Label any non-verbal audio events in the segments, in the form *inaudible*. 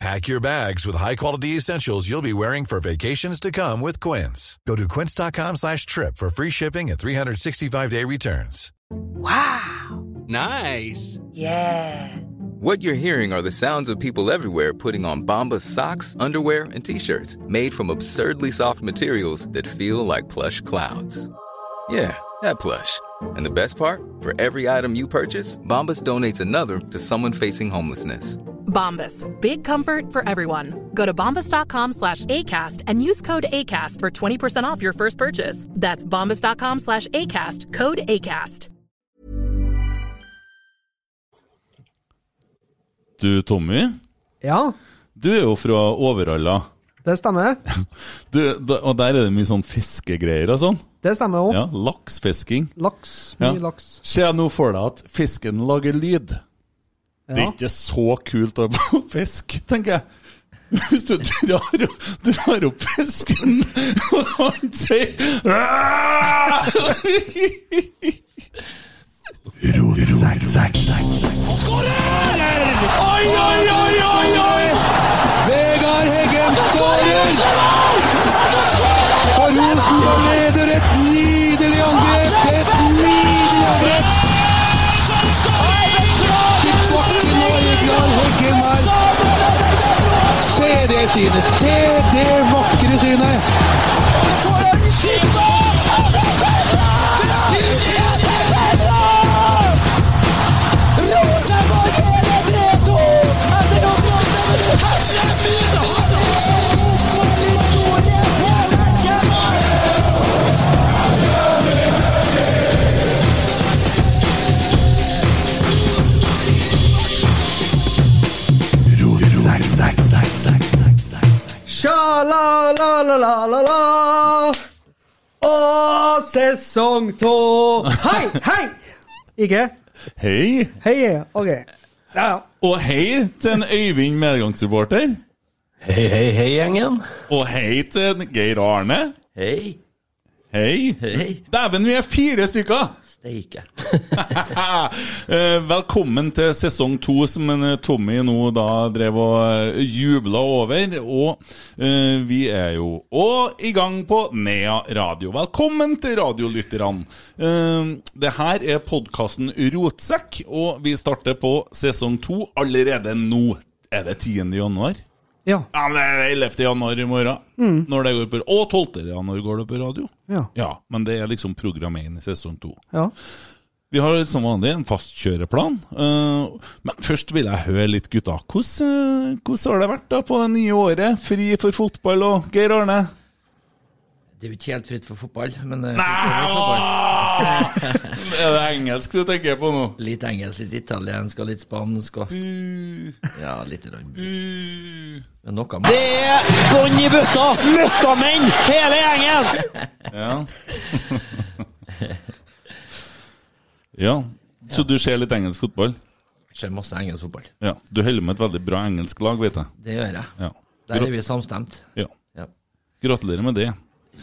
Pack your bags with high-quality essentials you'll be wearing for vacations to come with Quince. Go to quince.com slash trip for free shipping and 365-day returns. Wow. Nice. Yeah. What you're hearing are the sounds of people everywhere putting on Bombas socks, underwear, and t-shirts made from absurdly soft materials that feel like plush clouds. Yeah, that plush. And the best part? For every item you purchase, Bombas donates another to someone facing homelessness. Bombas. Big comfort for everyone. Go to bombas.com slash ACAST and use code ACAST for 20% off your first purchase. That's bombas.com slash ACAST. Code ACAST. Du, Tommy, Ja, du er jo fra Overhalla. det stemmer. *laughs* Du, da, og der er det mye sånn fiskegreier og sånn. Det stemmer òg. Ja, Laksfisking. Laks. Ja. Mye laks. Se nå for deg at fisken lager lyd? Det er ikke så kult å *laughs* fisk, tenker jeg. Hvis du drar, drar opp fisken, *laughs* og han sier *laughs* «Aah!» Oi, oi, oi, oi, oi! Vegard Heggen skårer! Og Rosenborg leder det synet! Se det vakre synet! Sja-la-la-la-la-la. Og sesong to. Hei, hei! Ikke? Hei, Hei, ok. Ja, ja. og hei til en Øyvind medgangssupporter. Hei, hei, hei, gjengen. Og hei til en Geir Arne. Hei. Hei. Hei. Dæven, vi er fire stykker! Steike. jeg. *laughs* Velkommen til sesong to, som eh, Tommy nå da drev og eh, jubla over. Og eh, vi er jo òg i gang på Nea Radio. Velkommen til radiolytterne. Eh, det her er podkasten Rotsekk, og vi starter på sesong to allerede nå. Er det 10. januar? Ja. Ja, men det er 11. januar i morgen. Når det går på, og 12. januar går det på radio. Ja. Ja, men det er liksom program 1 i sesong 2. ja. Vi har som vanlig en fast kjøreplan. eh, men først vil jeg høre litt, gutta. Hvordan, eh, hvordan har det vært da på det nye året? Fri for fotball og Geir Arne? Det er jo ikke helt fritt for fotball, men eh, Nei! fotball. *laughs* Er det engelsk du tenker på nå? Litt engelsk, litt italiensk og litt spansk og Ja, litt rann. bu. Men noe Det er bånn i bøtta! Møkkamenn, hele gjengen! Ja. ja. Så du ser litt engelsk fotball? skjer masse engelsk fotball. Ja. Du holder med et veldig bra engelsk lag, vet jeg. Det gjør jeg. Ja. Der er vi samstemt. ja. Ja. Gratulerer med det.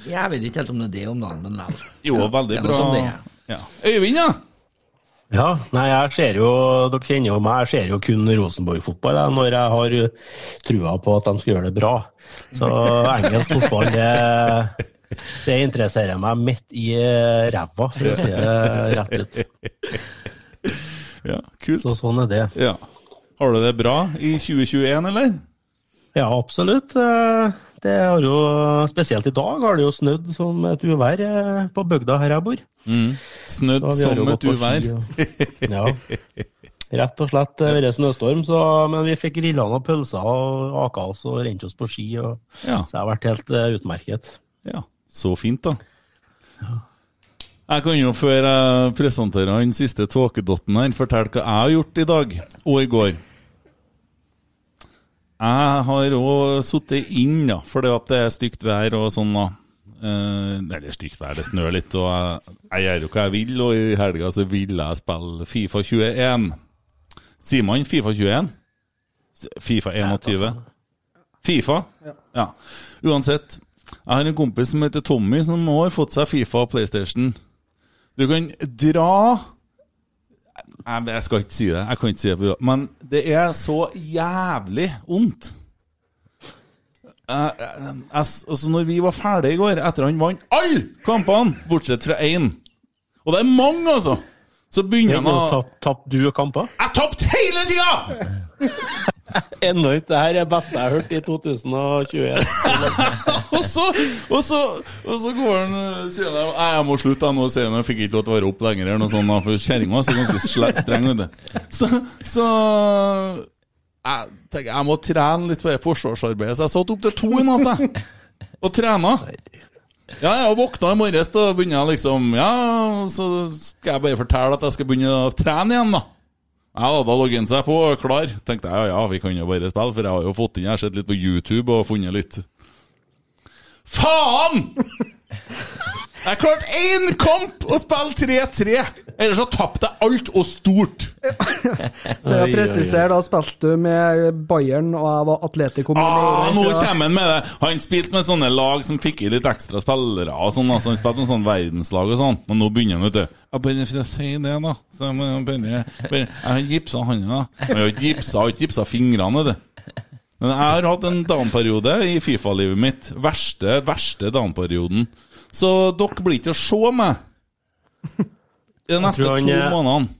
Jeg vet ikke helt om det er det om dagen, men likevel. *laughs* Jo, veldig er bra. Ja. Øyvind, ja? Ja, nei, jeg ser jo, dere kjenner jo meg, jeg ser jo kun Rosenborg-fotball når jeg har trua på at de skal gjøre det bra. Så *laughs* engelsk fotball, det, det interesserer meg midt i ræva, for å si det rett ut. *laughs* Ja, kult. Så sånn er det. Ja. Har du det bra i 2021, eller? Ja, absolutt. Det har jo, spesielt i dag har det jo snødd som et uvær eh, på bygda her jeg bor. Mm. Snødd som et uvær. *laughs* Ja. Rett og slett eh, vært snøstorm, så, men vi fikk grilla noen pølser og aka oss og rent oss på ski. Og, Ja. Så det har vært helt eh, utmerket. Ja, så fint, da. Jeg kan jo, før jeg presenterer den siste tåkedotten her, fortelle hva jeg har gjort i dag og i går. Jeg har òg sittet inn, da, fordi at det er stygt vær og sånn. da. Eh, eller stygt vær, det snør litt, og jeg, jeg gjør jo hva jeg vil. Og i helga så vil jeg spille Fifa 21. Sier man Fifa 21? Fifa 21? Fifa? Ja. Uansett. Jeg har en kompis som heter Tommy, som nå har fått seg Fifa og PlayStation. Du kan dra jeg, jeg skal ikke si det, jeg kan ikke si det, på- men det er så jævlig vondt. Jeg, jeg, jeg, altså når vi var ferdige i går, etter han vant alle kampene, bortsett fra én Og det er mange, altså! Så begynner han å Tapte du kamper? Jeg tapte hele tida! *laughs* Enormt. Det her er det beste jeg har hørt i 2021. *laughs* og, så, og, så, og så går han øh, sier han jeg må slutte jeg nå, sier han. Jeg fikk ikke lov til å være opp lenger, eller noe sånt, for kjerringa er ganske streng. vet du. Så, så jeg tenker jeg må trene litt på det forsvarsarbeidet, så jeg satt opp til to i natt, jeg. Og trena. Ja, jeg våkna i morges, da begynner jeg liksom Ja, så skal jeg bare fortelle at jeg skal begynne å trene igjen, da. Ja, da, logget han seg på, klar. Tenkte jeg ja, ja, vi kan jo bare spille, for jeg har jo fått inn Jeg har sett litt på YouTube og funnet litt Faen! Jeg klarte én kamp å spille 3-3! Ellers så tapte jeg alt og stort. For å presisere, da spilte du med Bayern, og jeg var Atletico Ah, nå kommer han med det! Han spilte med sånne lag som fikk i litt ekstra spillere og sånn. Altså, han spilte med sånn verdenslag og sånn. Men nå begynner han, vet du. Jeg begynner å si det, da. Så jeg, begynner, bare, jeg har gipsa hånda. Jeg har ikke gipsa, jeg har ikke gipsa fingrene, vet du. Men jeg har hatt en down-periode i Fifa-livet mitt. Verste, verste down-perioden. Så dere blir ikke å se meg de neste han, to månedene.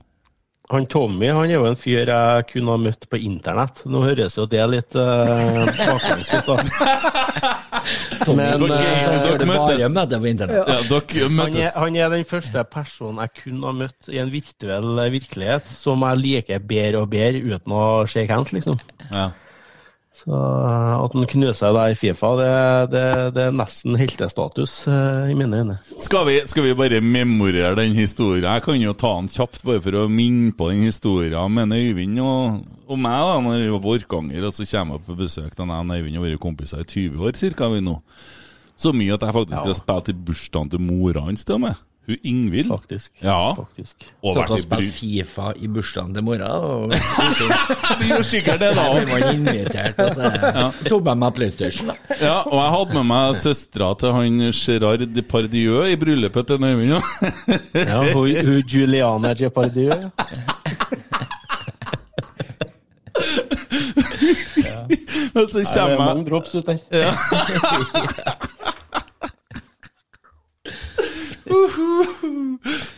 Han Tommy han er jo en fyr jeg kunne ha møtt på internett. Nå høres jo det litt uh, baklengs ut, da. *laughs* Men Dere- eh, møte på internett. Ja, dere han, er, han er den første personen jeg kunne ha møtt i en virtuell eh, virkelighet som jeg liker bedre og bedre uten å shake hands, liksom. Ja. Så eh, at han knuser deg i Fifa, det, det, det er nesten heltestatus uh, i mine øyne. Skal vi, skal vi bare memorere den historien? Jeg kan jo ta den kjapt, bare for å minne på den historien med Øyvind og, og meg, da, når jeg var på Orkanger, og så kommer jeg på besøk til og Øyvind har vært kompiser i 20 år, cirka vi nå. Så mye at jeg faktisk har spilt i bursdagen til mora hans, til og med. Hun Ingvild. Faktisk. Ja. Faktisk. Og vært i spilte bry... Fifa i bursdagen til mora. Og *laughs* Du gjør sikkert det, da. *laughs* vi var invitert, og så tok jeg meg PlayStation. Ja, og jeg hadde med meg søstera til han Gerard Depardieu i bryllupet til Øyvind. Ja. *laughs* Ja, hun, hun Juliana Depardieu. ja. Og så Det er mange drops ut der.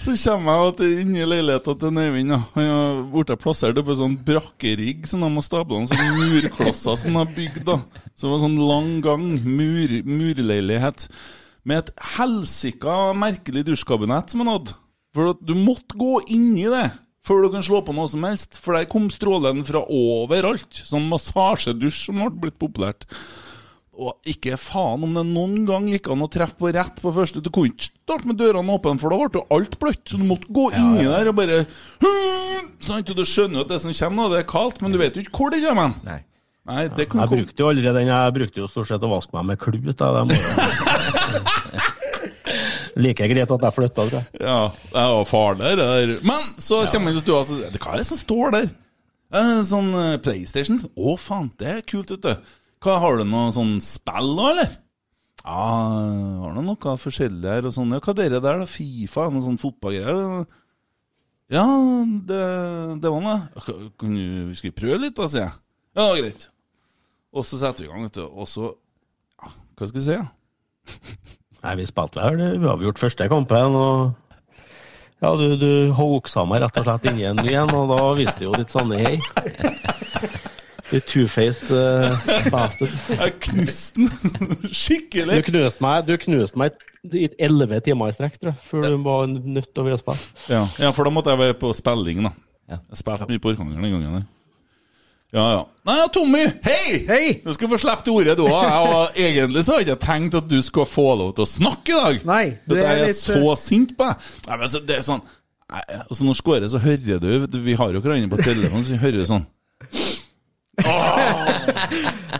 Så kommer jeg til inn i leiligheten til Øyvind. Han har blitt plassert på en sånn brakkerigg som de har stabla en sånn murklosser som de har bygd. da. Så det var sånn lang gang, mur, murleilighet, med et helsika merkelig dusjkabinett som han hadde. For at du måtte gå inni det før du kan slå på noe som helst. For der kom strålen fra overalt. Sånn massasjedusj som ble blitt populært. Og ikke faen om det noen gang gikk an å treffe på rett på første. Du kunne ikke starte med dørene åpne, for da ble jo alt bløtt. Så du måtte gå inni der og bare Sant? Og du skjønner jo at det som kommer, det er kaldt, men du vet jo ikke hvor det kommer. Nei. Nei, det kan Jeg brukte jo aldri den. Jeg brukte jo stort sett å vaske meg med klut. *laughs* Like greit at jeg flytta, tror jeg. Ja, det er jo farlig, der. Men så kommer han i stua og sier Hva er det som står der? Eh, Sånn eh, PlayStation? Å, faen, det er kult, vet du. Hva, Har du noe sånn spill da, eller? Ja, har du noe forskjellig her og sånn. Ja, hva er det der, da? Fifa? Noe sånn fotballgreier? Ja, det, det var det. Kan du, Skal vi prøve litt, da, sier jeg. Ja, greit. Og så setter vi i gang, vet du. Og så ja, Hva skal vi si, da? *laughs* Nei, vi spilte vel uavgjort første kampen, og ja, du, du hoaxa meg rett og slett inn i en ny en, og da viste det jo litt sanne hei. *laughs* You two-faced uh, bastard. *laughs* Jeg knuste den *laughs* Du skikkelig. knuste meg, du knuste meg i elleve timer i strekk, tror jeg, før du var nødt til å ville spill. Ja. ja, for da måtte jeg være på spilling, da. Jeg spilte mye på Orkanger den gangen. der. Ja, ja. Nei, Tommy! Hei! Hei! Du skal få slippe til ordet, du òg. *laughs* Egentlig så hadde jeg tenkt at du skulle få lov til å snakke i dag. Nei, det er er jeg litt, så sint på deg. Nei, men så, det er sånn Nei, altså Når skårer, så hører du du, Vi har jo hverandre på telefonen, så vi hører sånn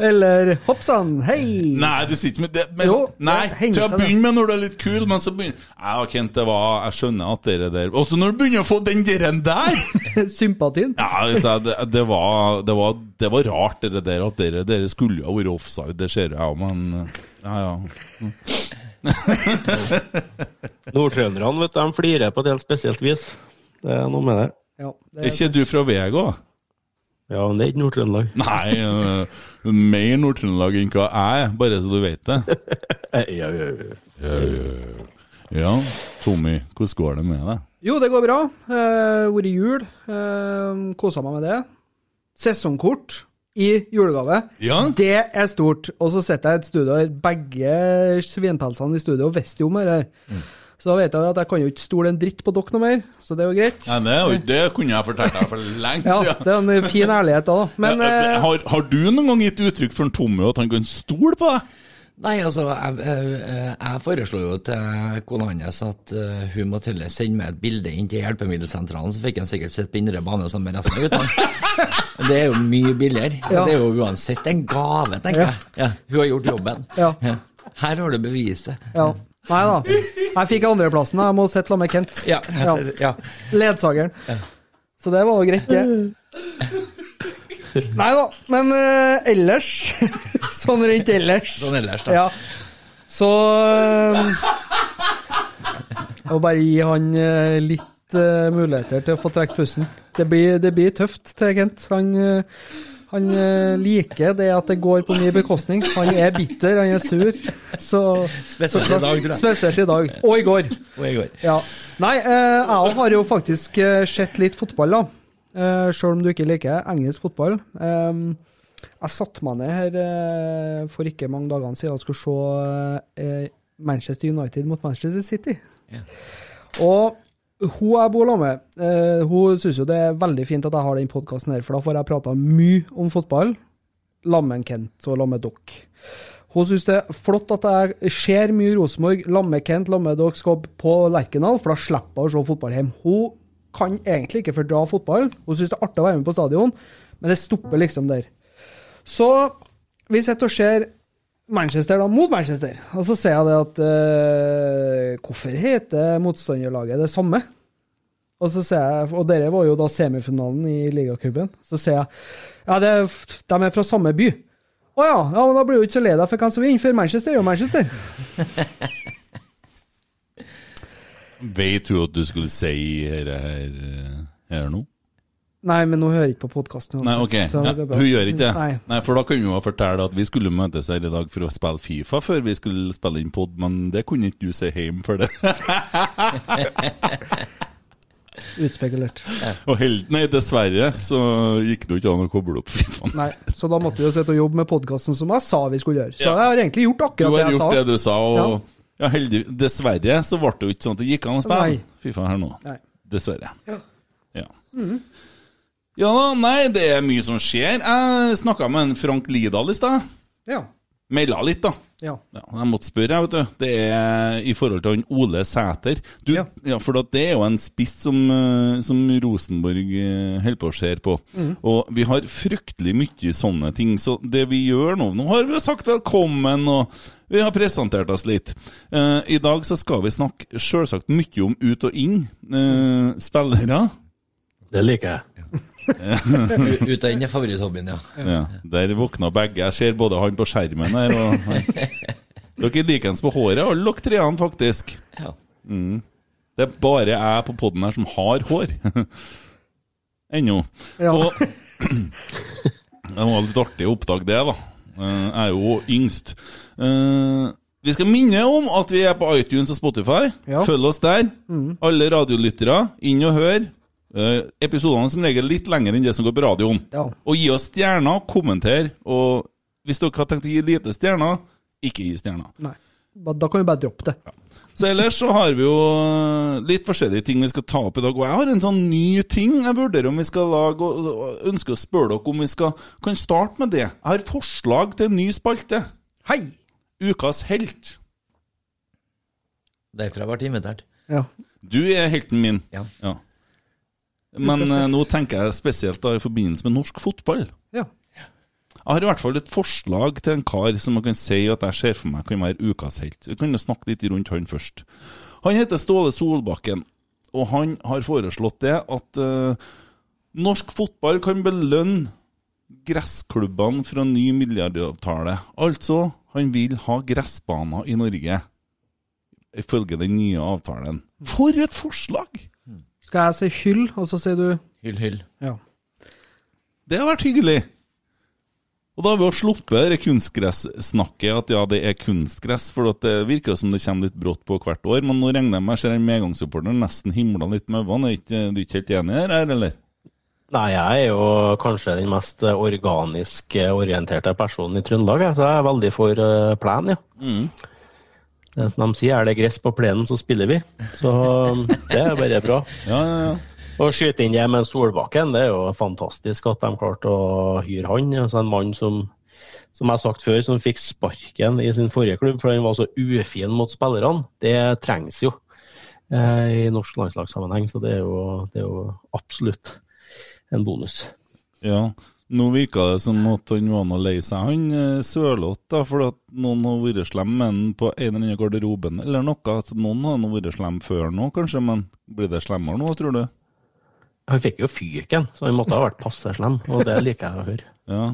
Eller hoppsann, hei! Nei, du sitter med det, men, Jo, Nei, til å begynne med når du er litt kul, men så begynner Ja, Kent, det var Jeg skjønner at dere der Og så når du begynner å få den der der *laughs* Sympatien. Ja, altså, det, det, var, det, var, det var rart, det der at dere, dere skulle jo ha vært offside, det ser jeg òg, men Ja, ja. *laughs* Nordtrønderne vet du, de flirer på et helt spesielt vis. Det er noe med det. Ja, det Er ikke du fra Vega? Ja, men det er ikke Nord-Trøndelag. Nei, øh, mer Nord-Trøndelag enn hva jeg er, bare så du vet det. *laughs* Ja, ja, ja. Ja, ja. ja, Tommy, hvordan går det med deg? Jo, det går bra. Eh, Vært jul. Eh, Kosa meg med det. Sesongkort i julegave. Ja. Det er stort. Og så sitter jeg i et studio her, begge svinpelsene i studio visste jo om det her. Så da vet jeg at jeg kan jo ikke stole en dritt på dere noe mer, så det er jo greit. Nei, det, jo- det kunne jeg fortalt deg for *laughs* siden. Ja, det er en fin ærlighet da. *laughs* Men Ja, eh, har, har du noen gang gitt uttrykk for en Tommy at han kan stole på deg? Nei, altså, jeg, jeg, jeg foreslo jo til kona hans at eh, hun måtte heller sende meg et bilde inn til hjelpemiddelsentralen, så fikk han sikkert sett på indre bane sammen med resten av guttene. *laughs* Det er jo mye billigere. Ja. Det er jo uansett en gave, tenker Ja. jeg. Ja, hun har gjort jobben. Ja. Her har du beviset. ja. Nei da. Jeg fikk andreplassen. Jeg må sitte sammen med Kent. Ja. ja. Ledsageren. Så det var jo greit, det. Nei da. Men uh, ellers *laughs* Sånn rent ellers. Sånn ellers, da. Ja. Så Jeg må bare gi han uh, litt muligheter til å få trukket pusten. Det blir, det blir tøft til Kent. Han, han eh, liker det at det går på min bekostning. Han er bitter, han er sur. Så, Spesielt i dag, tror jeg. Spesielt i dag. Og i går. Og i går. Ja. Nei, eh, jeg har jo faktisk eh, sett litt fotball, da. Sjøl om du ikke liker engelsk fotball. Eh, jeg satte meg ned her for ikke mange dagene siden og skulle se Manchester United mot Manchester City. Ja. Og hun jeg bor sammen med, uh, hun syns jo det er veldig fint at jeg har den podkasten her, for da får jeg prata mye om fotball. Lammen Kent og lammen dere. Hun syns det er flott at jeg ser mye Rosenborg. Lamme Kent, lamme dere skal på Lerkendal, for da slipper hun å se fotball hjemme. Hun kan egentlig ikke fordra fotball. Hun syns det er artig å være med på stadion, men det stopper liksom der. Så vi sitter og ser Manchester da mot Manchester, og så ser jeg det at uh, Hvorfor heter motstanderlaget det samme? Og så ser jeg, og dere var jo da semifinalen i ligacupen. Så ser jeg ja, det, de er fra samme by. Å ja, ja, men da blir du ikke så lei deg for hvem som vinner, for Manchester er jo Manchester. *laughs* Veit du at du skulle si her, her, her nå? Nei, men hun hører ikke på podkasten. Nei, ok. Ja, hun gjør ikke det. Nei. Nei, For da kunne hun fortelle at vi skulle møtes her i dag for å spille Fifa før vi skulle spille inn pod, men det kunne ikke du se hjemme for det. *laughs* Utspekulert. Og helt, nei, dessverre så gikk det jo ikke an å koble opp Fifa. Nei, så da måtte vi jo sitte og jobbe med podkasten som jeg sa vi skulle gjøre. Så Ja. jeg har egentlig gjort akkurat det jeg gjort sa. det du sa, og Ja. ja. heldig, dessverre så ble det jo ikke sånn at det gikk an å spille Nei. Fifa her nå. Nei. Dessverre. Ja. Ja. Ja da, nei, det er mye som skjer. Jeg snakka med en Frank Lidahl i stad. Ja. Melda litt, da. Ja. Ja, jeg måtte spørre, jeg, vet du. Det er i forhold til han Ole Sæter. Du, ja. Ja. for det er jo en spiss som, eh, som Rosenborg eh, holder på å se på. Mm. Og vi har fryktelig mye sånne ting. Så det vi gjør nå Nå har vi sagt velkommen, og vi har presentert oss litt. Uh, I dag så skal vi snakke selvsagt mye om ut og inn. Uh, spillere. Det liker jeg. *laughs* Ut av inn er favoritthobbyen, ja. Ja, der våkna begge. Jeg ser både han på skjermen her og. *laughs* Dere er likens på håret, alle dere treene, faktisk. Ja. Mm. Det er bare jeg på poden her som har hår. *laughs* Ennå. Ja. Og *clears throat* det var litt artig å oppdage det, da. Eh, Jeg er jo yngst. Eh, Vi skal minne om at vi er på iTunes og Spotify. Ja. Følg oss der. Mm. Alle radiolyttere, inn og hør. Eh, episodene som regel litt lenger enn det som går på radioen. Ja. Og gi oss stjerner, kommenter. Og hvis dere har tenkt å gi lite stjerner, ikke gi stjerner. Nei. Da kan vi bare droppe det. Så ellers så har vi jo eh, litt forskjellige ting vi skal ta opp i dag. Og jeg har en sånn ny ting jeg vurderer om vi skal lage, og ønsker å spørre dere om vi skal kan starte med det. Jeg har forslag til en ny spalte. Hei! Ukas helt. Derfor har jeg vært invitert. Ja. Du er helten min. Ja. Men eh, nå tenker jeg spesielt da i forbindelse med norsk fotball. Ja. Jeg har i hvert fall et forslag til en kar som man kan si at jeg ser for meg kan være ukas helt. Vi kan jo snakke litt rundt han først. Han heter Ståle Solbakken, og han har foreslått det at eh, norsk fotball kan belønne gressklubbene for en ny milliardavtale. Altså, han vil ha gressbaner i Norge, ifølge den nye avtalen. For et forslag! Skal jeg si hyll, og så sier du Hyll, hyll. ja. Det har vært hyggelig. Og da har vi jo sluppet det kunstgressnakket, at ja, det er kunstgress. For det virker jo som det kommer litt brått på hvert år. Men nå regner jeg med ser en medgangssupporter nesten himla litt med øynene. Er Du ikke helt enig her, eller? Nei, jeg er jo kanskje den mest eh, organisk eh, orienterte personen i Trøndelag, så jeg er veldig for plan, plen, ja. Mm. Som de sier, er det gress på plenen, så spiller vi. Så um, det er bare bra. *laughs* Ja, ja, ja. Å skyte inn det med Solbakken, det er jo fantastisk at de klarte å hyre han. Altså en mann som, som jeg har sagt før, som fikk sparken i sin forrige klubb for han var så ufin mot spillerne. Det trengs jo eh, i norsk landslagssammenheng, så det er jo, det er jo absolutt en bonus. ja. Nå virka det som at han var noe lei seg, han eh, Sørloth, da, for at noen har vært slem med han på en eller annen garderoben, eller noe. At noen har nå vært slem før nå, kanskje, men blir det slemmere nå, tror du? Han fikk jo fyken, så han måtte ha vært passe slem, og det liker jeg å høre. Ja.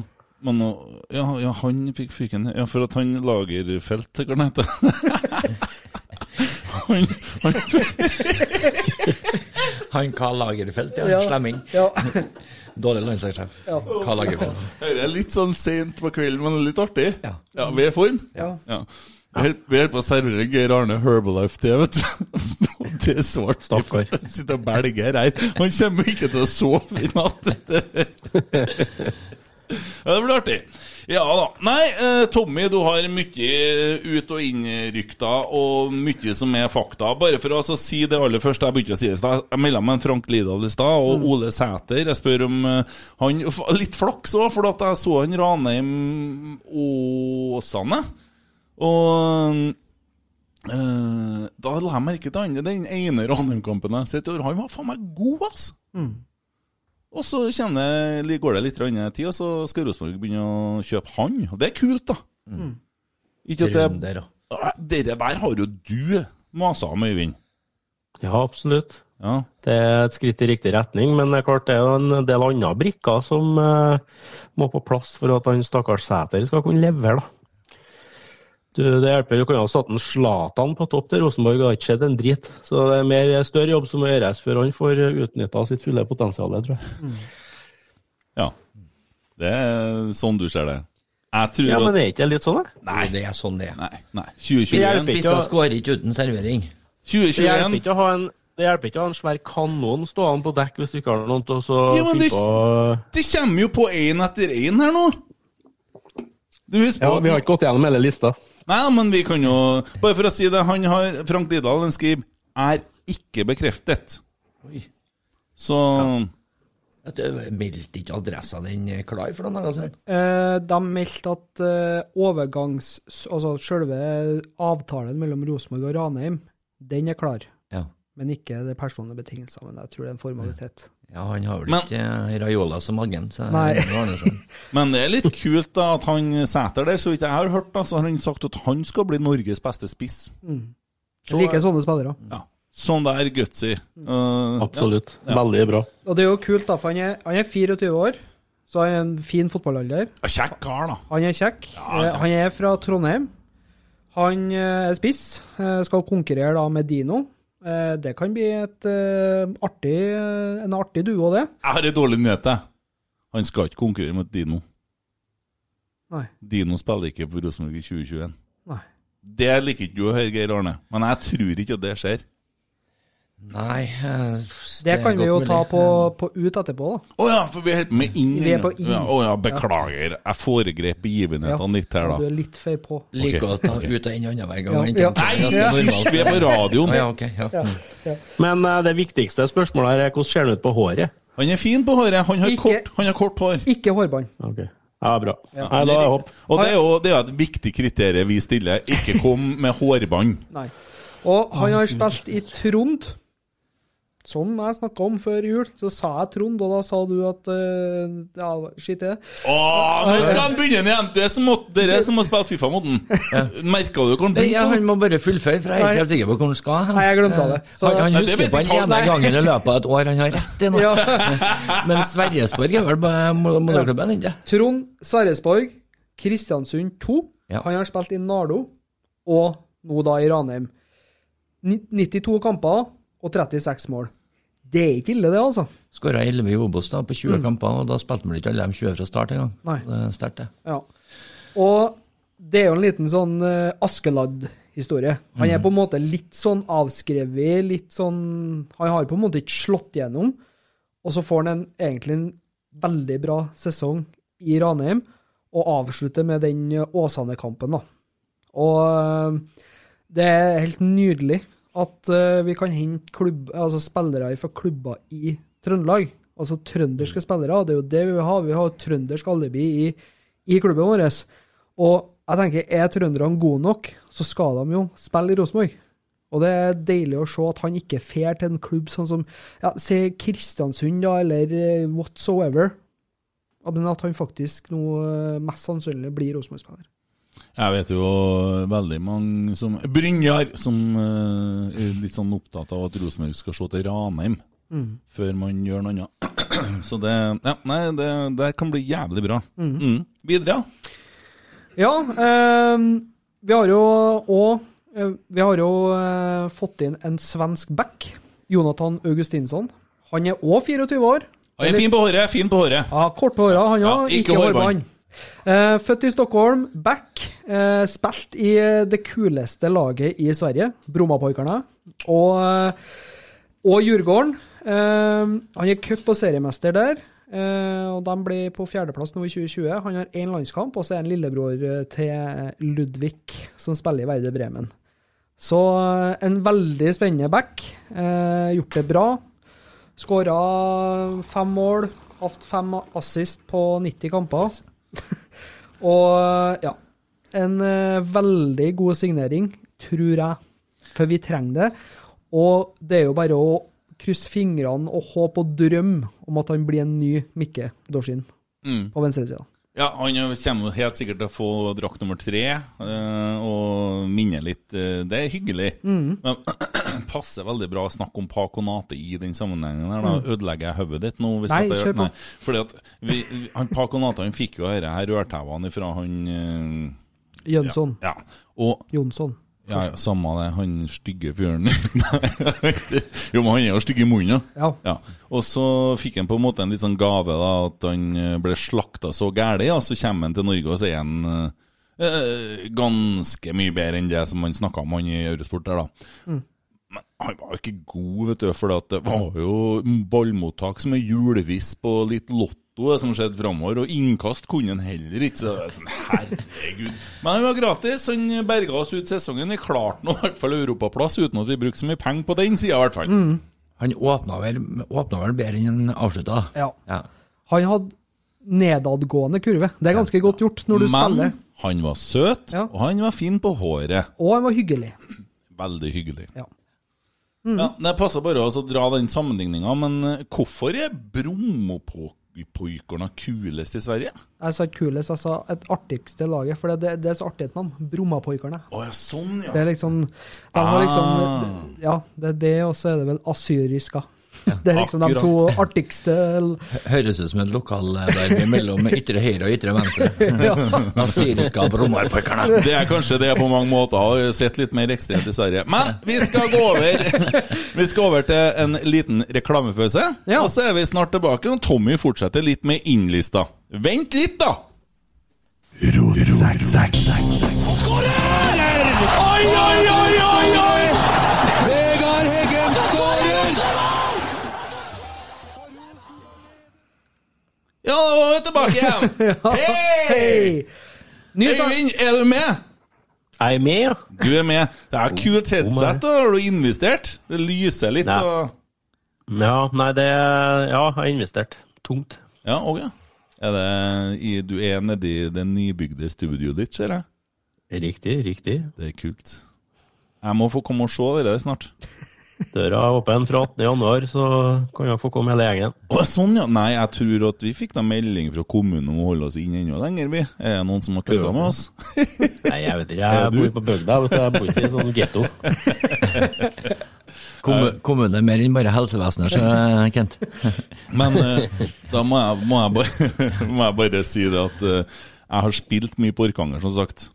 Men nå, ja, ja, han fikk fyken. Ja, for at han Lagerfelt, hva han heter *laughs* han, han, Han Karl Lagerfeldt, ja. Ja. Slemming. ja. Dårlig landslagssjef. Ja. Karl Lagerfeldt. Det er litt sånn sent på kvelden, men litt artig. Ja. Ja, Vi er i form. Ja. Holder- Vi holder på å servere Geir Arne Herbalife til, vet du. *laughs* Det er svart. Stakkar. Sitter og belger her. Han kommer ikke til å sove i natt. *laughs* Ja, det blir artig. Ja da. Nei, eh, Tommy, du har mye ut- og innrykta, og mye som er fakta. Bare for å altså, si det aller første, jeg begynte å si det i stad. Jeg melda meg en Frank Lidahl i stad, og Ole Sæter. Jeg spør om eh, han Litt flaks òg, for at jeg så han Ranheim Åsane. Og eh, da la jeg merke til han, den ene Ranheim-kampen jeg i år. Han var faen meg god, altså! Og så kjenner, går det litt tid, og så skal Rosenborg begynne å kjøpe han. Og det er kult, da. Ikke at det Runder. Dere der har jo du masa om, Øyvind. Ja, absolutt. Ja. Det er et skritt i riktig retning, men det er klart det er jo en del andre brikker som uh, må på plass for at han stakkars Sæter skal kunne levere. da. Du, det hjelper, jo kan jo ha satt en Zlatan på topp til Rosenborg, har ikke skjedd en drit. Så det er mer større jobb som må gjøres før han får utnytta sitt fulle potensial, tror jeg. ja. Det er sånn du ser det. Jeg Ja, men det er ikke det litt sånn, da? Nei. Det er sånn det er. Nei. nei. Det 2021. hjelper ikke Spisser skårer ikke uten servering. Det hjelper ikke å ha en det hjelper ikke å ha en svær kanon stående på dekk hvis du ikke har noen til å så Ja, men finne det- på Det kommer jo på én etter én her nå. Du husker Ja, på vi har ikke gått gjennom hele lista. Nei, men vi kan jo Bare for å si det, han har Frank Lidahl han skriver 'er ikke bekreftet'. Oi. Så ja. Meldte ikke adressa den klar for noen dager siden? Eh, de meldte at eh, overgangs... Altså selve avtalen mellom Rosenborg og Ranheim, den er klar. Ja. Men ikke de personlige betingelser. Men jeg tror det er en formalitet. ja, han har vel Men- ikke eh, Raiola som agent, så. *laughs* Men det er litt kult da at han Sæter der, så vidt jeg har hørt, da, så har han sagt at han skal bli Norges beste spiss. Jeg liker sånne spillere. Ja. Sånn der gutsy. Uh, Absolutt. Ja. Veldig bra. Og det er jo kult, da, for han er, han er 24 år, så han er en fin fotballalder. Kjekk kar, da. Han er kjekk. Ja, han er Eh, kjekk. Han er fra Trondheim. Han eh, er spiss, eh, skal konkurrere da med Dino. Eh, Det kan bli et eh, artig, eh, en artig duo, det. Jeg har en dårlig nyhet. jeg. Han skal ikke konkurrere mot Dino. Nei. Dino spiller ikke på Rosenborg i 2021. Nei. Det liker ikke du å høre, Geir Arne, men jeg tror ikke at det skjer. Nei Det, Det kan vi jo ta på, på ut etterpå, da. Å ja, for vi er helt med inn. Vi er på inn. Ja, å ja, beklager. Jeg foregrep begivenhetene litt her, Du er litt feil på. Liker Ok, å ta ut og inn annenhver gang. Ja. Ja. Nei, altså, vi er på radioen. Å, ja, ok, ja. Mm. Men uh, det viktigste spørsmålet her er hvordan ser han ut på håret? Han er fin på håret. Han har, Ikke- kort, han har kort hår. Ikke hårbånd. Okay. ja, bra. Nei, da er hopp. Og det er jo det er et viktig kriterium vi stiller. Ikke kom med hårbånd. Nei. Og han har spilt i Trond. Som jeg snakka om før jul, så sa jeg Trond, og da sa du at uh, Ja, skitt i det. Nå skal han begynne igjen! Det er som å, dere som må spille Fifa mot den. Merka du hvor han begynte? han må bare fullføre, for jeg er ikke helt sikker på hvor han skal. hen. Nei, jeg glemte det. Så- han, han husker på den ene gangen i løpet av et år han har rett i nå. Ja. *laughs* Men Sverresborg er vel moderklubben, ikke Trond Sverresborg, Kristiansund 2. Ja. Han har spilt i Nardo, og nå da i Ranheim. 92 kamper og 36 mål. Det er ikke ille, det, altså. Skåra 11 i Obos da, på 20 kamper, og da spilte man ikke alle de 20 fra start engang. Det er sterkt, det. Ja. Og det er jo en liten sånn uh, Askeladd-historie. Han er på en måte litt sånn avskrevet, litt sånn Han har på en måte ikke slått gjennom. Og så får han en, egentlig en veldig bra sesong i Ranheim, og avslutter med den eh, Åsane-kampen, da. Og eh, det er helt nydelig at uh, vi kan hente klubb, altså spillere fra klubber i Trøndelag. Altså trønderske spillere. Det er jo det vi vil ha. Vi har trøndersk alibi i, i klubben vår. Og jeg tenker, er trønderne gode nok, så skal de jo spille i Rosenborg. Og det er deilig å se at han ikke fer til en klubb sånn som ja, Se Kristiansund, da, eller eh, whatsoever. Men at han faktisk nå eh, mest sannsynlig blir Rosenborg-spiller. Jeg vet jo veldig mange som Brynjar, som eh, er litt sånn opptatt av at Rosenborg skal se til Ranheim før man gjør noe annet. *clears throat* Så det Ja, nei, det, det kan bli jævlig bra. Mm. Videre, ja. Ja, eh, vi har jo òg Vi har jo eh, fått inn en svensk back. Jonathan Augustinsson. Han er òg 24 år. Han er fin på håret, fin på håret. Ja, kort på håret, han Ja, ikke ikke hårbånd. Eh, født i Stockholm, back. Uh, spilt i eh, det kuleste laget i Sverige, Brommapojkarna. Og, og Djurgården. Uh, han er cup- og seriemester der. Og De blir på fjerdeplass nå i 2020. Han har én landskamp, og så er han lillebror til Ludvig, som spiller i Verde Bremen. Så en veldig spennende back. Gjort det bra. Skåra fem mål, hatt fem assist på 90 kamper. *laughs* og ja, en uh, veldig god signering, tror jeg. For vi trenger det. Og det er jo bare å krysse fingrene og håpe og drømme om at han blir en ny Mikke Dorsin Mm. på venstresida. Ja, Han kommer helt sikkert til å få drakt nummer tre eh, og minne litt. eh, det er hyggelig. Men *clears throat* passer veldig bra å snakke om Paconate i den sammenhengen. her da. Ødelegger jeg hodet ditt nå? Nei, jeg, kjør på. fordi at vi, han Paconate han fikk jo dette her rørtauene fra han eh, Jønsson. Ja. Og Jonsson. ja, ja, samme det, han stygge fyren. *laughs* jo, men han er jo stygg i munnen, Ja. ja. Og så fikk han på en måte en litt sånn gave, da, at han eh, ble slakta så gæli, og så kommer han til Norge, og så er han eh, ganske mye bedre enn det som han snakka om, han i Eurosport der, da. Men han var jo ikke god, vet du, for det var jo ballmottak som er juleviss på litt lotto det som skjedde framover, og innkast kunne han heller ikke. Så det er sånn, herregud. Men han var gratis, han berga oss ut sesongen. Vi klarte nå i hvert fall europaplass uten at vi brukte så mye penger på den sida, i hvert fall. Han åpna vel, åpna vel bedre enn han avslutta. Ja. Ja. Han hadde nedadgående kurve. Det er ganske godt gjort når du spiller. Men han var søt, Ja. og han var fin på håret. Og han var hyggelig. Veldig hyggelig. Ja. Ja, Det passer bare å dra den sammenligninga, men eh, hvorfor er Brommapojkarna kulest i Sverige? Jeg sa kulest, jeg sa et artigste laget, for det, det, det er så artig et navn. Brommapojkorna. Oh, ja, sånn, ja. Det er liksom De har liksom Ah. Ja, det er det, og så er det vel asyriska. Det er liksom de to akkurat. artigste Høres ut som et lokalderby mellom ytre høyre og ytre venstre. Assyriske og Bromarparkerne. Det er kanskje det på mange måter. Har sett litt mer ekstremt i Sverige. Men vi skal gå over Vi skal over til en liten reklamepause. Ja. Og så er vi snart tilbake, og Tommy fortsetter litt med innlista. Vent litt, da! Ro, ro, ro, ro, ro, ro, Heggen Ja, nå er vi tilbake igjen! *laughs* Hei! Ny. Øyvind, er du med? Jeg er med, ja. Du er med. Det er kult headset, da. Har du investert? Det lyser litt. Nei. Og... Ja, nei, det Ja, jeg har investert. Tungt. Ja, ok. Er det i, du er nedi det nybygde studioet ditt, ser jeg? Riktig, riktig. Det er kult. Jeg må få komme og se dere snart. Døra er åpen fra 18. januar, så kan dere få komme hele gjengen. Å, sånn, ja. Nei, jeg tror at vi fikk da melding fra kommunen om å holde oss inn enda lenger, vi. Er det noen som har kødda med oss? Nei, jeg vet ikke. *laughs* Jeg bor på bygda. vet du. Jeg bor ikke i sånn getto. *laughs* Kommu- Kommune er mer enn bare helsevesenet, så, Kent. *laughs* Men eh, da må jeg, må, jeg bare, må jeg bare si det at eh, jeg har spilt mye på Orkanger, som sagt.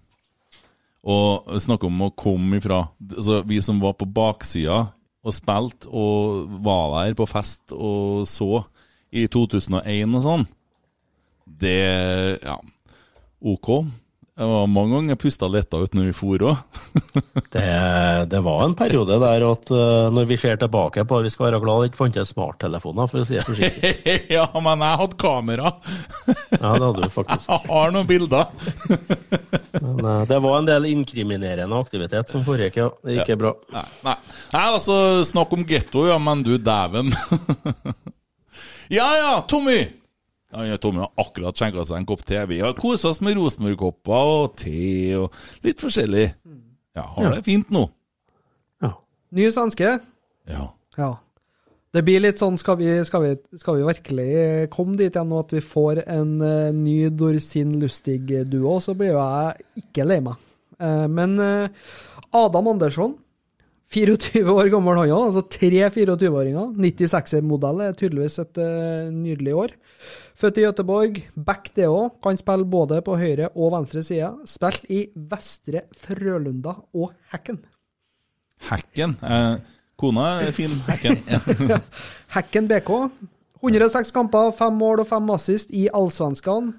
Og snakke om å komme ifra altså, Vi som var på baksida og spilte og var der på fest og så i 2001 og sånn, det Ja, OK. Det var mange ganger jeg pusta letta ut når vi for òg. *laughs* Det, det var en periode der at uh, når vi ser tilbake på Vi skal være glad det ikke fantes smarttelefoner, for å si det forsiktig. *laughs* ja, men jeg hadde kamera. Ja, det hadde du faktisk. *laughs* Jeg har noen bilder. Men uh, det var en del inkriminerende aktivitet som foregikk, ja. Det gikk ja. bra. Nei, nei. nei altså, snakk om getto, ja, men du dæven. ja ja, Tommy! Ja, ja, Tommy har akkurat skjenka seg en kopp te. Vi har kosa oss med rosenborgkopper og te og litt forskjellig. Ja, har det fint nå. Ny svenske. Ja. Ja. Det blir litt sånn, skal vi, skal vi, skal vi virkelig komme dit igjen nå at vi får en uh, ny Dorsin Lustig-duo, så blir jo jeg ikke lei meg. Uh, men uh, Adam Andersson, 24 år gammel han òg, altså tre 24-åringer. 96-modell er tydeligvis et nydelig år. Født i Göteborg, back det òg. Kan spille både på høyre og venstre side. Spilt i Vestre Frølunda og Hekken. Hekken. Eh, kona er fin, Hekken. *laughs* Hekken BK. 106 kamper, fem mål og fem assist i Allsvenskan.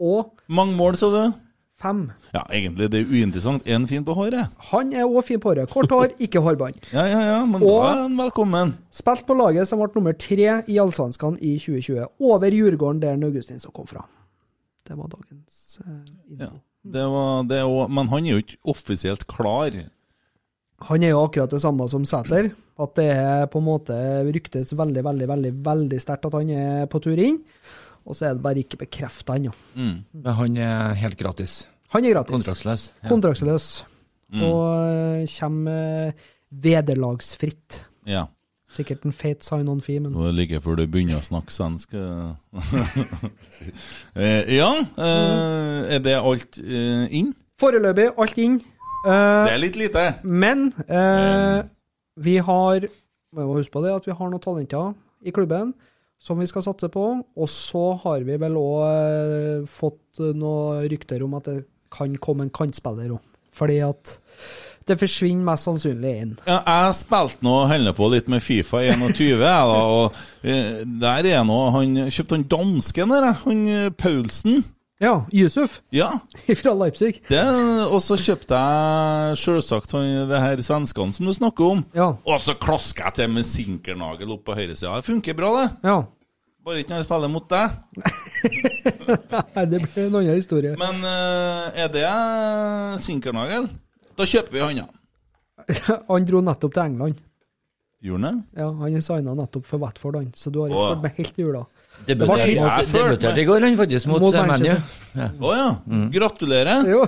Og Mange mål, sa du? Fem. Ja, egentlig det er uinteressant. Er han fin på håret? Han er òg fin på håret. Kort hår, *laughs* ikke hårbånd. Ja, ja, ja, men Og- da er han velkommen. Spilt på laget som ble nummer tre i Allsvenskan i 2020. Over Djurgården, der Augustinsson kom fra. Det var dagens uh, info. Det var, det òg. men han er jo ikke offisielt klar. Han er jo akkurat det samme som Sæter. At det er på en måte ryktes veldig, veldig, veldig veldig sterkt at han er på tur inn. Og så er det bare ikke bekrefta ennå. Men han er helt gratis. Han er gratis. Kontraktsløs. Ja. Kontraktsløs. Mm. Og eh, kommer vederlagsfritt. Ja. Sikkert en feit sign-on-fee, men Det var like før du begynner å snakke svensk. *laughs* eh. Ja, eh, er det alt inn? foreløpig alt inn. Eh, Det er litt lite. Men eh, vi har Vi må huske på det at vi har noen talenter i klubben som vi skal satse på. Og så har vi vel òg fått noen rykter om at det kan komme en kantspiller òg. Fordi at det forsvinner mest sannsynlig inn. Ja, jeg spilte nå holder på litt med Fifa 21, da, og eh, der er nå Han kjøpte han dansken der, han eh, Paulsen. Ja, Yusuf Ja. *laughs* fra Leipzig. Det, og så kjøpte jeg selvsagt det her svenskene som du snakker om. Ja. Og så klasker jeg til med sinkernagel opp på høyresida. Det funker bra, det. Ja. Bare ikke når jeg spiller mot deg. Nei, det blir en annen historie. Men eh, er det sinkernagel? Da kjøper vi han, ja. Han dro nettopp til England. Gjorde han det? Ja, Han er signa nettopp for Watford, han. Så du har ikke fulgt med helt jula. Debuterte Det var- mot- Jeg følte debuterte i går, han faktisk, mot, Mot eh, ManU. Manchester. Ja. Å ja. Gratulerer. Jo.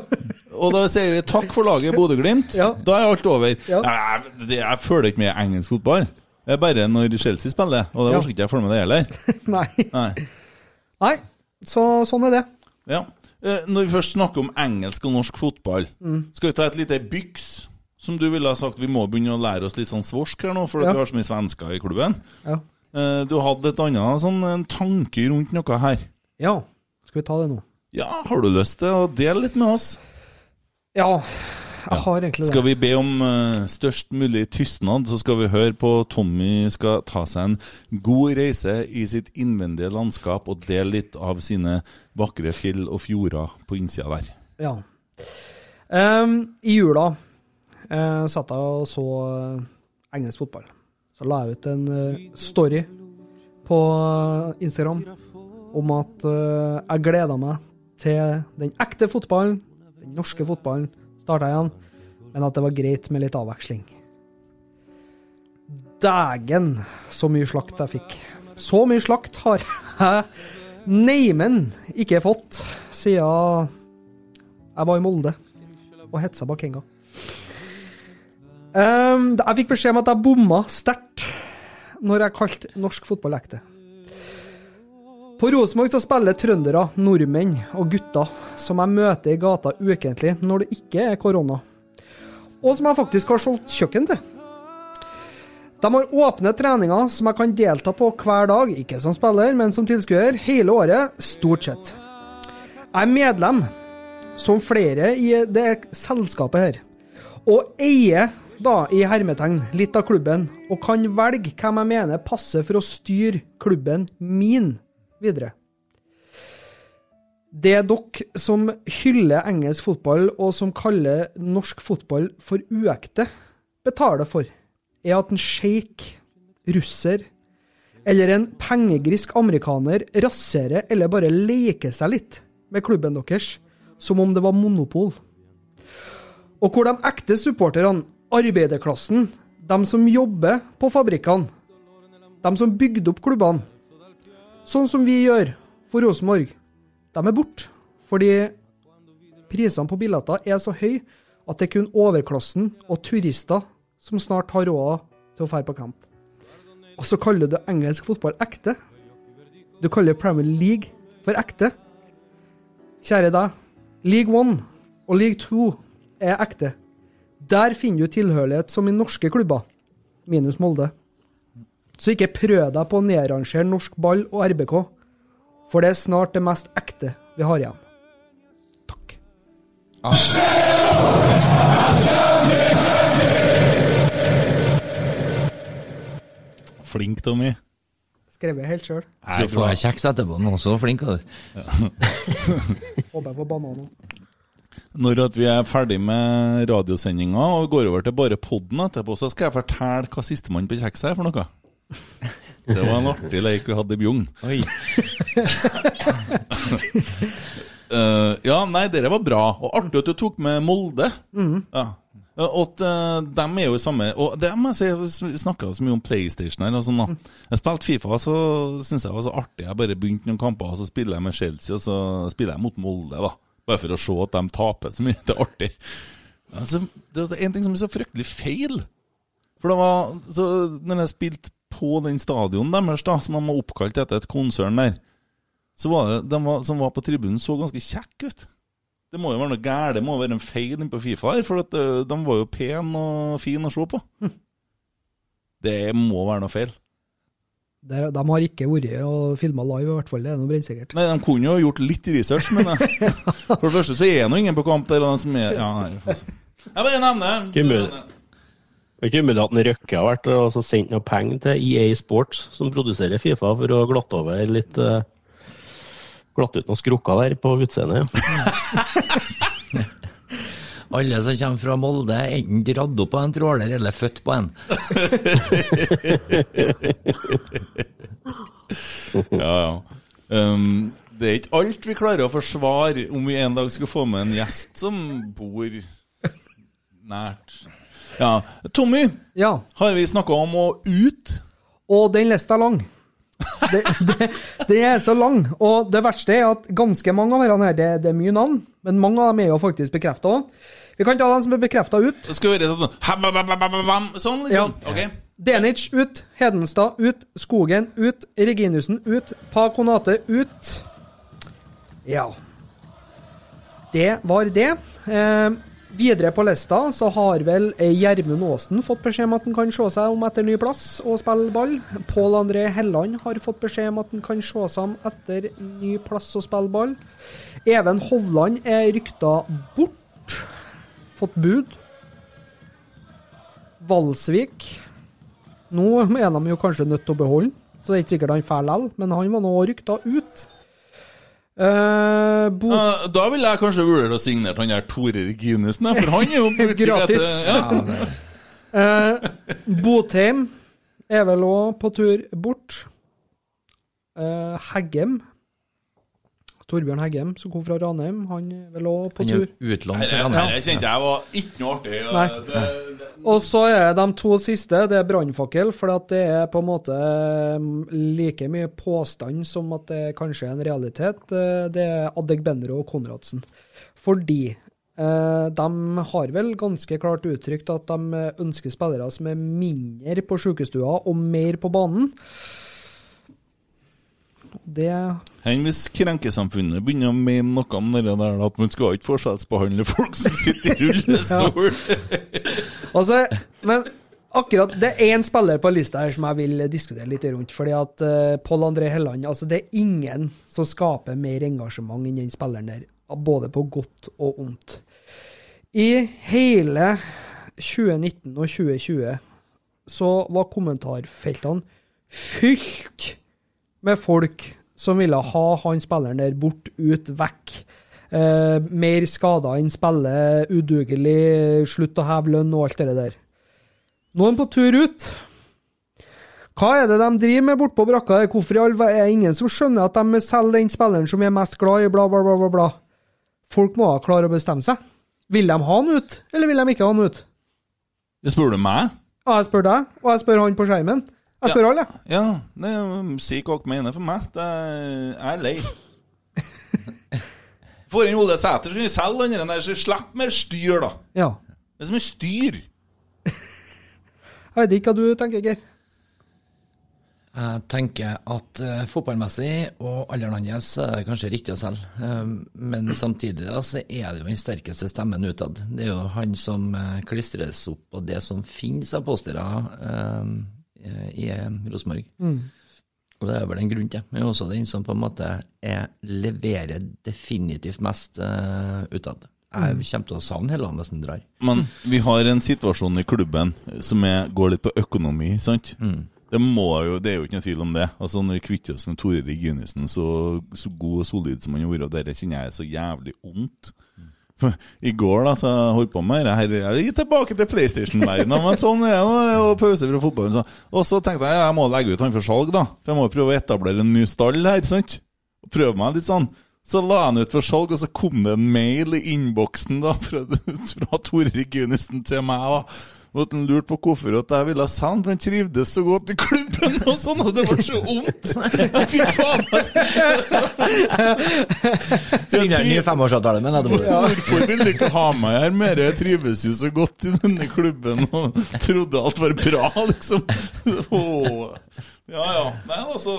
Og da sier vi takk for laget Bodø-Glimt. Ja. Da er alt over. Ja. Jeg, det, jeg følger ikke med i engelsk fotball. Det er bare når Chelsea spiller, og det Ja. ikke jeg følge med det heller. *laughs* Nei. Nei. Nei. Så sånn er det. Ja. Eh, Når vi først snakker om engelsk og norsk fotball, Mm. skal vi ta et lite byks? Som du ville ha sagt, vi må begynne å lære oss litt sånn svorsk her nå, fordi Ja. vi har så mye svensker i klubben. Ja. Eh, Du hadde et annet sånn en tanke rundt noe her. Ja. Skal vi ta det nå? Ja, har du lyst til å dele litt med oss? Ja. Jeg har egentlig det. Skal vi be om uh, størst mulig tystnad, så skal vi høre på Tommy skal ta seg en god reise i sitt innvendige landskap og dele litt av sine vakre fjell og fjorder på innsida der. Ja. Um, I jula uh, satt jeg og så eh, engelsk fotball. Så la jeg ut en uh, story på Instagram om at jeg gleda meg til den ekte fotballen, den norske fotballen, starta igjen, men at det var greit med litt avveksling. Dægen, så mye slakt jeg fikk. Så mye slakt har jeg neimen ikke fått siden jeg var i Molde og hetsa bak henga. Um, jeg fikk beskjed om at jeg bomma sterkt når jeg kalte norsk fotball ekte. På Rosenborg så spiller trøndere, nordmenn og gutter som jeg møter i gata ukentlig når det ikke er korona, og som jeg faktisk har solgt kjøkken til. De har åpne treninger som jeg kan delta på hver dag, ikke som spiller, men som tilskuer, hele året, stort sett. Jeg er medlem, som flere i det selskapet her, og eier da, i hermetegn, litt av klubben, og kan velge hvem jeg mener passer for å styre klubben min videre. Det dere som hyller engelsk fotball, og som kaller norsk fotball for uekte, betaler for, er at en sjeik, russer eller en pengegrisk amerikaner raserer eller bare leker seg litt med klubben deres, som om det var monopol. Og hvor de ekte supporterne, arbeiderklassen, de som jobber på fabrikkene, de som bygde opp klubbene, sånn som vi gjør for Rosenborg, de er borte. Fordi prisene på billetter er så høye at det er kun overklassen og turister som snart har råd til å dra på camp. Og så kaller du engelsk fotball ekte. Du kaller Premier League for ekte. Kjære deg, League One og League Two er ekte. Der finner du tilhørighet som i norske klubber, minus Molde. Så ikke prøv deg på å nedrangere norsk ball og RBK, for det er snart det mest ekte vi har igjen. Takk. Flink, Tommy. Skrevet helt sjøl. Så får jeg kjeks etterpå. Nå så flink er du. *laughs* Håper jeg får banan nå. Når at vi er ferdig med radiosendinga og går over til bare podden etterpå, så skal jeg fortelle hva sistemann på kjekset er for noe. Det var en artig leik vi hadde i Bjugn. *laughs* Eh, ja, nei, dere var bra. Og artig at du tok med Molde. Mm. Ja. Eh, Og eh, dem er jo samme Og det må jeg si, vi snakka så mye om PlayStation her. Og sånn, Mm. da. Jeg spilte Fifa, så syntes jeg det var så artig. Jeg bare begynte noen kamper, og så spiller jeg med Chelsea, og så spiller jeg mot Molde. da Bare for å se at de taper så mye. *laughs* Det er artig. Altså, det er en ting som er så fryktelig feil. For det var så Når jeg spilte på den stadion deres, da som de har oppkalt etter et konsern der, så var det de var, som var på tribunen, så ganske kjekke ut. Det må jo være noe galt, det må være en feil inne på Fifa her, for at, eh, de var jo pene og fine å se på. *laughs* Det må være noe feil. Der, de har ikke vært og filma live, i hvert fall. Det er noe brennsikkert. Nei, De kunne jo gjort litt research, men jeg. *laughs* For det første så er det nå ingen på kamp der. og de som er, ja, nei, altså. Jeg bare nevner mulig. Det er ikke umulig at en Røkke har vært og sendt noe penger til EA Sports, som produserer Fifa, for å glatte over litt uh, Glatte ut noen skrukker der på utseendet. Ja. *laughs* Alle som kommer fra Molde, er enten dratt opp av en tråler eller født på en. *laughs* Ja, ja. Um, det er ikke alt vi klarer å forsvare om vi en dag skal få med en gjest som bor nært. Ja. Tommy, Ja, har vi snakka om å ut? og den lista er lang. Den er så lang. Og det verste er at ganske mange av disse her, det, det er mye navn, men mange av dem er jo faktisk bekrefta òg. Vi kan ta dem som er bekrefta ut. Skal vi sånn Sånn, liksom? Ja. Ok. Denic ut, Hedenstad ut, Skogen ut, Reginussen ut, Pakonate ut. Ja. Det var det. Eh, videre på lista så har vel Gjermund Aasen fått beskjed om at han kan se seg om etter ny plass og spille ball. Pål André Helland har fått beskjed om at han kan se seg om etter ny plass og spille ball. Even Hovland er rykta bort. Fått bud. Valsvik Nå er de jo kanskje nødt til å beholde så det er ikke sikkert han drar likevel, men han var nå rykta ut. Eh, Bo Uh, da ville jeg kanskje vurdert å signere han der Tore Reginussen, for han er jo *laughs* Gratis. Ja. uh, Botheim er vel òg på tur bort. Eh, Heggem Torbjørn Heggem, som kom fra Ranheim, han er vel òg på Han tur. utlånt til det, Ranheim. det kjente jeg var ikke noe artig. og Nei. Det, det, Og så er de to siste, det er brannfakkel, for at det er på en måte mm, like mye påstand som at det kanskje er en realitet. Eh, Det er Adegbenro og Konradsen. Fordi eh, de har vel ganske klart uttrykt at de ønsker spillere som er mindre på sykestua og mer på banen. Det Enn hvis krenkesamfunnet begynner å mene noe om det der, at man skal ikke forskjellsbehandle folk som sitter i rullestol. Altså, men akkurat Det er én spiller på lista her som jeg vil diskutere litt rundt. fordi at uh, Pål André Helland altså Det er ingen som skaper mer engasjement enn den spilleren der. Både på godt og ondt. I hele 2019 og 2020 så var kommentarfeltene fylt med folk som ville ha han spilleren der bort, ut, vekk. Eh, mer skada enn spille, udugelig, slutt å heve lønn og alt det der. Nå er han på tur ut. Hva er det de driver med bortpå brakka? Hvorfor er det ingen som skjønner at de selger den spilleren som er mest glad i, bla, bla, bla, bla, bla? Folk må ha klare å bestemme seg. Vil de ha han ut, eller vil de ikke ha han ut? Det Spør du meg? Ja, jeg spør deg, og jeg spør han på skjermen. Jeg spør alle. Ja, det er- si hva dere mener for meg. Det er, jeg er lei. *laughs* Får inn Ole Sæter, så kan vi selge den der, så slipp mer styr, da. Ja. Det er så mye styr. Jeg vet ikke hva du tenker, Geir. Jeg tenker at eh, fotballmessig og alderen hans er det kanskje riktig å selge, Eh, men samtidig da, så er det jo den sterkeste stemmen utad. Det er jo han som uh, klistres opp på det som finnes av postere eh, i eh, Rosenborg. Mm. Og det er vel en grunn til. Men også den som på en måte er, leverer definitivt mest uh, utad. Jeg Mm. kommer til å savne Helland hvis han drar. Men vi har en situasjon i klubben som er, går litt på økonomi, sant? Det, må jo, det er jo ikke noe tvil om det. Altså Når vi kvitter oss med Tore Reginussen, så, så god og solid som han har vært, og dette kjenner jeg er så jævlig ondt. I går da, så holdt på med det her Jeg er tilbake til PlayStation-verdenen, men sånn er det. Og pause fra fotballen. Så. Og så tenkte jeg jeg må legge ut han for salg, da. For jeg må prøve å etablere en ny stall her. sant? Prøve meg litt sånn. Så la han ut for salg, og så kom det en mail i innboksen da, fra, *laughs* fra Tore Reginussen til meg. da. Og at han lurte på hvorfor at jeg ville sende, for han trivdes så godt i klubben. Og sånn, og det var så vondt! Jeg fikk faen meg Signer en ny femårsavtale med da. Hvorfor vil de ikke ha meg her mer? Jeg trives jo så godt i denne klubben og trodde alt var bra, liksom. Ja ja. Nei, altså.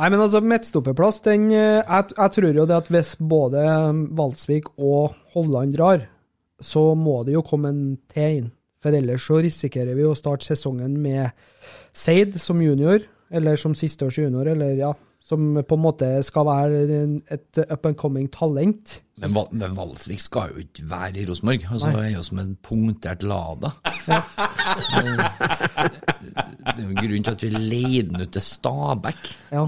Nei, men altså, midtstopperplass, den eh, jeg, jeg tror jo det at hvis både Valsvik og Hovland drar, så må det jo komme en til inn. For ellers så risikerer vi å starte sesongen med Seid som junior, eller som sisteårs junior, eller ja, som på en måte skal være et up and coming talent. Men, men Valsvik skal jo ikke være i Rosenborg. Altså, Nei. det er jo som en punktert Lada. *laughs* Det er jo en grunn til at vi leide den ut til Stabæk. Ja.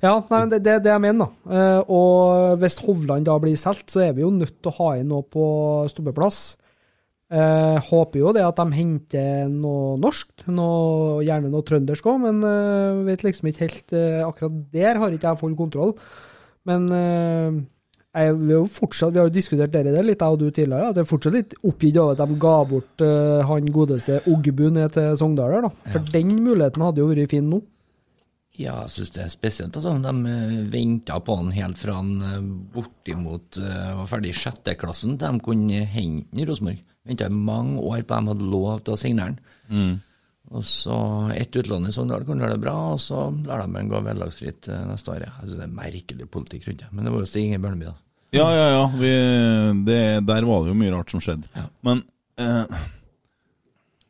Ja, nei, det det er det jeg mener, da. Eh, og hvis Hovland da blir solgt, så er vi jo nødt til å ha inn noe på stoppeplass. Eh, håper jo det at de henter noe norsk, noe, gjerne noe trøndersk òg, men eh, vet liksom ikke helt eh, Akkurat der har ikke jeg full kontroll. Men eh, jeg, vi, har jo fortsatt, vi har jo diskutert det der litt, jeg og du tidligere. At jeg er fortsatt litt oppgitt over at de ga bort eh, han godeste Oggebu ned til Sogndal. For den muligheten hadde jo vært fin nå. Ja, jeg syns det er spesielt. Altså. De venta på han helt fra han eh, bortimot eh, var ferdig i sjetteklassen til de kunne hente han i Rosenborg. Venta mange år på at de hadde lov til å signere han. Mm. Og så ett utlån i Sogndal kunne gjøre det bra, og så lar de ham gå vederlagsfritt eh, neste år. Jeg det er merkelig politikk rundt det. Men det var jo Stig Inge Bjørneby, da. Ja, ja, ja. Vi, det, der var det jo mye rart som skjedde. Men eh,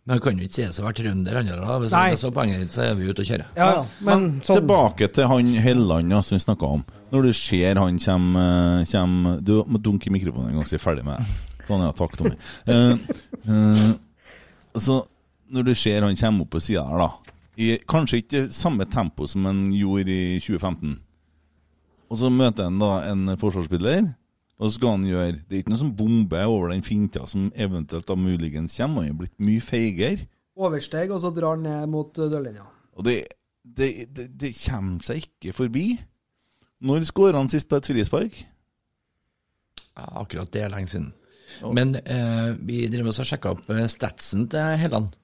Men han kan jo ikke sies å være trønder, han heller. Hvis Nei. det er så poenget ditt, så er vi ute og kjører. Ja, ja, men sånn tilbake til han Helland ja, som vi snakka om. Når du ser han kommer kjem, Du må dunke i mikrofonen en gang så jeg er ferdig med det. Sånn, ja. Takk, Tommy. Uh, uh, så når du ser han kommer opp på sida her, da I kanskje ikke samme tempo som han gjorde i 2015. Og så møter han da en forsvarsspiller, og så skal han gjøre Det er ikke noe som bomber over den finta som eventuelt da muligens kommer. Han er blitt mye feigere. Oversteg, og så drar han ned mot uh, dørlinja. Og det, det, det, det kommer seg ikke forbi. Når skåra han sist på et frispark? Ja, akkurat det er lenge siden. Men eh, vi driver også og sjekker opp eh, statsen til Helland.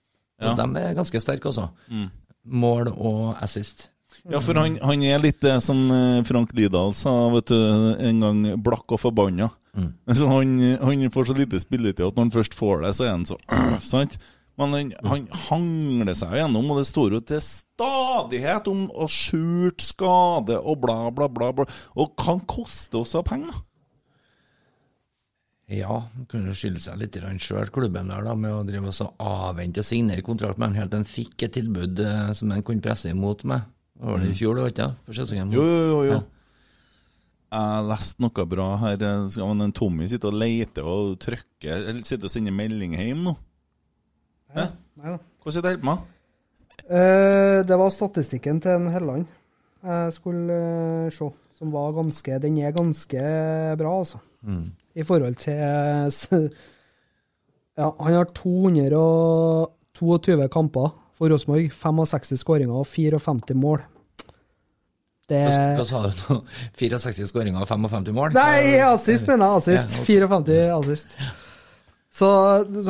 Og Ja. de er ganske sterke også. Mm. Mål og assist. Ja, for han, han er litt det som eh, Frank Lidahl sa vet du, en gang, blakk og forbanna. *laughs* Så han, han får så lite spilletid at når han først får det, så er han så *clears throat* sant? Men han, han hangler seg gjennom, og det står jo til stadighet om å skjult skade og bla, bla, bla. bla. Og kan koste oss av penger. Ja, kunne skylde seg litt sjøl, klubben der, da, med å drive og avvente signere kontrakt med han helt til han fikk et tilbud eh, som han kunne presse imot med. Var det i fjor, det var ikke det? For sesongen? Jo, jo, jo. jo. Ja. Jeg leste noe bra her. Skal man- en Tommy sitter og leter og trykker Eller sitter og sender melding hjem nå? Hæ? Nei da. Hvordan er du helt med? Uh, det var statistikken til en Helland jeg skulle uh, se, som var ganske Den er ganske bra, altså. Mm. I forhold til Ja, han har 222 kamper for Rosenborg, 65 skåringer og 54 mål. Det Hva, sa du nå? *laughs* 64 skåringer og 55 mål? Nei, assist, mener jeg. Assist. Ja, ok. 54 assist. Så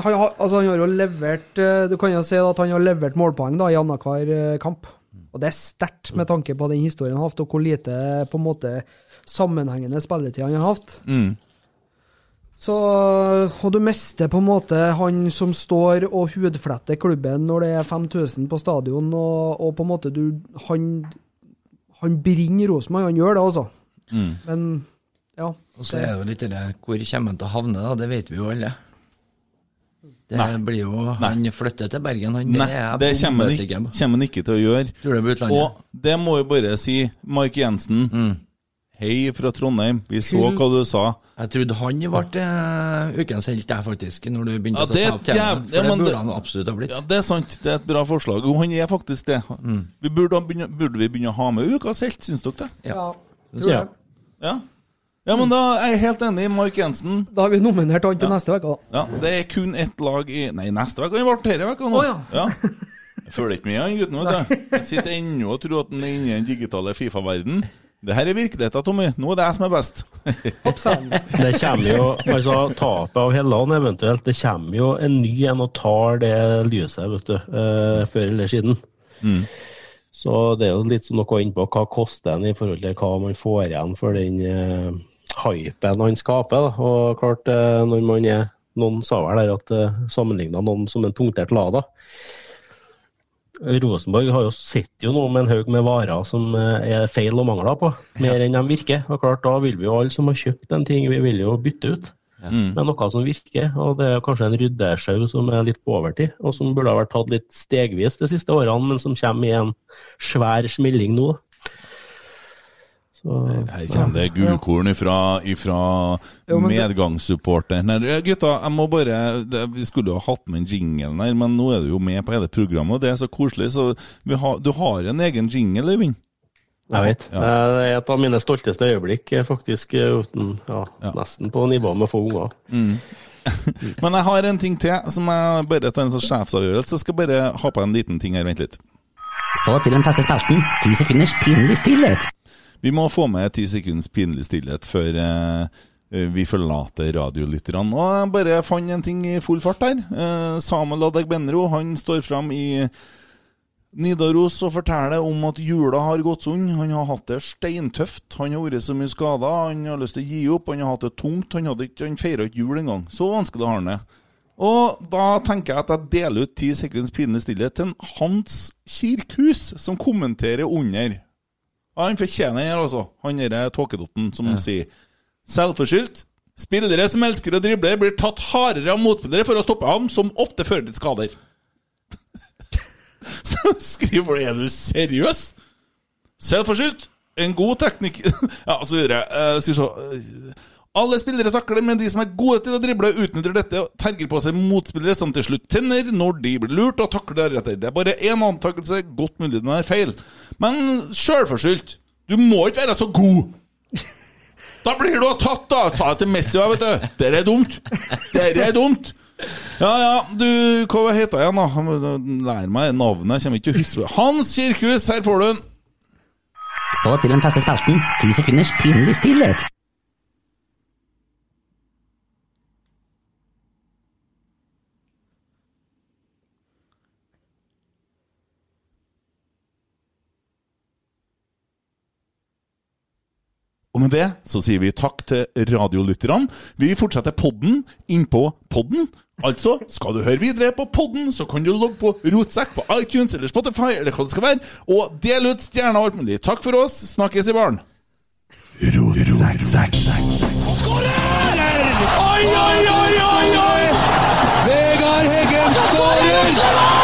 han, har- altså, han har jo levert eh, Du kan jo si at han har levert målpoeng da, i annenhver eh, kamp. Og det er sterkt med tanke på den historien han har hatt, og hvor lite på en måte sammenhengende spilletid han har hatt. Mm. Så, og du mister på en måte han som står og hudfletter klubben når det er 5000 på stadion, og, og på en måte du Han, han bringer Rosenborg, han gjør det, altså. Mm. Men ja. Og så er det jo litt det hvor kommer han til å havne, da? Det vet vi jo alle. Det Nei. blir jo Han flytter til Bergen, han. Nei, det er kommer han ikke, til å gjøre. Tror du det blir utlandet? Og det må jo bare si, Mark Jensen. Mm. Hei fra Trondheim. Vi så Kul. hva du sa. Jeg trodde han ble eh, ukens helt, jeg, faktisk, når du begynte Ja, å det ta er opp temaet. For ja, det burde han absolutt ha blitt. Ja, Det er sant. Det er et bra forslag. Og han er faktisk det. Mm. Vi burde, begynne, burde vi begynne å ha med ukas helt, syns dere det? Ja. tror jeg. Ja. ja, men da er jeg helt enig. Mark Jensen. Da har vi nominert han til neste uke, da. Ja, Det er kun ett lag i Nei, neste uke. Han ble denne uka nå. Å, ja. Jeg følger ikke med han gutten, vet du. *laughs* Jeg sitter ennå og tror at han er inne i den digitale Fifa-verden. Det her er virkeligheten, Tommy. Nå er det jeg som er best. *laughs* Det kommer jo, altså Tapet av Helland eventuelt, det kommer jo en ny en og tar det lyset, vet du, Uh, før eller siden. Mm. Så det er jo litt som noe innpå hva koster en i forhold til hva man får igjen for den uh, hypen han skaper. Da. Og klart, uh, når man er Noen sa vel der at uh, sammenligna noen som en punktert Lada. Rosenborg har jo sett jo noe med en haug med varer som eh, er feil og mangler på, mer enn de virker. Og klart, Da vil vi jo alle som har kjøpt en ting, vi vil jo bytte ut ja. med noe som virker. Og det er kanskje en ryddesjau som er litt på overtid, og som burde ha vært tatt litt stegvis de siste årene, men som kommer i en svær smilling nå. Her kommer det gullkorn ifra, ifra medgangssupporteren her. Gutta, jeg må bare det, Vi skulle jo ha hatt med en jingle her, men nå er du jo med på hele programmet, og det er så koselig. Så vi har, du har en egen jingle, Øyvind? Jeg vet. Ja. Det er et av mine stolteste øyeblikk, eh, faktisk. eh, Uten, ja, Ja. Nesten på nivå med få unger. *laughs* Men jeg har en ting til som jeg bare tar en sånn sjefsavgjørelse. Jeg skal bare ha på en liten ting her, vent litt. Så til den feste spelten. ti sekunders pinlig stillhet. Vi må få med ti sekunds pinlig stillhet før eh, vi forlater radiolytterne. Og jeg bare fant en ting i full fart her. Eh, Samuel Adegbenro han står fram i Nidaros og forteller om at jula har gått sånn. Han har hatt det steintøft. Han har vært så mye skada. Han har lyst til å gi opp. Han har hatt det tungt. Han, hadde ikke, han feira ikke jul engang. Så vanskelig har han det. Og da tenker jeg at jeg deler ut ti sekunds pinlig stillhet til Hans Kirkhus, som kommenterer under. Ja, han fortjener den her, altså. Han derre tåkedotten som sier Selvforskyldt. Spillere som elsker å drible, blir tatt hardere av motspillere for å stoppe ham, som ofte fører til skader. *laughs* Så skriver du Er du seriøs? Selvforskyldt. En god teknikk *laughs* Ja, så videre. Uh, skal vi se. Alle spillere takler, men de som er gode til å drible, utnytter dette og terger på seg motspillere som til slutt tenner når de blir lurt, og takler deretter. Det er bare én antakelse, godt mulig den er feil. Men sjølforskyldt. Du må ikke være så god! Da blir du tatt, da! Sa jeg til Messi òg, vet du. Dere er dumt. Dere er dumt. Ja, ja, du, hva heter jeg igjen, da? Lær meg navnet, jeg kommer ikke til å huske. Hans Kirkhus, her får du den. Så til den faste spalten. Ti sekunders pinlig stillhet. Med det så sier vi takk til radiolytterne. Vi fortsetter podden innpå podden. Altså, skal du høre videre på podden, så kan du logge på Rotsekk på iTunes eller Spotify eller hva det skal være, og del ut stjerner og alt mulig. Takk for oss. Snakkes i baren. Oi, oi, oi, oi, oi! Vegard Heggen skårer!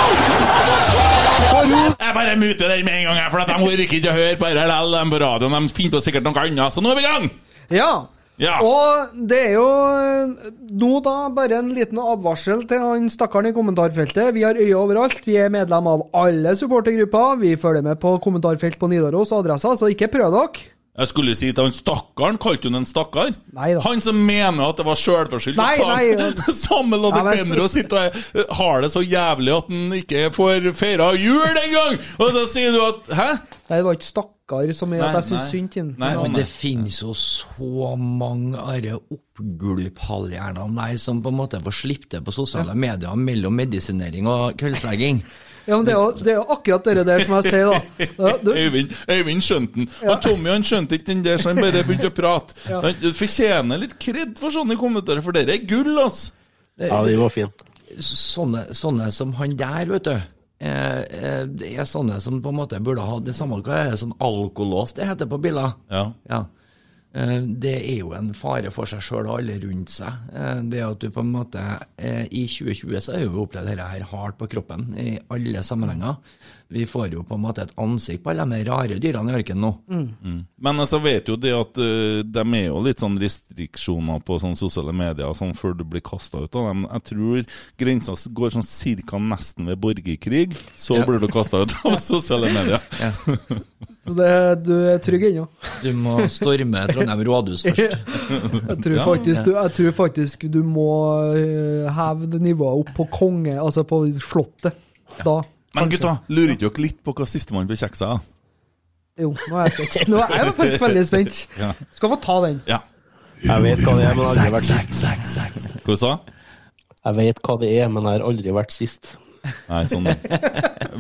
Jeg bare muter den med en gang, for de orker ikke å høre på RLL de på radioen. De finner på sikkert noe annet. Så nå er vi i gang! Ja. Ja. Og det er jo eh, nå da bare en liten advarsel til han stakkaren i kommentarfeltet. Vi har øye overalt. Vi er medlem av alle supportergrupper. Vi følger med på kommentarfelt på Nidaros adresser, så ikke prøv dere. Jeg skulle si til han stakkaren, kalte hun en stakkar? Han som mener at det var sjølforskyldt. Nei, nei. *laughs* Samme Lodde Ja, men Benro så- sitter og har det så jævlig at han ikke får feira jul engang! Og så sier du at Hæ? Nei, det var ikke stakkar som er at jeg syns synd på ham. Men det finnes jo så mange arre oppgulphalvhjerner som på en måte får slippe det på sosiale medier mellom medisinering og kveldslegging. Ja, men det er, jo, det er jo akkurat det der som jeg sier, da. Ja, du, Øyvind, Øyvind skjønte den. Han Tommy han skjønte ikke den der, så han bare begynte å prate. Ja. Han fortjener litt kred for sånne kommentarer, for dere er gull, ass! Ja, de var fine. Sånne, sånne som han der, vet du. Eh, eh, det er sånne som på en måte burde ha det samme Hva er det sånn alkolås det heter på biler? Ja. Ja. Eh, Det er jo en fare for seg sjøl og alle rundt seg. Eh, Det at du på en måte eh, I 2020 så har vi opplevd dette her hardt på kroppen i alle sammenhenger. Vi får jo på en måte et ansikt på alle de rare dyrene i ørkenen nå. Mm. Men altså vet jo det at uh, de er jo litt sånn restriksjoner på sånn sosiale medier sånn før du blir kasta ut av dem. Jeg tror grensa går sånn cirka nesten ved borgerkrig, så Ja. blir du kasta ut av *laughs* sosiale medier. Ja. så det, du er trygg ennå. Du må storme Trondheim rådhus *laughs* først. Jeg tror, Ja. faktisk, du, jeg tror faktisk du må øh, heve nivået opp på konge, altså på slottet. Da. Men kanskje. gutta, lurer ikke dere litt på hva sistemann blir kjeksa av? Jo, nå er jeg spent. Nå er jeg faktisk veldig spent. Ja. Skal få ta den. Ja. Jeg vet hva det er, men jeg har aldri vært sist. Hva sa Jeg vet hva det er, men jeg har aldri vært sist. Nei, sånn.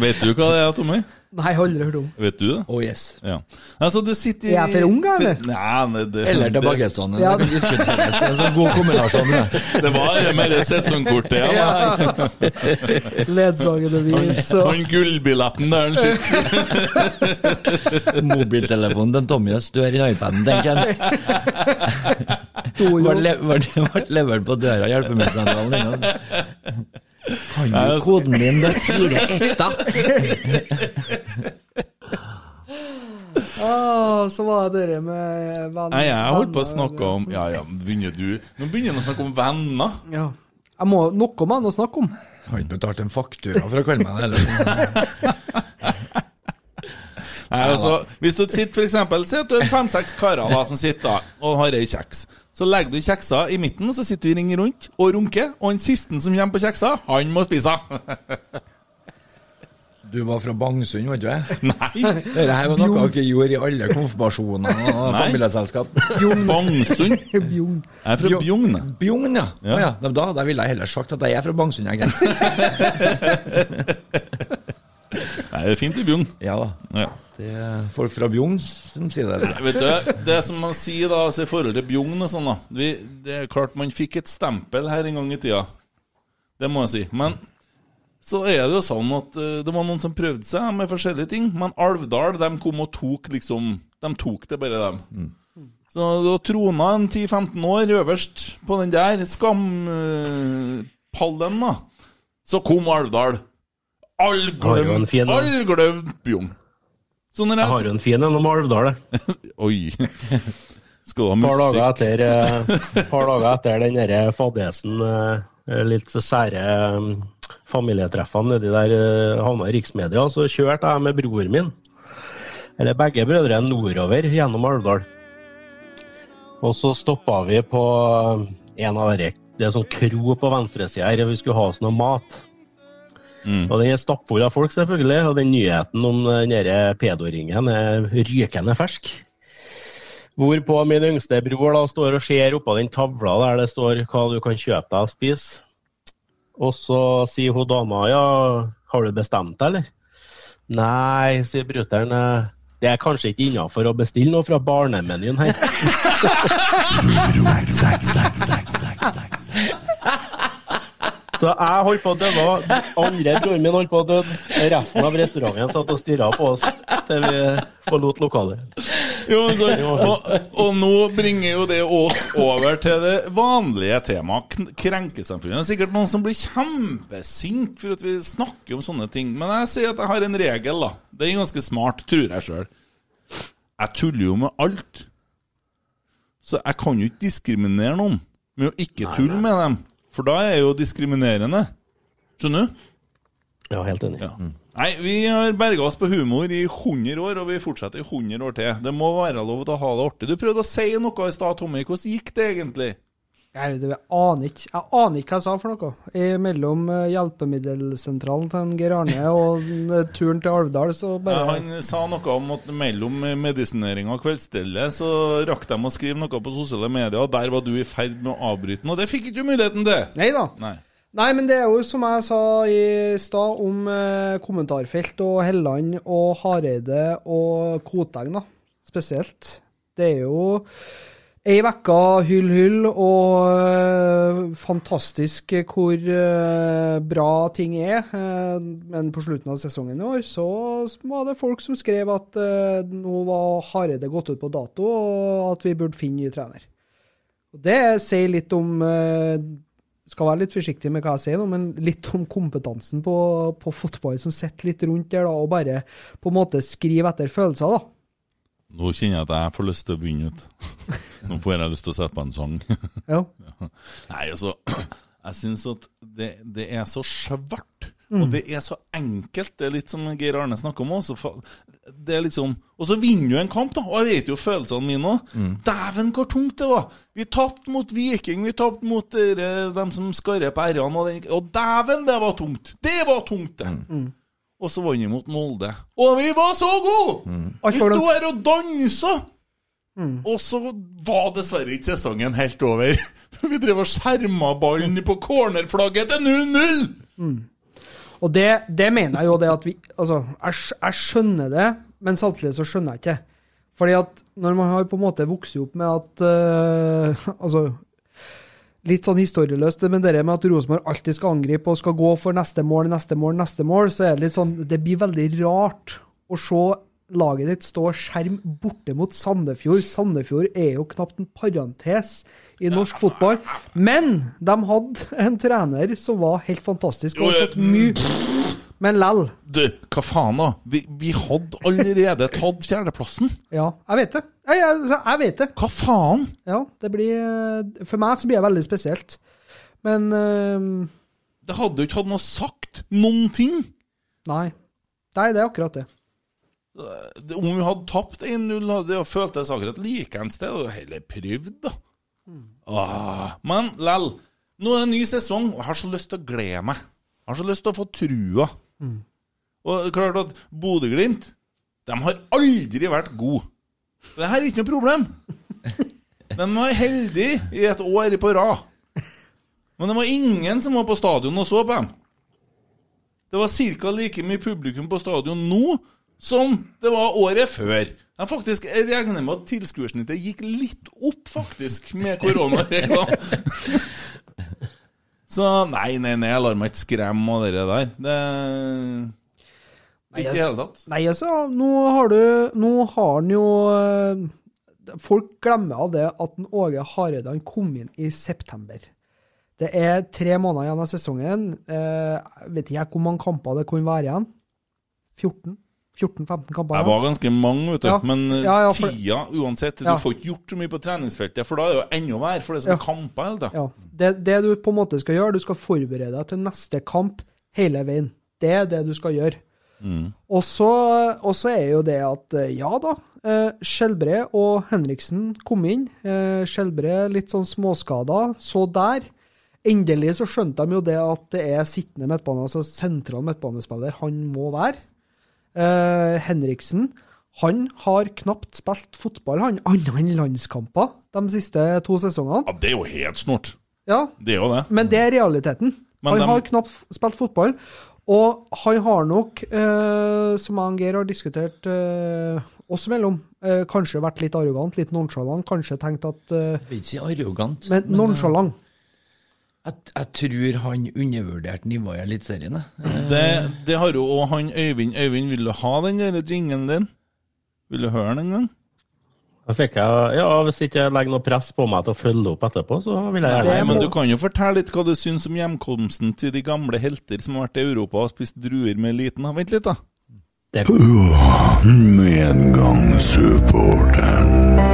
Vet du hva det er, Tommy? Nei, jeg har aldri hørt om. Vet du det? Oh yes. Ja. Altså, du sitter i Er jeg for ung, eller? Nei, nei, det, Eller det, tilbakestående. Ja. Det kan diskuteres. Er en sånn god kombinasjon. det. det var mer sesongkortet ja. Ja? Ledsagende vis og Han gullbilletten der, han sitter. Mobiltelefonen til Tommy er større enn iPaden, tenker jeg. Dojo. Ble le- ble- ble levert på døra i hjelpemiddelsentralen din. Kan du koden din? Det er fire etter. ah, Så var det det med venner. Nei, jeg holdt på å snakke om Ja, ja, begynner du Nå begynner han å snakke om venner. Ja. Jeg må noe med å snakke om. Har ikke betalt en faktura for å kalle meg det. *laughs* Nei, altså, Hvis du sitter for eksempel, Si at du er fem-seks karer da, som sitter da, og har ei kjeks. Så legger du kjeksa i midten, så sitter du i ring rundt og runker. Og den siste som kommer på kjeksa, han må spise. Du var fra Bangsund, var du *laughs* det? Nei. Dette her var noe dere gjorde i alle konfirmasjoner og familieselskap. Bangsund. Bjugn. Jeg er fra Bjugn. Bjugn, ja. Ja. Ja. Da, da ville jeg heller sagt at jeg er fra Bangsund, egentlig. *laughs* Nei, det er fint i Bjugn. Ja da. Ja. Det er folk fra Bjugn som sier det. Vet du, Det som man sier da, altså i forhold til Bjugn og sånn da vi, Det er klart man fikk et stempel her en gang i tida. Det må jeg si. Men så er det jo sånn at uh, det var noen som prøvde seg med forskjellige ting. Men Alvdal de kom og tok liksom De tok det bare, dem. Så da trona en 10-15 år øverst på den der skampallen, da. Så kom Alvdal. All Har jo en glemt fin en. all. Så Jeg har jo en fin en om Alvdal. *laughs* Oi. Skal du ha Et musikk? etter, eh, *laughs* par dager etter den derre fadesen, eh, litt sære eh, familietreffene nedi der eh, havna i riksmedia, så kjørte jeg med bror min, eller begge brødrene, nordover gjennom Alvdal. Og så stoppa vi på eh, en av de, det er sånn kro på venstresida her, vi skulle ha oss noe mat. Mm. Og den er stappfull av folk, selvfølgelig. Og den nyheten om den der pedoringen er rykende fersk. Hvorpå min yngste bror da står og ser oppå den tavla der det står hva du kan kjøpe deg og spise. Og så sier hun dama ja, har du bestemt deg, eller? Nei, sier brutter'n. «eh, Det er kanskje ikke innafor å bestille noe fra barnemenyen her. *laughs* *laughs* Så jeg holdt på å dø. Andre broren min holdt på å dø. Resten av restauranten satt og stirra på oss til vi forlot lokalet. Jo, så, og, og nå bringer jo det oss over til det vanlige temaet, krenkesamfunnet. Det er sikkert noen som blir kjempesint for at vi snakker om sånne ting. Men jeg sier at jeg har en regel, da. Det er ganske smart, tror jeg sjøl. Jeg tuller jo med alt. Så jeg kan jo ikke diskriminere noen med å ikke tulle med dem. For da er jeg jo diskriminerende. Skjønner du? Ja, helt enig. Ja. Nei, vi har berga oss på humor i 100 år, og vi fortsetter i 100 år til. Det må være lov til å ha det artig. Du prøvde å si noe i stad, Tommy. Hvordan gikk det egentlig? Jeg, vet, jeg aner ikke Jeg aner ikke hva jeg sa for noe. I mellom eh, hjelpemiddelsentralen til Geir Arne og eh, turen til Alvdal, så bare han sa noe om at mellom medisinering og kveldsstellet så rakk de å skrive noe på sosiale medier, og der var du i ferd med å avbryte den, og det fikk ikke du muligheten til! Nei da. Nei. Nei, men det er jo som jeg sa i stad, om eh, kommentarfelt og Helland og Hareide og Koteng, da, spesielt. Det er jo ei uke hyll, hyll, og eh, fantastisk hvor eh, bra ting er. Eh, men på slutten av sesongen i år så var det folk som skrev at nå var Hareide gått ut på dato, og at vi burde finne ny trener. Og Det sier litt om skal være litt forsiktig med hva jeg sier nå, men litt om kompetansen på, på fotball som sitter litt rundt der, da, og bare på en måte skriver etter følelser, da. Nå kjenner jeg at jeg får lyst til å begynne ut. *laughs* Nå får jeg lyst til å sette på en sang. *laughs* Ja. Nei, altså *clears throat* Jeg syns at det, det er så svart. Mm. Og det er så enkelt. Det er litt som Geir Arne snakker om også. Det er liksom Og så vinner du en kamp, da. Og jeg vet jo følelsene mine òg. Dæven, hvor tungt det var! Vi tapte mot Viking, vi tapte mot dere, dem som skarrer på r-ene. Og, den- og dæven, det var tungt! Det var tungt, det! Mm. Og så vant vi mot Molde. Og vi var så gode! Mm. Vi sto her og dansa! Og så var dessverre ikke sesongen helt over. *laughs* Vi drev og skjerma ballen på cornerflagget til 0-0! Og det, det mener jeg jo det at vi Altså, jeg, jeg skjønner det, men samtidig så skjønner jeg ikke. Fordi at når man har på en måte vokst opp med at uh, *laughs* Altså Litt sånn historieløst, men det med at Rosenborg alltid skal angripe og skal gå for neste mål, neste mål, neste mål, så er det litt sånn Det blir veldig rart å se laget ditt stå skjerm borte mot Sandefjord. Sandefjord er jo knapt en parentes i norsk fotball. Men de hadde en trener som var helt fantastisk og har fått mye Men lell. Du, hva faen, da? Vi, vi hadde allerede tatt fjerdeplassen. Ja, jeg vet det. Jeg, jeg, jeg vet det. Hva faen? Ja, det blir For meg så blir det veldig spesielt. Men eh, Det hadde jo ikke hatt noe sagt. Noen ting. Nei. Nei, det er akkurat det. Det- Om vi hadde tapt 1-0, hadde jeg følt det akkurat likeens. Det hadde heller prøvd, da. Ah, men lell. Nå er det en ny sesong, og jeg har så lyst til å glede meg. Jeg har så lyst til å få trua. Og det er klart at Bodø-Glimt De har aldri vært gode. Det her er ikke noe problem. *laughs* De var heldige i et år på rad. Men det var ingen som var på stadion og så på dem. Det var ca. like mye publikum på stadion nå som det var året før. Jeg faktisk jeg regner med at tilskuersnittet gikk litt opp, faktisk, med *laughs* koronareglene. *laughs* Så nei, nei, nei, jeg lar meg ikke skremme av det der. Det Ikke i det hele tatt. Nei, altså, nå har du Nå har han jo eh, Folk glemmer av det at den Åge Hareide kom inn i september. Det er tre måneder igjen av sesongen. Eh, jeg vet ikke hvor mange kamper det kunne være igjen. 14? 14-15 kamper? Jeg var ganske mange, vet du. Ja. Men eh, Ja, ja, for- tida uansett. Du får ikke gjort så mye på treningsfeltet, for da er det jo enda verre, for det er som kamper hele tida. Det, det du på en måte skal gjøre, du skal forberede deg til neste kamp hele veien. Det er det du skal gjøre. Så og så er jo det at eh, ja da, eh, Skjelbre og Henriksen kom inn. Skjelbre litt sånn småskada, så der. Endelig så skjønte de jo det at det er sittende midtbane, altså sentral midtbanespiller, han må være. Eh, Henriksen, han har knapt spilt fotball, han, annet enn landskamper, de siste to sesongene. Ja, det er jo helt snort. Ja, Det er jo det. men det er realiteten. Men han de... har knapt spilt fotball. Og han har nok, eh, som han Geir har diskutert eh, oss imellom, eh, kanskje vært litt arrogant, litt nonchalant. Kanskje tenkt at eh, Jeg vil ikke si arrogant. Men men nonchalant. Jeg, jeg tror han undervurderte nivået i Eliteserien. Det, det har jo òg han Øyvind. Øyvind, vil du ha den der jinglen din? Vil du høre den en gang? Da fikk jeg, ja, Hvis ikke jeg legger noe press på meg til å følge opp etterpå, så vil jeg gjerne men du kan jo fortelle litt hva du syns om hjemkomsten til de gamle helter som har vært i Europa og spist druer med eliten. Vent litt, da. Medgangssupporteren.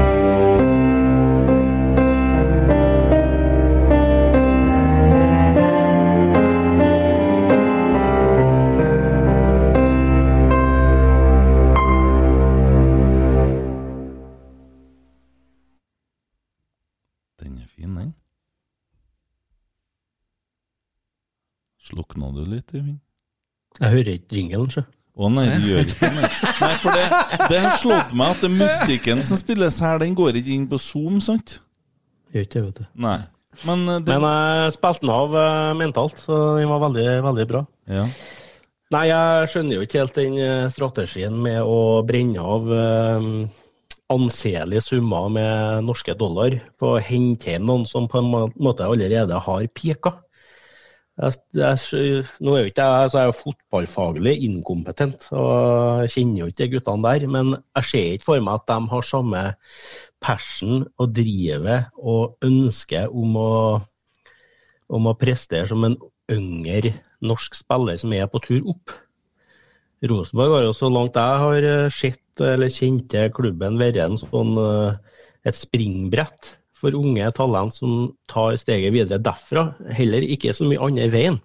Slukna du litt, Øyvind? Jeg hører ikke ringelen, sjø. Å nei, du gjør ikke det. Nei, for det, det har slått meg at det musikken som spilles her, den går ikke inn på Zoom, sant? Gjør ikke det, vet du. Nei. Men eh, det, Men jeg spilte den av eh, mentalt, så den var veldig, veldig bra. ja. Nei, jeg skjønner jo ikke helt den eh, strategien med å brenne av anselige summer med norske dollar for å hente hjem noen som på en måte allerede har pika. Jeg, jeg, nå er jo ikke jeg, så er jeg jo fotballfaglig inkompetent, og jeg kjenner jo ikke de guttene der, men jeg ser ikke for meg at de har samme passion og drivet og ønske om å om å prestere som en yngre norsk spiller som er på tur opp. Rosenborg har jo så langt jeg har eh, sett eller kjent klubben være en sånn, eh, et springbrett for unge talent som tar steget videre derfra, heller ikke så mye andre veien.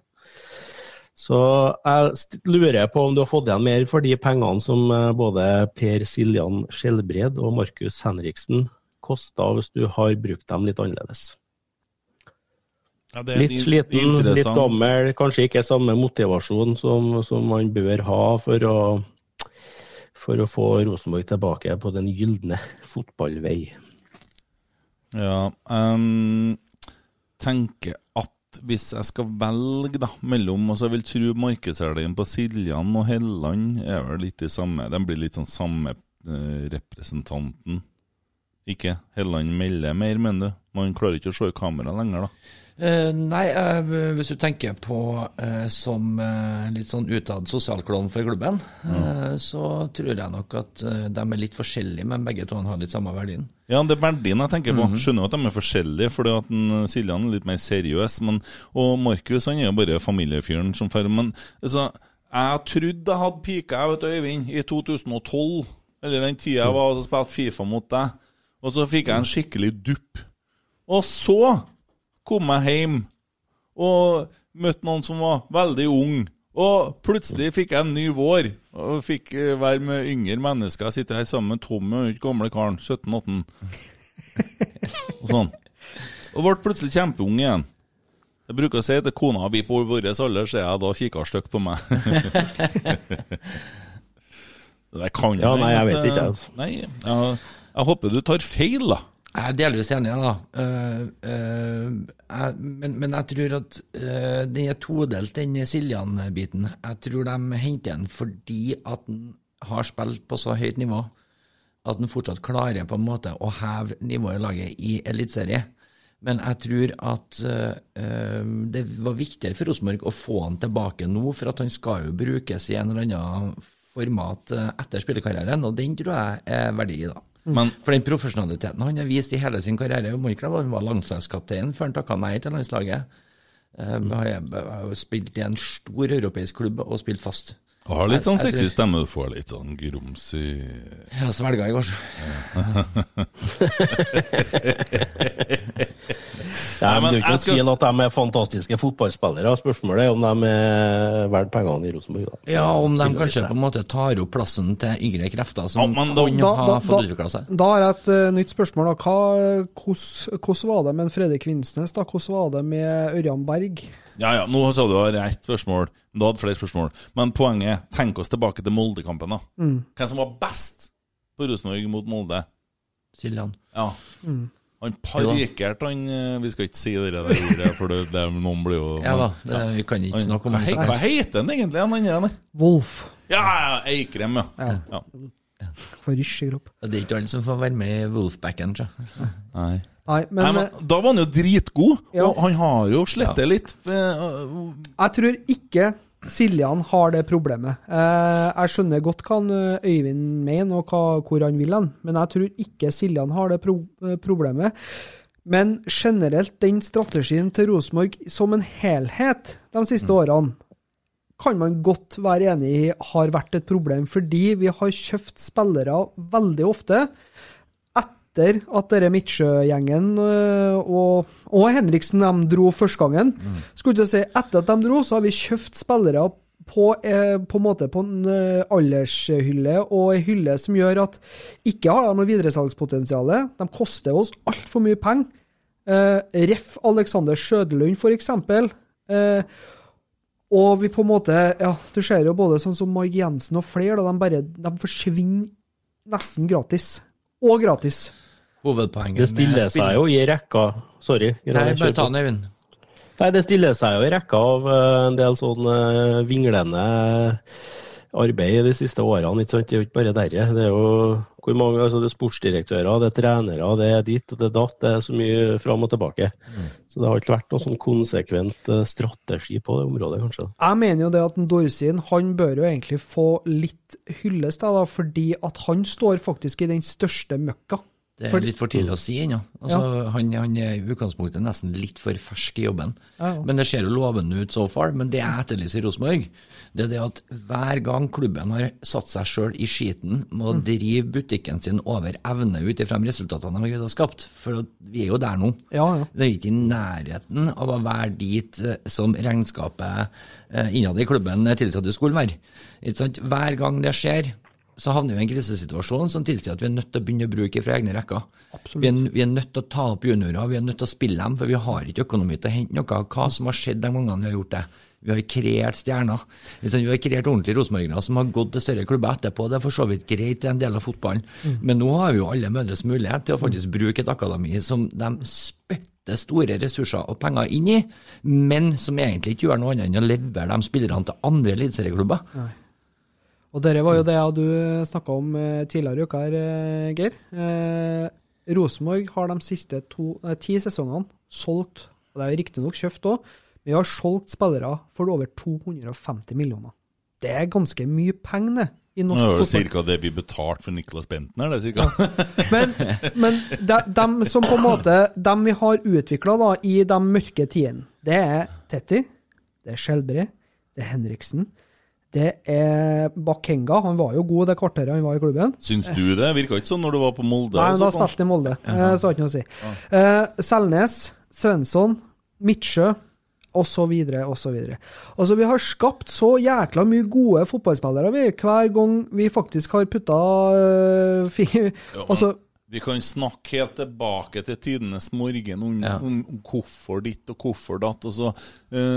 Så jeg lurer på om du har fått igjen mer for de pengene som eh, både Per Siljan Skjelbred og Markus Henriksen kosta, hvis du har brukt dem litt annerledes. Ja, det Litt sliten, litt gammel, kanskje ikke samme motivasjon som, som man bør ha for å, for å få Rosenborg tilbake på den gylne fotballvei. Ja, Um, tenker at hvis jeg skal velge da, mellom og så vil tro markedsverdien på Siljan og Helland er vel litt de samme. De blir litt sånn samme eh, representanten. Ikke? Helland melder mer, mener du? Man klarer ikke å se i kamera lenger, da. Eh, nei, eh, hvis du tenker på eh, som litt sånn utad sosialklovn for klubben, eh, så tror jeg nok at de er litt forskjellige, men begge to har litt samme verdien. Ja, det er verdien jeg tenker på. Mhm. Skjønner jo at de er forskjellige, fordi at den, eh, Siljan er litt mer seriøs. Men, og Markus han er jo bare familiefyren som fer. Men altså, jeg trodde jeg hadde pika, jeg vet du, Øyvind, i 2012. Eller den tida jeg var og spilte Fifa mot deg. Og så fikk jeg en skikkelig dupp. Og så kom jeg hjem og møtte noen som var veldig ung. Og plutselig fikk jeg en ny vår, og fikk eh, være med yngre mennesker. Jeg sitter her sammen med Tommy og den gamle karen, 17-18. *laughs* Og sånn. Og ble plutselig kjempeung igjen. Jeg bruker å si til kona vi på vår alder, så er jeg da kikka stygt på meg. *laughs* det der kan Ja, nei, jeg vet ikke, eh, altså. Nei, jeg, jeg håper du tar feil, da. Jeg er delvis enig, da. Uh, uh, jeg, men, men jeg tror at uh, den er todelt, den Siljan-biten. Jeg tror de henter den fordi at han har spilt på så høyt nivå at han fortsatt klarer på en måte å heve nivået i laget i eliteserie. Men jeg tror at det var viktigere for Rosenborg å få han tilbake nå, for at han skal jo brukes i en eller annen format etter spillekarrieren, og den tror jeg er verdi i, da. Men, For den profesjonaliteten han har vist i hele sin karriere ikke Han var landslagskaptein før han takka nei til landslaget. Han har- jo spilt i en stor europeisk klubb og spilt fast. Og har litt sånn Jeg- jeg sexy stemme. Du får litt sånn grums i har svelga i går. Det *laughs* *laughs* er Nei, men jo ikke jeg noen skal tvil at de er fantastiske fotballspillere. Spørsmålet er om de er verdt pengene i Rosenborg. da. Ja, om de kanskje på en måte tar opp plassen til yngre krefter som Ja, da- kan Da, ha da, fått utvikla seg. da har jeg et uh, nytt spørsmål. Hva, hvordan, hvordan var det med Fredrik Vinsnes? da? Hvordan var det med Ørjan Berg? Ja, ja, nå sa du rett spørsmål. Du hadde flere spørsmål. Men poenget er, tenk oss tilbake til Molde-kampen. da. Mm. Hvem som var best på Rosenborg mot Molde? Siljan. Ja. Mm. Han parykerte han eh, Vi skal ikke si det der ordet, for det, det, noen blir jo Ja da, det, vi kan ikke Han- snakke om det. hva heter han egentlig, han andre? Wolf. Ja, ja, Eikrem, ja. Ja. ja. For rysj i kropp. Det er ikke alle som får være med i Wolfbacken. tror jeg. Nei. Nei, men, Nei, men Da var han jo dritgod, Ja. og han har jo slettet Ja. litt. eh, Jeg tror ikke Siljan har det problemet. Eh, jeg skjønner godt hva eh, Øyvind mener og hva, hvor han vil hen, men jeg tror ikke Siljan har det pro eh, problemet. Men generelt, den strategien til Rosenborg som en helhet de siste årene, kan man godt være enig i har vært et problem, fordi vi har kjøpt spillere veldig ofte etter at denne Midtsjø-gjengen øh, og, og Henriksen de dro første gangen. Skulle til å si, Etter at de dro, så har vi kjøpt spillere på, eh, på en måte på en eh, aldershylle, og en hylle som gjør at ikke har de noe videresalgspotensial. De koster oss altfor mye penger. Eh, Ref. Alexander Sjødelund, for eksempel. Eh, og vi på en måte Ja, du ser jo både sånn som Mark Jensen og flere, da, de bare de forsvinner nesten gratis. Og gratis. Hovedpoenget Det stiller med seg jo i rekka Sorry. Nei, bare ta den, Øyvind. Nei, det stiller seg jo i rekka av eh, en del sånn eh, vinglende arbeid de siste årene. Ikke sant? Det er jo ikke bare derre. Det er jo hvor mange, altså det er sportsdirektører, det er trenere, det er ditt og det er datt. Det er så mye fram og tilbake. Så det har ikke vært noe sånn konsekvent eh, strategi på det området, kanskje. Jeg mener jo det at en Dorsin han bør jo egentlig få litt hyllest, da, fordi at han står faktisk i den største møkka. Det er For- litt for tidlig å si ennå. Altså, han, han er i utgangspunktet nesten litt for fersk i jobben. Ja, ja. Men det ser jo lovende ut so far. Men det jeg etterlyser i Rosenborg, det er det at hver gang klubben har satt seg sjøl i skiten med å Mm. drive butikken sin over evne ut ifra de resultatene de har greid å skapt, for at vi er jo der nå. Ja, ja. Det er ikke i nærheten av å være dit eh, som regnskapet eh, innad i klubben tilsatte skulle være. Hver gang det skjer, så havner vi i en krisesituasjon som tilsier at vi er nødt til å begynne å bruke fra egne rekker. Vi er, vi er nødt til å ta opp juniorer, vi er nødt til å spille dem, for vi har ikke økonomi til å hente noe. Hva som har skjedd de gangene vi har gjort det? Vi har kreert stjerner. Vi har kreert ordentlige rosenborgere som har gått til større klubber etterpå. Det er for så vidt greit, det er en del av fotballen. Men nå har vi jo alle mødres mulighet til å faktisk bruke et akademi som de spytter store ressurser og penger inn i, men som egentlig ikke gjør noe annet enn å levere de spillerne til andre eliteserieklubber. Og dette var jo det jeg du snakka om eh, tidligere i uka, her, eh, Geir. Eh, Rosenborg har de siste to, eh, ti sesongene solgt, og det er jo riktignok kjøpt òg, men vi har solgt spillere for over 250 millioner. Det er ganske mye penger, det, i Nå norsk er det jo ca. det vi betalte for Niklas Bentner, det cirka. Men, men de, de, som på en måte De vi har utvikla i de mørke tidene, det er Tetti, det er Skjelbred, det er Henriksen, det er Bakenga. Han var jo god det kvarteret han var i klubben. Syns du det? Virka ikke sånn når du var på Molde? Nei, da spilte han i Molde, eh, så har ikke noe å si. Eh, Selnes, Svensson, Midtsjø, osv., osv. Altså, vi har skapt så jækla mye gode fotballspillere, vi, hver gang vi faktisk har putta uh, fi... Ja, *laughs* Altså, Vi kan snakke helt tilbake til tidenes morgen om, om, om hvorfor ditt og hvorfor datt, og så eh,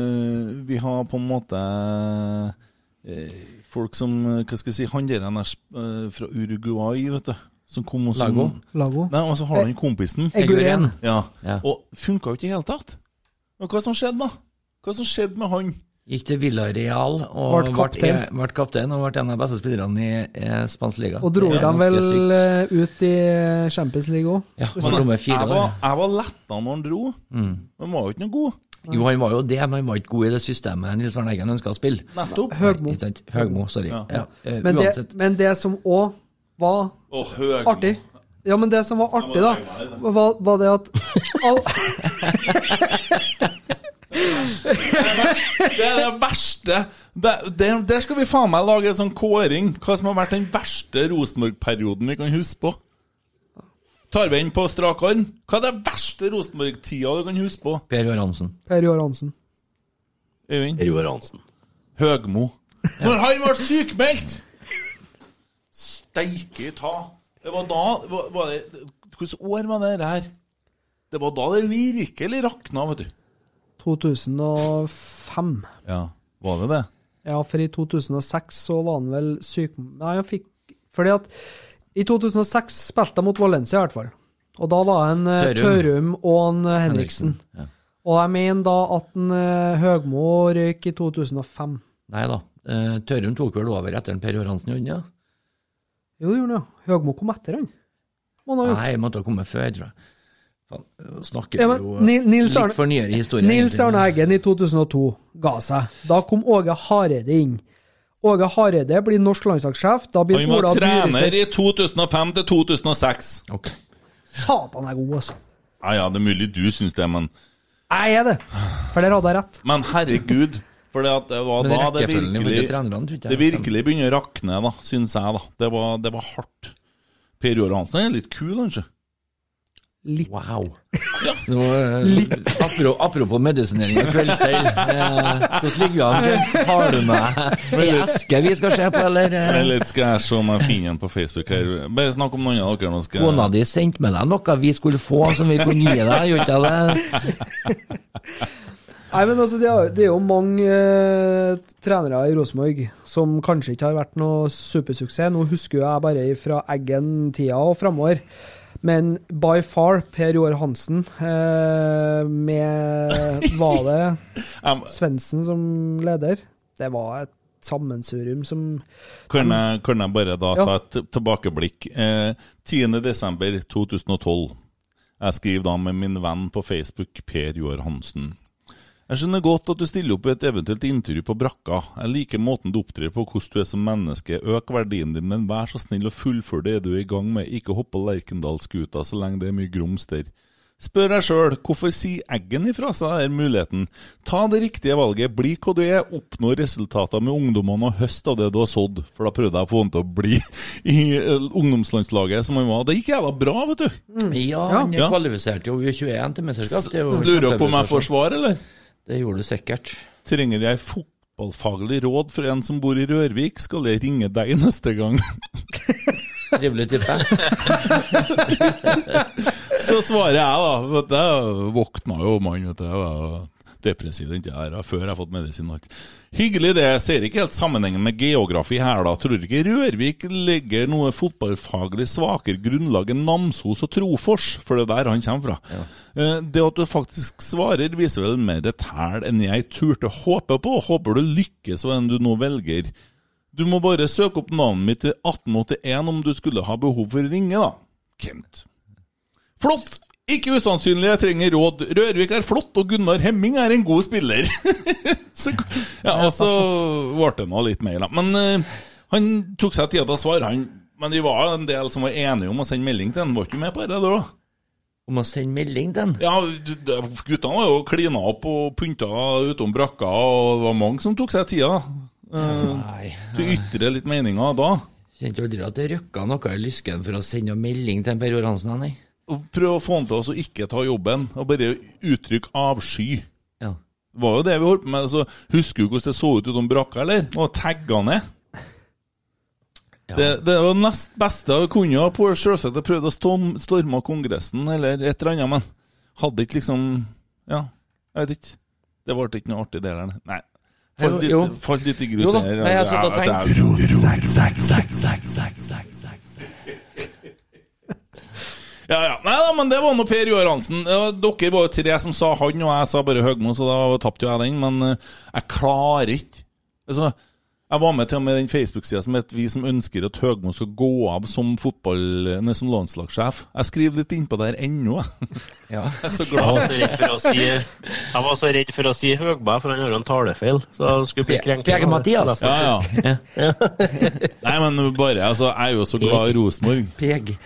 Eh, vi har på en måte eh, folk som eh, Hva skal jeg si Han der han fra Uruguay, vet du. Som kom og som, Lago? Lago. Nei, og så har han kompisen. Eguren. Ja. Ja. Og funka jo ikke i det hele tatt. Og hva som skjedde, da? Hva som skjedde med han? Gikk til Villarreal og Ble kaptein. ble, ble kaptein og ble en av de beste spillerne i i spansk liga. Og dro dem vel sykt. ut i Champions League òg. Ja, Men fire jeg, var, jeg var letta når han dro. Mm. Men han var jo ikke noe god. Jo, han var jo det, men han var ikke god i det systemet Nils Arne Eggen ønska å spille. Nettopp. Høgmo. Nei. Høgmo, sorry. Ja. Ja. Uh, Men, det- men det som òg var oh, artig Ja, men det som var artig, da, var, var det at all, *laughs* Det er det verste Der skal vi faen meg lage en sånn kåring. Hva som har vært den verste Rosenborg-perioden vi kan huske på. Tar vi den på strak arm? Hva er det verste Rosenborg-tida du kan huske på? Per Joar Hansen. Per Joar Hansen. Øyvind? Per Joar Hansen. Høgmo. Når han ble sykmeldt! Steike ta. Det var da var, var det, Hvilket år var det her? Det var da det virkelig rakna, vet du. 2005. Ja, var det det? Ja, for i 2006 så var han vel syk... Nei, han fikk Fordi at i 2006 spilte jeg mot Valencia, i hvert fall. Og da var han eh, Tørum. Tørum og en Henriksen. Henriksen. Ja. Og jeg mener da at han, eh, Høgmo røyk i 2005. Nei da. Eh, Tørum tok vel over etter en Per Joar Hansen gjorde ja? Jo, det gjorde han, ja. Høgmo kom etter han. Nei, måtte ha kommet før, tror jeg. Faen, snakker Ja, men jo Nils litt for nyere historie. Nils. Arne Eggen i 2002 ga seg. Da kom Åge Hareide inn. Åge Hareide blir norsk landslagssjef. Da blir Han var Ola trener i 2005 til 2006. Okay. Satan er god, altså. Ja, ja, det er mulig du syns det, men, Jeg er det. For der hadde jeg rett. men herregud. For det, det var da det virkelig, det virkelig begynner å rakne, da, syns jeg. da. Det var, det var hardt. Per Johansen Hansen er litt kul, kanskje. Litt. Wow. Nå, Litt. Apropos, apropos medisinering og kveldsstein. Eh, hvordan ligger vi an? Kent? Har du med ei eske vi skal se på, eller? eh? Litt, skal jeg se om jeg finner den på Facebook her. Bare snakk om noen av dere. Skal Kona di sendte med deg noe vi skulle få som vi kunne gi deg, gjorde ikke det? *laughs* Nei, men altså, det er, det er jo mange eh, trenere i Rosenborg som kanskje ikke har vært noe supersuksess. Nå husker jo jeg bare fra Eggen-tida og framover. Men by far Per Joar Hansen eh, med *laughs* Var det Svendsen som leder? Det var et sammensurium som Kan jeg, kan jeg bare da Ja. ta et tilbakeblikk? Eh, 10.12.2012. Jeg skriver da med min venn på Facebook, Per Joar Hansen. Jeg skjønner godt at du stiller opp i et eventuelt intervju på brakka. Jeg liker måten du opptrer på, hvordan du er som menneske. Øk verdien din, men vær så snill å fullføre det du er i gang med. Ikke hopp på Lerkendalskuta så lenge det er mye grums der. Spør deg sjøl, hvorfor sier Eggen ifra seg denne muligheten? Ta det riktige valget, bli hva du er, oppnå resultater med ungdommene og høst av det du har sådd. For da prøvde jeg å få han til å bli i eh, ungdomslandslaget som han var. Det gikk jævla bra, vet du. Ja, han Ja. kvalifiserte jo U21 til mesterskap. Er jo lurer på om jeg får svar, eller? Det gjorde du sikkert. Trenger jeg fotballfaglig råd fra en som bor i Rørvik, skal jeg ringe deg neste gang. *laughs* Trivelig type. *laughs* Så svarer jeg, da. Det våkna jo mann, vet du. Jeg depressiv den tida her, før jeg har fått medisin. Hyggelig det. Jeg ser ikke helt sammenhengen med geografi her, da. Tror ikke Rørvik legger noe fotballfaglig svakere grunnlag enn Namsos og Trofors, for det er der han kommer fra. Ja. Det at du faktisk svarer, viser vel mer et enn jeg turte håpe på. Håper du lykkes med enn du nå velger. Du må bare søke opp navnet mitt til 1881 om du skulle ha behov for å ringe, da. Kent. Flott! Ikke usannsynlig, jeg trenger råd. Rørvik er flott, og Gunnar Hemming er en god spiller. *laughs* så, ja, og så ble det nå litt mer, da. Men uh, han tok seg tida til å svare, han. Men vi var en del som var enige om å sende melding til han. Var ikke med på det, du? Om å sende melding til han? Ja, du- du- guttene var jo klina opp og pynta utom brakka, og det var mange som tok seg tida. eh, Nei. til ytrer litt meninger da. Kjente aldri at det røkka noe i lysken for å sende melding til en Per Johansen, Hansen, nei. Prøve å få han til å ikke ta jobben, og bare uttrykke avsky. Ja. Det var jo det vi holdt på med. Altså, husker du hvordan det så ut utom brakka, eller? Og tagga ned. Det, det var nest beste jeg kunne ha på. Selvsagt jeg prøvde å storme Kongressen eller et eller annet, men hadde ikke liksom Ja, jeg vet ikke. Det ble ikke noe artig, det der. Nei. Falt litt, falt litt i grus Jo da, jeg har sittet og tenkt. Ja, ja. Nei da, men det var nå Per Joar Hansen. Dere var jo tre som sa han, og jeg sa bare Høgmo, så da tapte jo jeg den. Men eh, jeg klarer ikke altså, Jeg var med til og med den Facebook-sida som het Vi som ønsker at Høgmo skal gå av som fotball... Nei, som landslagssjef. Jeg skriver litt innpå der ennå, jeg. Ja. *laughs* Jeg er så Jeg var glad. så si, jeg var så redd for å si Høgmo, for han har en talefeil. Så han skulle bli krenket. Pege Mathias. Ja, ja. *laughs* Nei, men bare altså, Jeg er jo så glad i Rosenborg. Peg.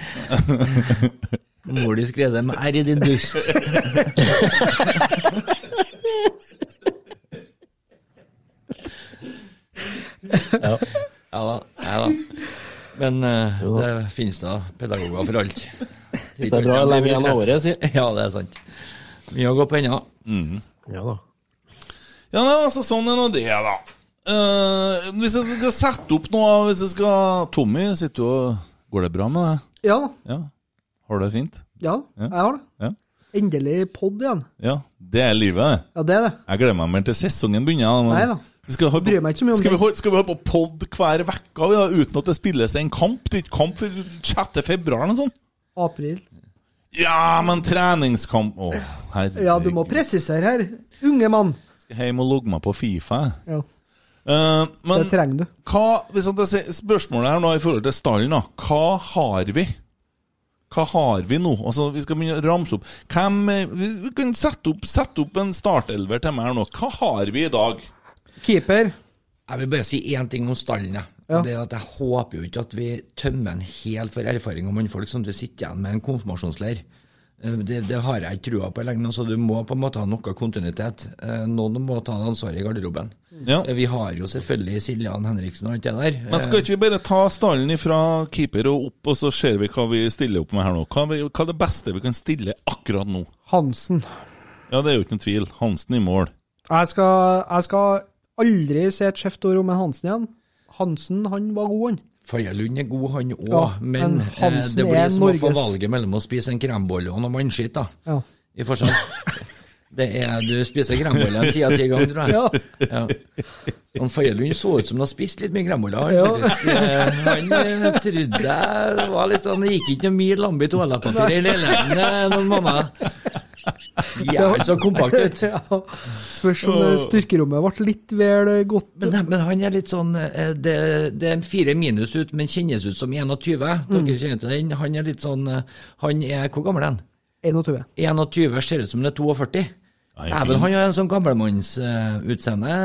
Mor di skrev det med R i din dust. *laughs* ja. ja da. Ja da. Men uh, det finnes da pedagoger for alt. Det er bra å leve igjen av året, si. *laughs* Ja, det er sant. Mye å gå på ennå. Ja da. Ja, nei, altså, sånn er nå det, da. Uh, hvis jeg skal sette opp noe Hvis jeg skal Tommy, sitter du og Går det bra med deg? Ja da. Ja. Har du det fint? Ja, Ja. jeg har det. Ja. Endelig pod igjen. Ja. Det er livet, det. Ja, det er det. Jeg gleder meg mer til sesongen begynner. Nei da. Vi skal holde Bryr på, skal vi holde, skal vi holde på pod hver uke ja, uten at det spilles en kamp? Det er ikke kamp for 6. februar eller noe sånt? April. Ja, men treningskamp Å, herregud. Ja, du må presisere her. Unge mann. Skal hjem og logge meg på Fifa. Ja, Uh, men det trenger du. hva, hvis jeg ser, spørsmålet her nå i forhold til stallen, da. Hva har vi? Hva har vi nå? Altså, Vi skal begynne å ramse opp. Hvem, eh, vi vi kan sette opp, sette opp en startelver til meg her nå. Hva har vi i dag? Keeper. Jeg vil bare si én ting om stallen. Ja. Det er at Jeg håper jo ikke at vi tømmer den helt for erfaring om mannfolk, sånn at vi sitter igjen med en konfirmasjonsleir. Eh, Det, det har jeg ikke trua på lenger. Altså, du må på en måte ha noe kontinuitet. Eh, Noen må ta ansvaret i garderoben. Ja. Eh, Vi har jo selvfølgelig Siljan Henriksen og alt det der. Men skal ikke vi bare ta stallen fra keeper og opp, og så ser vi hva vi stiller opp med her nå? Hva, vi, hva er det beste vi kan stille akkurat nå? Hansen. Ja, det er jo ikke noen tvil. Hansen i mål. Jeg skal, jeg skal aldri sett om en Hansen igjen. Hansen, han var god, han. Feierlund er god, han òg, Ja, men, men eh, det blir som som å få valget mellom å spise en krembolle og noe mannskitt, da. Ja. I forskjell. Det er Du spiser krembolle ti av ti ganger, tror jeg. Ja. Han Feierlund så ut som han har spist litt mye kremboller. Ja. eh, han eh, trodde jeg var litt sånn Det gikk ikke mye lambi toalettpapir i leiligheten noen måneder. Jævlig så kompakt ut. *laughs* Ja. Spørs om eh, styrkerommet ble litt vel eh, godt. Men, men han er litt sånn eh, det, det er en fire minus ut, men kjennes ut som 21. Mm. Dere kjenner til den? Han er litt sånn Han er Hvor gammel er han? 21. 21, ser ut som han er 42. Dæven, han har en sånn gamlemannsutseende.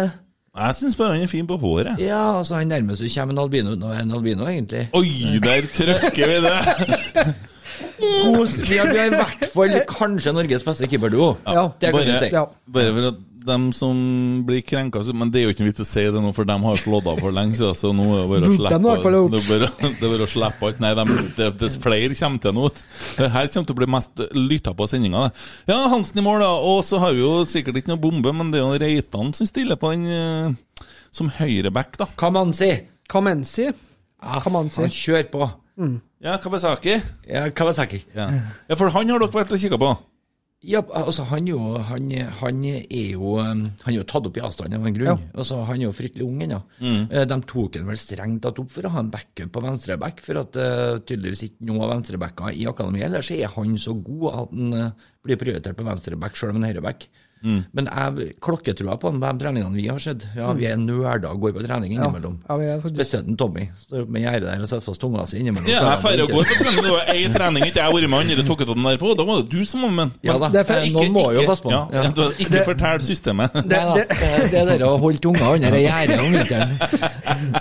Jeg syns bare han er fin på håret. ja, altså han nærmest kommer en albino en albino, egentlig. Oi, der trykker vi det! *laughs* God, vi har, vi er i hvert fall kanskje Norges beste keeperduo. Ja, det kan bare, du si. Ja. bare for at dem som blir krenka Men det er jo ikke noe vits å si det nå, for de har slått av for lenge siden. Så nå er det bare å slippe gjort. det er bare, det er bare å slippe alt. Nei, de, det, det flere kommer til nå. Her kommer til å bli mest lytta på sendinga. Ja, Hansen i mål, da. Og så har vi jo sikkert ikke noe bombe, men det er jo Reitan som stiller på den eh, som høyreback, da. Kamanzi. Kamensi. Ah, Kamanzi. han kjører på. Ja, Kawasaki. Ja, Kawasaki. Ja. ja, for han har dere vært og kikka på? Ja, altså han, jo, han, han er jo um, Han er jo tatt opp i avstand av en grunn. Altså, han er jo fryktelig ung ennå. Eh, De tok han vel strengt tatt opp for å ha en backup på venstreback, for at uh, tydeligvis ikke noen av venstrebacker i akademiet. Ellers er han så god at han uh, blir prioritert på venstreback selv om han er høyreback. Mm. Men jeg klokketrua på de treningene vi har sett. Ja, vi er nerder og går på trening innimellom. Ja, er faktisk- Spesielt Tommy. Står med gjerdet der og setter fast tunga si innimellom. Ja, jeg feirer og går på trening. Det var ei trening ikke jeg har vært med andre tok den der på. Da var det du som var med. Ja da, for- eh, noen må jo passe på Ja. Ja. Ikke fortell systemet. Det, det, det, det er det å holde tunga under det gjerdet om vinteren.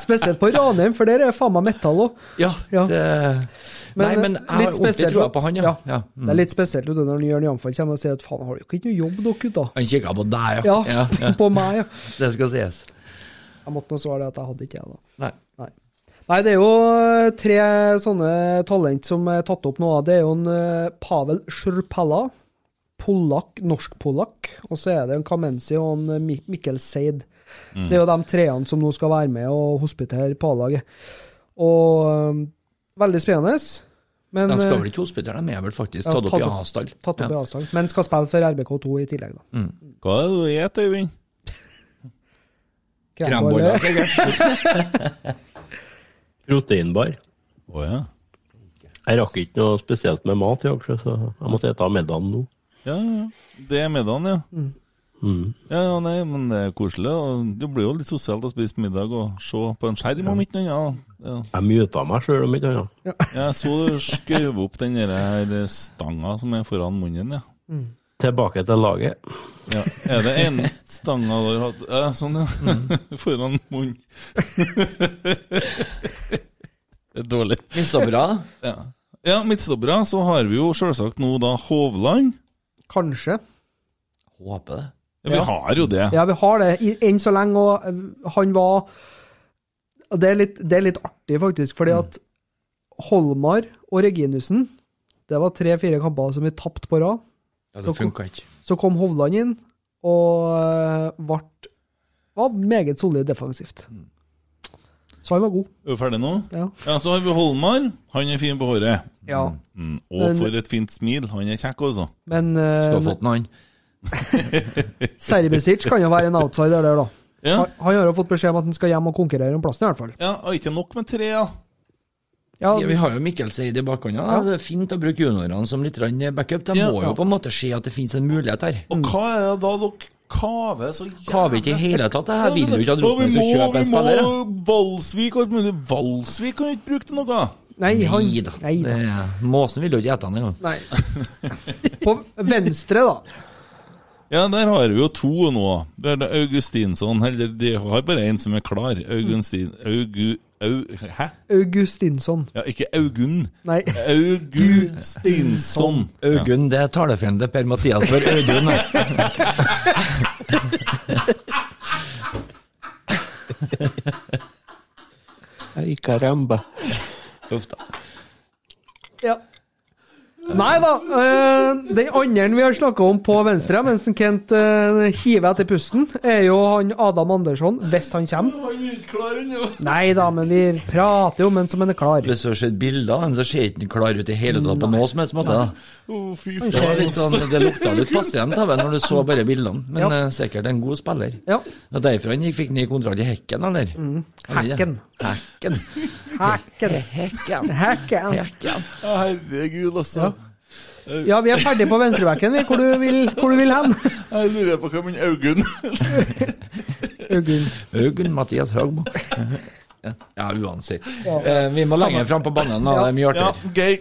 Spesielt på Ranheim, for der er faen meg metall òg. Ja, det Nei, men jeg har ordentlig trua på han, ja. ja. Mm. Det er litt spesielt når Jørn Jamfall kommer og sier at faen, har du ikke noe jobb dere gutter? Han kikka på deg, Ja, ja. *laughs* på meg, ja. *laughs* Det skal sies. Jeg måtte nå svare det at jeg hadde ikke jeg, da. Nei. Nei. Nei, det er jo eh, tre sånne talent som er tatt opp nå. Det er jo en eh, Pavel Sjurpella, polakk, norsk-polakk, og så er det en Kamenzi og en eh, Mikkel Seid. Mm. Det er jo de treene som nå skal være med og hospitere på A-laget. Og veldig spennende. Men, De skal eh, vel ikke hospitere, de er vel faktisk ja, tatt opp i A-stall. Tatt opp Ja. i avstand, men skal spille for RBK2 i tillegg, da. Mm. Hva er det du spiser, Øyvind? Krembolle. *laughs* Proteinbar. Å ja. Jeg rakk ikke noe spesielt med mat i så jeg måtte spise middagen nå. Ja, ja. Det er middagen, ja. Mm. Ja, ja, nei, men det er koselig. og Det blir jo litt sosialt å spise middag og se på en skjerm om ikke noe annet. Ja. Jeg muta meg sjøl om ikke annet. Jeg så du skjøv opp den der stanga som er foran munnen, ja. Tilbake til laget. ja. Er det en stanga du har hatt? Ja, sånn, ja. *laughs* foran munnen. *laughs* det er dårlig. Midtstoppere? Ja. ja, midtstoppere. Så har vi jo selvsagt nå da Hovland. Kanskje. Håper det. Ja, vi har jo det. Ja, vi har det enn så lenge, og eh, han var det er, litt, det er litt artig, faktisk, fordi Mm. at Holmar og Reginussen Det var tre-fire kamper som vi tapte på rad. Ja, det funka ikke. Så kom Hovland inn, og eh, ble var meget solid defensivt. Mm. Så han var god. Er du ferdig nå? Ja. ja. Så har vi Holmar. Han er fin på håret. Ja. Mm. Og Men- for et fint smil. Han er kjekk, altså. Men eh, Skulle ha fått en annen. *laughs* Serbisic kan jo være en outsider der, da. Ja. Han, han har jo fått beskjed om at han skal hjem og konkurrere om plassen, i hvert fall. Ja, og ikke nok med tre, ja. Ja, Ja, vi har jo Mikkel Seid i bakhånda. Ja. Det er fint å bruke juniorene som litt backup. De Ja. må jo på en måte se at det finnes en mulighet her. Og hva er det da dere kaver så jævlig Kaver ikke i hele tatt. Jeg vil jo ikke at Rosenborg skal kjøpe en spiller. Vi må Valsvik og alt mulig. Valsvik kan jo ikke bruke til noe. Nei, han, Nei da. Det Måsen vil jo ikke ete han engang. På venstre, da. Ja, der har vi jo to nå. Det er det Augustinsson. Eller de har bare én som er klar. Augustin... Augu... Au, hæ? Augustinsson. Ja, ikke Augunn. Nei. Augustinsson. Augunn, det er talefreden til Per-Mathias for Audun. Ei, caramba. Uff da. Ja. Nei da. eh, den andre vi har snakka om på venstre, mens Kent eh, hiver etter pusten, er jo han Adam Andersson, hvis han kommer. Han er ikke klar ennå. Nei da, men vi prater jo mens han er klar. Hvis du har sett bilder av han, så ser ikke han klar ut i hele tatt på noe som helst måte. da. Å, fy Det, faen. sånn, det lukta litt pasient av ham når du så bare bildene, men Ja. eh, sikkert en god spiller. Ja. Og Derfor han fikk ny kontrakt i Hekken, eller? Mm. Hekken. Hekken. Hekken. Hekken. Hekken. Herregud, altså. Ja, vi er ferdig på venstrebacken, vi. Hvor du vil, hvor du vil hen? Jeg lurer på hva min Augunn *laughs* Augunn. Augunn Mathias Høgmo. Ja, ja, uansett. Ja. Eh, vi må Samme. lenger fram på banen, da. Det er mye Ja, artigere. Geir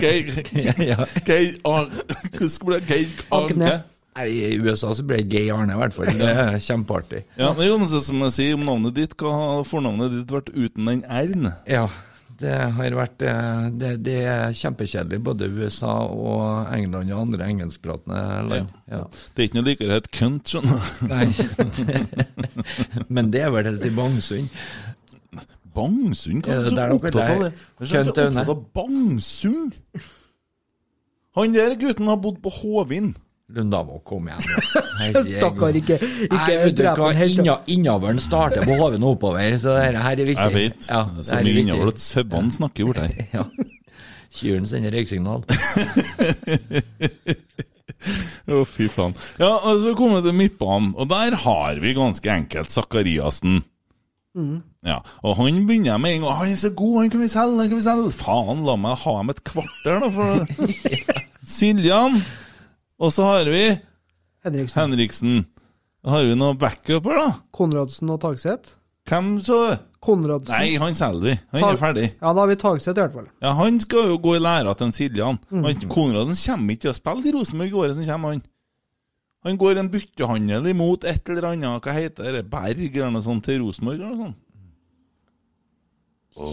Geir Geir *laughs* Ja. Geir Arne Hvordan skal det bli? Geir Agne. Arne? Nei, I USA så ble det Gay Arne, i hvert fall. Det er kjempeartig. Ja, men Jonas, som jeg sier om navnet ditt. Hva har fornavnet ditt vært uten den R-en? Ja, det har vært eh, Det, det er kjempekjedelig, både USA og England og andre engelskpratende land. Ja. Det er ikke noe likere et kønt, skjønner du. Nei. *laughs* Men det er vel det til Bangsund. Bangsund? Hva Er du så opptatt av det? Hva er du så opptatt av Bangsund? Han der gutten har bodd på Hovin. Lundamo, kom igjen. *laughs* Stakkar, ikke, ikke drep ham helt. Inna, Innavlen starter på hoven og oppover, så dette her er viktig. Jeg vet. Ja, det er så mye innavl at sauene snakker bort her. *laughs* Ja. Kyrne sender røyksignal. *laughs* Å, fy faen. Ja, og så kommer vi til midtbanen, og der har vi ganske enkelt Sakariassen. Mm. Ja, og han begynner med en gang Han er så god, han kan vi selge, han kan vi selge. Faen, la meg ha ham et kvarter, da, for Siljan. Og så har vi Henriksen. Henriksen. Har vi noen backuper, da? Konradsen og Tagseth. Hvem så? Konradsen. Nei, han selger vi. Han Tag- er ferdig. Ja, da har vi Tagseth i hvert fall. Ja, Han skal jo gå i læra til Siljan. Mm. Han- Konradsen kommer ikke til å spille i Rosenborg i året som kommer, han. Han går en byttehandel imot et eller annet, hva heter det, Berg eller noe sånt, til Rosenborg eller noe sånt.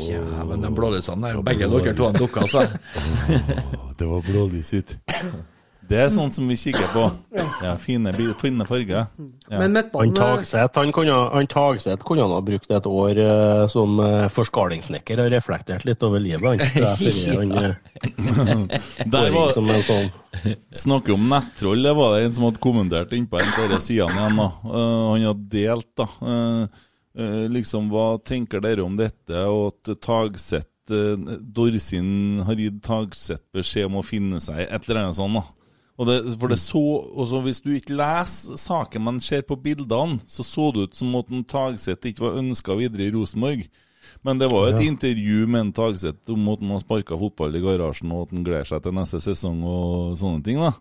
Ja, men de blålysene der, begge dere to har dukka seg. det var blålys ut. *laughs* Det er sånn som vi kikker på. Ja, fine, fine farger. Ja. Men Han midtbanen Tagseth kunne, han Tagseth kunne han ha brukt et år uh, som uh, forskalingssnekker og reflektert litt over livet. Han, eh, *laughs* Der var- som en sånn Snakker om nettroll, det var det en som hadde kommentert innpå en av disse sidene igjen. da. Uh, han hadde delt, da. Uh, eh, liksom, hva tenker dere om dette, og at Tagseth uh, Dorsin har gitt Tagseth beskjed om å finne seg et eller annet sånt. da. Og det, for det så, også Hvis du ikke leser saken, men ser på bildene, så så det ut som at Tagseth ikke var ønska videre i Rosenborg. Men det var jo et Ja. intervju med en Tagseth om at han har sparka fotball i garasjen, og at han gleder seg til neste sesong og sånne ting. da.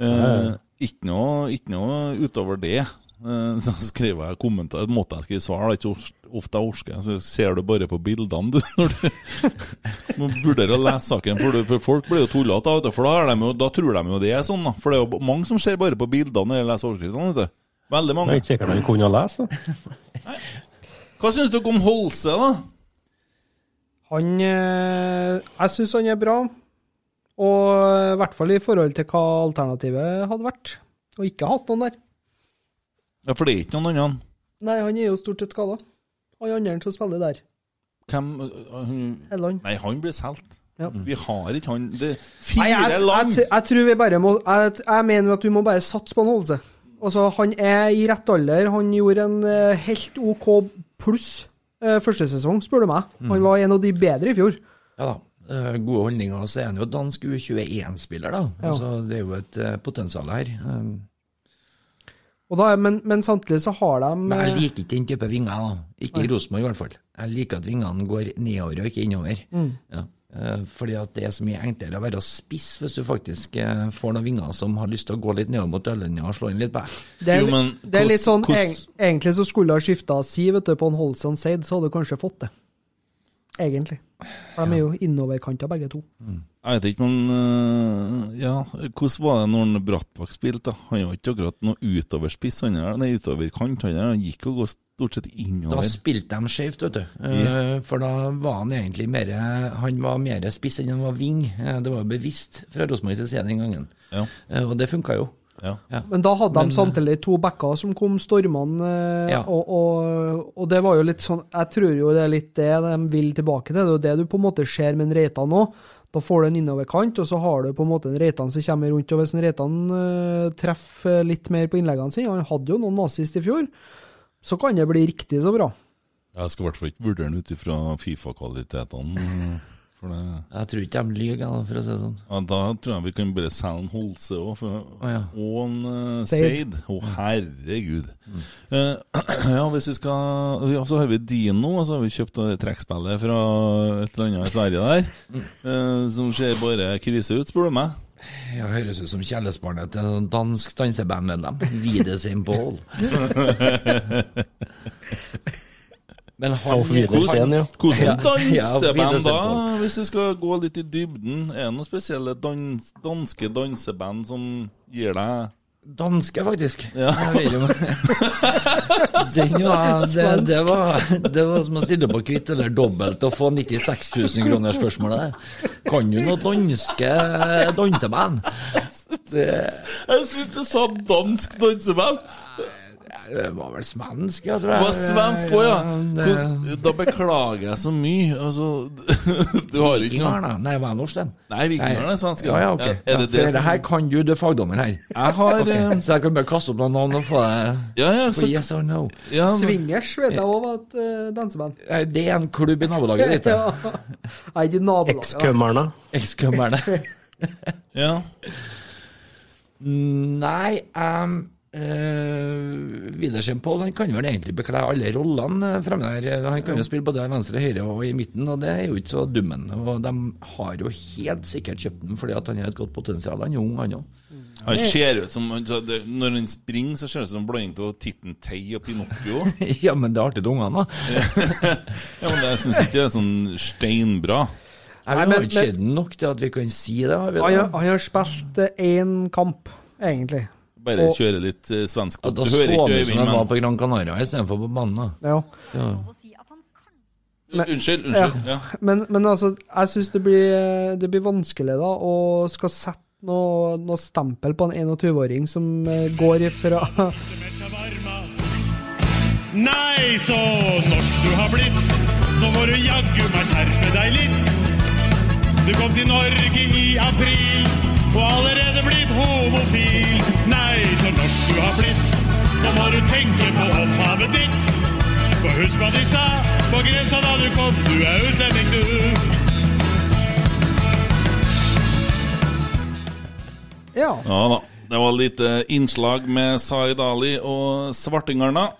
Eh, ikke, noe, ikke noe utover det. Eh, så skriver jeg kommentar, måtte jeg skrive svar, det er ikke ofte jeg orker. Så ser du bare på bildene, du. *laughs* Når du må vurdere å lese saken, for, du, for folk blir jo tullete, for da, er de jo, da tror de jo det er sånn. da. For det er jo mange som ser bare på bildene når de leser overskriftene. vet du. Veldig Det mange. er ikke sikkert han kunne lese. Da. Hva syns dere om Holse, da? Han eh, Jeg syns han er bra. Og i hvert fall i forhold til hva alternativet hadde vært. Og ikke hatt noen der. Ja, For det er ikke noen andre. Nei, han er jo stort sett skada. Han andre som spiller der. Hvem øh, hun- Helland. Nei, han blir solgt. Ja. Vi har ikke han det, Nei, Fire jeg, jeg, land! jeg, jeg tror vi bare må Jeg, jeg mener at vi må bare satse på en holdelse. Altså, han er i rett alder. Han gjorde en uh, helt OK pluss uh, første sesong, spør du meg. Han var en av de bedre i fjor. Ja da. eh, Gode holdninger. Så er han jo dansk U21-spiller, da. Ja. Altså, det er jo et potensial her. Um, da, men, men samtidig så har de Men jeg eh, liker ikke den type vinger. da. Ikke i. Rosenborg, i hvert fall. Jeg liker at vingene går nedover og ikke innover. Mm. Ja. Eh, Fordi at det er så mye enklere å være spiss hvis du faktisk eh, får noen vinger som har lyst til å gå litt nedover mot dørlinja og slå inn litt på Det er, Jo, men det er litt sånn hvordan- Egentlig så skulle det ha skifta si vet du, på en Holsand Seid, så hadde du kanskje fått det. Egentlig. For de er jo innoverkanta begge to. Jeg vet ikke, men øh, Ja, hvordan var det når han Brattbakk spilte? Han var ikke akkurat noe utoverspiss, han er nei, utoverkant. Han, er- han gikk jo stort sett innover. Da spilte de skjevt, vet du. Yeah. For da var han egentlig mer Han var mer spiss enn han var ving. Eh, Det var bevisst fra Rosenborgs side den gangen. Ja. Eh, Og det funka jo. Ja. Ja. Men da hadde Men, de samtidig to backer som kom stormende, eh, Ja. og, og, og det var jo litt sånn Jeg tror jo det er litt det de vil tilbake til. Det er jo det du på en måte ser med en Reitan nå. Da får du en innoverkant, og så har du på en måte en Reitan som kommer rundt. Og hvis en Reitan uh, treffer litt mer på innleggene sine, han hadde jo noen nazist i fjor, så kan det bli riktig så bra. Jeg skal i hvert fall ikke vurdere den ut ifra Fifa-kvalitetene. For det Jeg tror ikke de lyver, for å si det sånn. Ja, Da tror jeg vi kan bare selge en Holse òg, ja. og en uh, Seid. Å, Å, herregud. Eh, *clears throat* ja, hvis vi skal ja, Så har vi Dino, og så har vi kjøpt trekkspillet fra et eller annet i Sverige der. Uh, som ser bare krise ut, spør du meg. Ja, høres ut som kjærlighetsbarnet til en sånn dansk dansebandmedlem. Videsymbol. *laughs* *laughs* Men han Hvordan Ja, danseband *laughs* da, hvis vi skal gå litt i dybden? Er det noen spesielle dans, danske danseband som gir deg Danske, faktisk. Ja. *laughs* Var, det, det, var, det var som å stille på kvitt eller dobbelt og få 96 000 kroner spørsmålet. Kan du noe danske danseband? Jeg syns det sa dansk danseband! Det var vel svensk, jeg tror Det var svensk òg, ja. Hvordan- Da beklager jeg så mye. Altså, *laughs* du har ikke noe? Nei, var jeg norsk, den? Nei, vikingerne er svenske. Ja, ja, ok. Ja, er det Ja, det for det som- her kan du, du er fagdommer her. Jeg har okay. eh, Så jeg kan bare kaste opp noen navn og få det Ja, ja, så, yes or no. ja, men- Swingers vet jeg òg var et uh, danseband. Eh, Det er en klubb i nabolaget ditt. *laughs* Ja. Nei, de nabolaget. Ekskømmerne. Ekskømmerne. ja. *laughs* Nei, ehm, Widersen Pål han kan vel egentlig bekle alle rollene eh, fremme der. Han kan jo spille både venstre, høyre og i midten, og det er jo ikke så dummen. Og de har jo helt sikkert kjøpt den fordi at han har et godt potensial. Han er ung, han òg. Han ser ut som Når han springer, så ser det ut som en blanding av Titten Tei og Pinocchio. *laughs* ja, men det er artig til ungene, da. *laughs* ja, men jeg syns ikke det er sånn steinbra. Jeg har ikke skjedd nok til at vi kan si det. Har vi Han, har- han har spilt én kamp, egentlig. Bare Og- kjøre litt uh, svensk. Ja, da Du så men Da så vi som han var på Gran Canaria istedenfor på banen. da. Ja. Ja. Unnskyld, unnskyld. Ja. Men, men altså, jeg syns det, blir- det blir vanskelig da å skal sette noe, noe stempel på en 21-åring som eh, går ifra Nei, så norsk du har blitt. Nå må du jaggu meg skjerpe deg litt. Du kom til Norge i april og allerede blitt homofil. Nei, så norsk du har blitt. Nå må du tenke på opphavet ditt. For husk hva de sa på grensa da du kom. Du er utlending, du. Ja. ja da. Det var litt eh, innslag med Zaid Ali og svartingene. *laughs*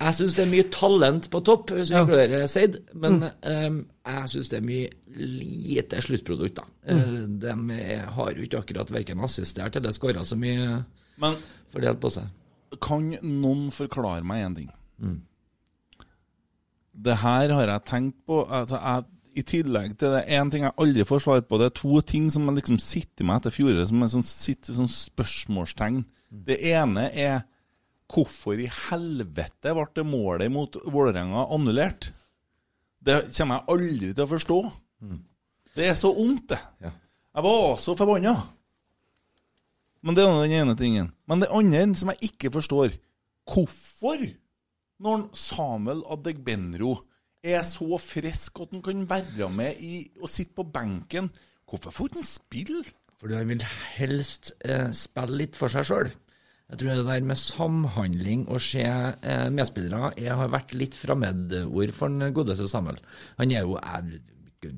Jeg syns det er mye talent på topp, hvis vi inkluderer Seid, men eh, jeg syns det er mye lite sluttprodukt, da. Mm. de er- har jo ikke akkurat verken assistert eller skåra så mye Men fordelt på seg. kan noen forklare meg én ting? Det her har jeg tenkt på. Altså, jeg, I tillegg til det én ting jeg aldri får svar på, det er to ting som liksom sitter med etter fjoråret, som er sånn, sitter, sånn spørsmålstegn. Det ene er hvorfor i helvete ble det målet mot Vålerenga annullert? Det kommer jeg aldri til å forstå. Det er så ondt, det. Jeg var så forbanna. Men det er den ene tingen. Men det andre som jeg ikke forstår Hvorfor, når Samuel Adegbenro er så frisk at han kan være med i, og sitte på benken, hvorfor får han spille? Fordi han vil helst eh, spille litt for seg sjøl. Jeg tror det der med samhandling og se eh, medspillere jeg har vært litt fremmedord for den godeste Samuel. Han er jo er,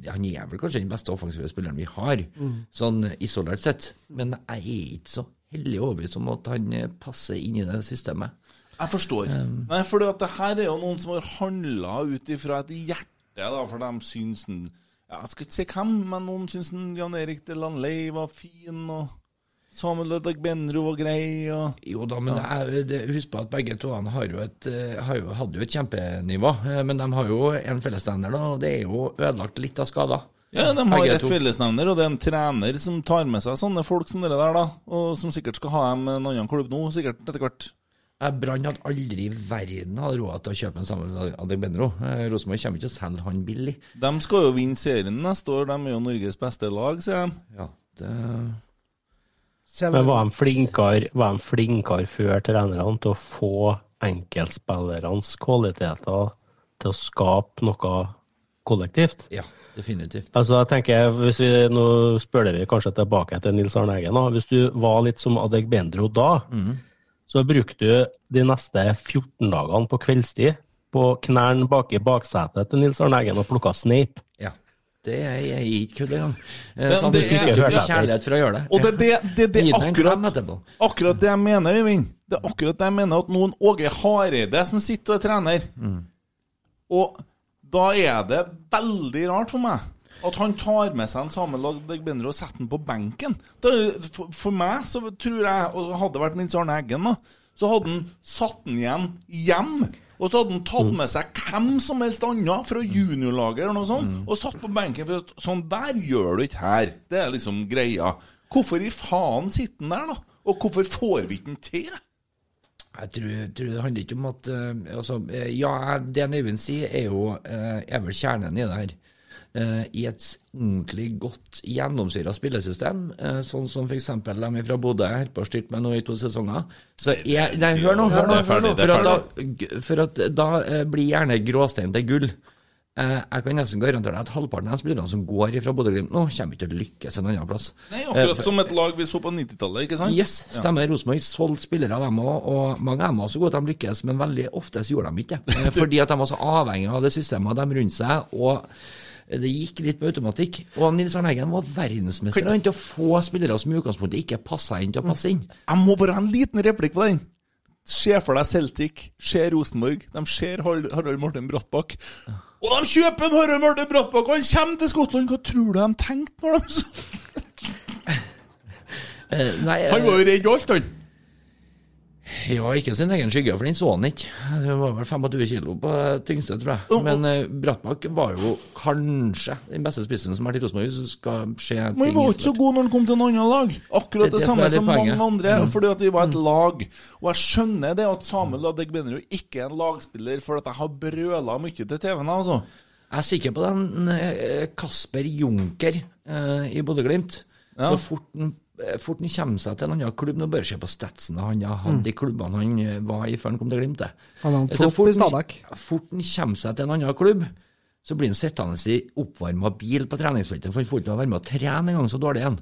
han er vel kanskje den beste offensive spilleren vi har, Mm. sånn isolert sett. Men jeg er ikke så hellig overbevist om at han eh, passer inn i det systemet. Jeg forstår. Nei, for det her er jo noen som har handla ut ifra et hjerte, da, for de syns den Jeg skal ikke si hvem, men noen syns den Jan Erik Delanley var fin, og Samuel Benro var grei, og Jo da, men jeg, det, husk på at begge to har jo et, eh, har jo, hadde jo et kjempenivå. eh, Men de har jo en fellesnevner, og det er jo ødelagt litt av skader. Ja, de har Begge et fellesnevner, og det er en trener som tar med seg sånne folk som dere der, da. Og som sikkert skal ha dem en annen klubb nå, sikkert etter hvert. Brann hadde aldri i verden hatt råd til å kjøpe en Samuel Adegbenro. Eh, Rosenborg kommer ikke til å selge han billig. De skal jo vinne serien neste år, de er jo Norges beste lag, sier de. Ja, det... Men var de flinkere, flinkere før trenerne til å få enkeltspillernes kvaliteter til å skape noe kollektivt? Ja, definitivt. Altså, jeg tenker, hvis vi, Nå spør vi kanskje tilbake til Nils Arne Eggen. Hvis du var litt som Adegbenro da, så brukte du de neste 14 dagene på kveldstid på knærne bak i baksetet til Nils Arne Eggen og plukka sneip. Ja. Det er jeg ikke kødd engang. Eh, Så det er- kjærlighet for å gjøre det. Og det det, det, det er akkurat, akkurat det jeg mener, Øyvind. Det er akkurat det jeg mener, at noen Åge Hareide som sitter og er trener. Og da er det veldig rart for meg at han tar med seg en Samuel Adegbenro og setter den på benken. For, for meg så tror jeg, og hadde det vært Nils Arne Eggen, da, så hadde han satt den igjen hjem. Og så hadde han tatt med seg hvem som helst annen fra juniorlaget eller noe sånt, og satt på benken. For sånn der gjør du ikke her. Det er liksom greia. Hvorfor i faen sitter han der, da? Og hvorfor får vi ikke den til? Jeg tror, tror det handler ikke om at uh, altså, eh, Ja, det Øyvind sier, er jo uh, er vel kjernen i det her. Eh, I et ordentlig godt gjennomsyra spillesystem, eh, sånn som f.eks. de fra Bodø holdt på å styrte med nå i to sesonger. Så jeg, nei, hør nå, hør nå. For at da, for at da blir gjerne gråstein til gull. Eh, jeg kan nesten garantere deg at halvparten av de spillerne som går fra Bodø-Glimt nå, kommer ikke til å lykkes en annen plass. Nei, akkurat som et lag vi så på 90-tallet, ikke sant? Yes, stemmer. Rosenborg solgte spillere, dem òg. Og mange av dem var så gode at de lykkes, men veldig oftest gjorde de ikke det. *laughs* Fordi at de var så avhengig av det systemet de rundt seg. Og Det gikk litt på automatikk. Og Nils Arne Eggen var verdensmester han, til å få spillere som i utgangspunktet ikke passa inn til å passe inn. Jeg må bare ha en liten replikk på den. Se for deg Celtic, se Rosenborg. De ser Harald Martin Brattbakk. Og de kjøper en Harald Martin Brattbakk, og han kommer til Skottland! Hva tror du de tenkte når de så Eh, nei, Han var jo redd alt, han. Ja, ikke sin egen skygge, for den så han ikke. Det var vel 25 kilo på tyngste, tror jeg. Men uh, Brattbakk var jo kanskje den beste spissen som har vært i Rosenborg, skal skje Men ting han var ikke så god når han kom til en annen lag. Akkurat Det det, det samme som mange andre. Mm. Fordi at vi var et lag. Og jeg skjønner det at Samuel Adegbenro ikke er en lagspiller, for at jeg har brøla mye til TV-en. altså. Jeg er sikker på den eh, Kasper Junker eh, i Bodø-Glimt. Ja. Så fort han eh, fort han kommer seg til en annen klubb Nå bør se på statsene han har hatt Mm. i klubbene han eh, var i før han kom til Glimt. det. Han har en Så flopp fort i Stabæk. han- Fort han kommer seg til en annen klubb, så blir han sittende i oppvarma bil på treningsfeltet, for han får ikke lov å være med å trene engang, så dårlig er han.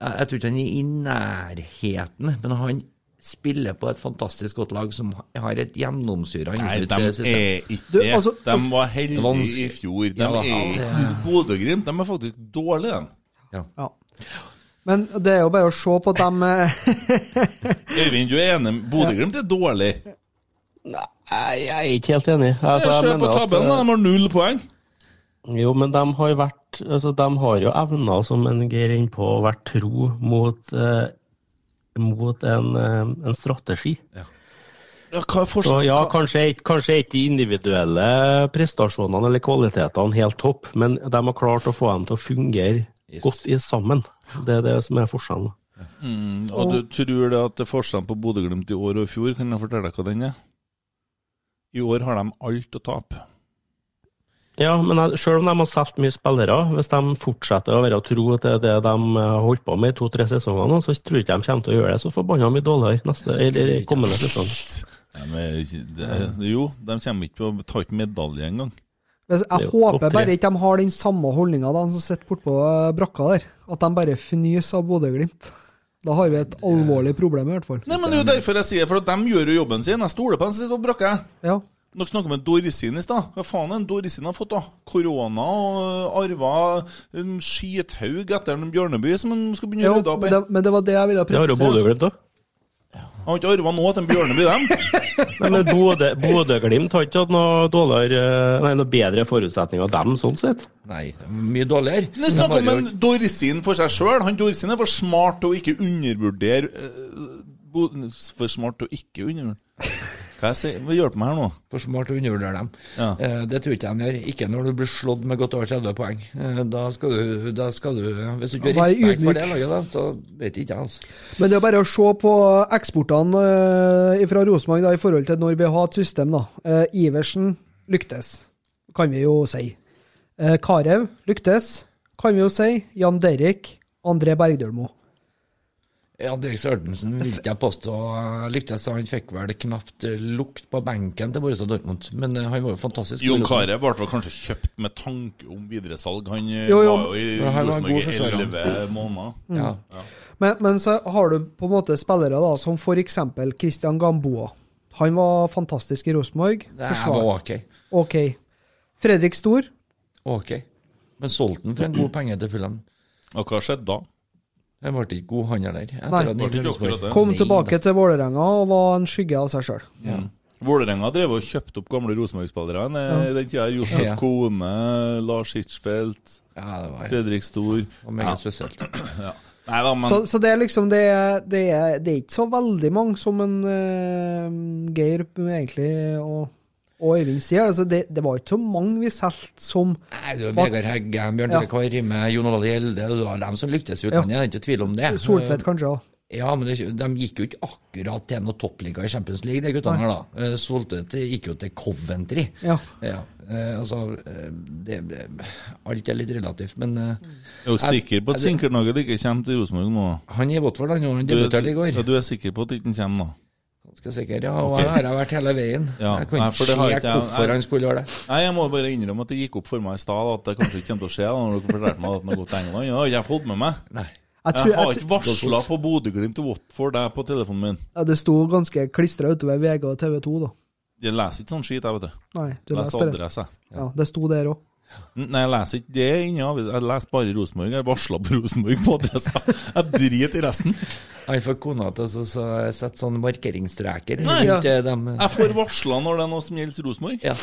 Jeg, jeg tror ikke han er i nærheten, men han spiller på et fantastisk godt lag som har et gjennomsyra Nei, de system. er ikke Du, det. altså- De var heldige i fjor. De Ja, da, er det- ikke Bodø-Glimt. De er faktisk dårlige, de. Ja. Men det er jo bare å se på dem eh, *laughs* Øyvind, du er enig? Bodø-Glimt er dårlig. Nei, jeg er ikke helt enig. Altså, jeg på tabellen, at, de har null poeng. Jo, men de har vært altså, De har jo evner, som en Geir er på, å være tro mot, eh, mot en, eh, en strategi. Ja, hva er Så ja, kanskje ikke- kanskje ikke de individuelle prestasjonene eller kvalitetene helt topp, men de har klart å få dem til å fungere godt i sammen. Det er det som er forskjellen. Mm, og du tror det at det er forskjellen på Bodø-Glimt i år og i fjor? Kan jeg fortelle deg hva den er? I år har de alt å tape. Ja, men selv om de har solgt mye spillere, hvis de fortsetter å være tro til det de har holdt på med i to-tre sesonger nå, så tror jeg ikke de kommer til å gjøre det så forbanna mye dårligere neste, eller kommende sesong. Ja, men, det, jo, de kommer ikke på å ta ikke medalje engang. Jeg er håper bare ikke de har den samme holdninga de som sitter bortpå brakka der. At de bare fnyser av Bodø-Glimt. Da har vi et alvorlig problem, i hvert fall. Nei, men Det er jo derfor jeg sier for at de gjør jo jobben sin. Jeg stoler på dem som sitter på brakka. Ja. Dere snakka om en Dorsin i stad. Hva faen er en Dorsin har fått, da? Korona og arva en skithaug etter en Bjørneby som han skal begynne å rydde opp men, i. men det var det jeg ville presisere. Det har jo. Bodø-Glimt òg. Han har ikke arva noe til en Bjørneby, dem. Nei, *laughs* men Bodø- Bodø-Glimt har ikke hatt noe, dårligere, nei, noe bedre forutsetninger, dem, sånn sett. Nei, mye dårligere. Men er snakker om en Dorsin for seg sjøl. Han Dorsin er for smart til å ikke undervurdere eh, For smart til å ikke undervurdere Hva jeg sier Hva hjelper meg her nå? For smart å undervurdere dem. Ja. Eh, det tror ikke jeg han gjør. Ikke når du blir slått med godt over 30 poeng. Eh, da, skal du, da skal du Hvis du ikke har respekt for det laget, da, så vet ikke jeg, altså. Men det er bare å se på eksportene eh, fra Rosenborg i forhold til når vi har et system. da. Eh, Iversen lyktes, kan vi jo si. Eh, Karev lyktes, kan vi jo si. Jan Derrik, André Bergdølmo. Ja, Dirk Sørensen vil ikke jeg påstå lyktes. Han fikk vel knapt lukt på benken til Borussia Dortmund, men eh, han var jo fantastisk. Jon Carew ble vel kanskje kjøpt med tanke om videresalg. Han eh, Jo, jo. var jo i Ja, Rosenborg i elleve måneder. Mm. Ja. Men, men så har du på en måte spillere da, som eksempel Christian Gamboa. Han var fantastisk i Rosenborg. Forsvar- var ok. Ok. Fredrik Stor. Ok. Men solgte han for en god penge til Fulham? Og hva skjedde da? Han ble ikke god, han heller. Nei. at han gikk til Ble ikke Rosenborg. akkurat det. Kom tilbake til Vålerenga og var en skygge av seg sjøl. Ja. Vålerenga drev og kjøpte opp gamle Rosenborg-spillere i den tida. Josef Ja. Kone, Lars Ja, Fredrik Stor. Og var meget spesielt. *clears throat* Nei da, men Så, så det er liksom det det, er, det er ikke så veldig mange som en uh, Geir egentlig og, og Øyvind sier. Altså det, det var ikke så mange vi solgte som Nei, du, Vegard Hegge, Bjørn Ja. Tore Kvarme, Jon Olav Gjelde, det var dem som lyktes i utlandet, det er ikke tvil om det. Soltvedt, kanskje. òg. Ja, men det, de gikk jo ikke akkurat til noe toppliga i Champions League, de guttene her, da. Eh, Soltvedt gikk jo til Coventry. Ja. Ja, eh, altså eh, det, det, Alt er litt relativt, men eh, jeg er jo sikker på at Sinkernagel ikke kommer til Rosenborg nå. Han er i Watford, han, debuterte i går. ja, du er sikker på at ikke han kommer nå? Ganske sikker, ja. Og okay. her har jeg vært hele veien. Ja, Jeg kan nei, ikke det se jeg- hvorfor han skulle gjøre det. Nei, Jeg må bare innrømme at det gikk opp for meg i stad at det kanskje ikke kommer til å skje. da, Når dere fortalte meg at han har gått til England. Ja, jeg har fått med meg. Nei. Jeg Jeg har ikke varsla på Bodø-Glimt og Watford der på telefonen min. Ja, det sto ganske klistra utover VG og TV 2, da. Jeg leser ikke sånn skit, jeg, vet du. Nei, du leser leser adresse. Ja. Ja, det sto der òg. Nei, jeg leser ikke det inni avisa. Jeg leser bare Rosenborg. Jeg varsla på Rosenborg på adressa. Jeg driter i resten. Jeg får kona til å så sette sånne markeringsstreker Nei, rundt eh, dem. Jeg får varsla når det er noe som gjelder Rosenborg. Ja.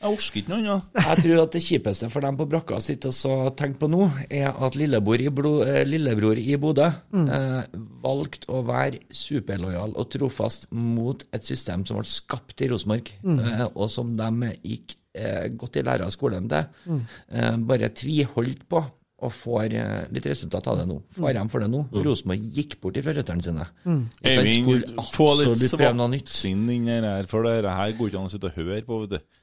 Jeg orker ikke noe annet. Jeg tror at det kjipeste for dem på brakka sitter og så tenker på nå, er at lillebror i, Blo, eh, lillebror i Bodø Mm. eh, valgte å være superlojal og trofast mot et system som ble skapt i Rosenborg, Mm. eh, og som de gikk eh, godt i lære av skolen til. Mm. Eh, bare tviholdt på og får eh, litt resultat av det nå. Får dem for det nå. Mm. Rosenborg gikk bort ifra røttene sine. Mm. Eivind, få litt svartsinn inn her, for det her går ikke an å sitte og høre på, vet du.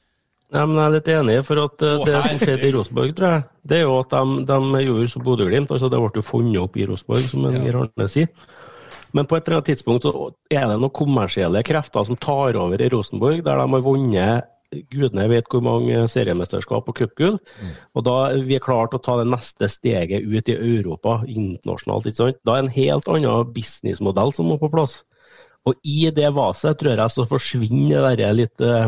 Nei, men Jeg er litt enig, for at uh, det som skjedde i Rosenborg, tror jeg, det er jo at de, de gjorde som Bodø-Glimt. altså Det ble jo funnet opp i Rosenborg, som en ja. Arne sier. Men på et eller annet tidspunkt så er det noen kommersielle krefter som tar over i Rosenborg, der de har vunnet gudene vet hvor mange seriemesterskap og cupgull. Og da vi er klart å ta det neste steget ut i Europa internasjonalt. ikke sant? Da er en helt annen businessmodell som må på plass. Og i det vaset tror jeg så forsvinner det litt eh,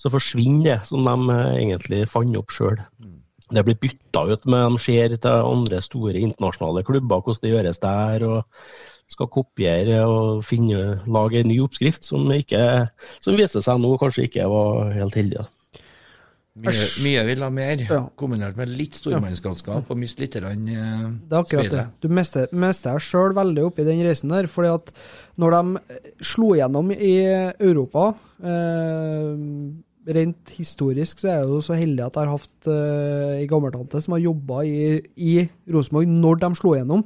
så forsvinner det som de eh, egentlig fant opp sjøl. Det blir bytta ut med de ser til andre store internasjonale klubber, hvordan det gjøres der. og skal kopiere og finne, lage en ny oppskrift som, ikke, som viser seg nå kanskje ikke var helt heldig. Mye, mye vil ha mer, Ja. kombinert med litt stormannsgalskap og miste litt grann, eh, Det er akkurat det. spillet. Du mister, deg sjøl veldig oppi den reisen der. fordi at når de eh, slo gjennom i Europa eh, Rent historisk så er jeg jo så heldig at jeg har hatt eh, gammeltante som har jobba i, i Rosenborg når de slo gjennom.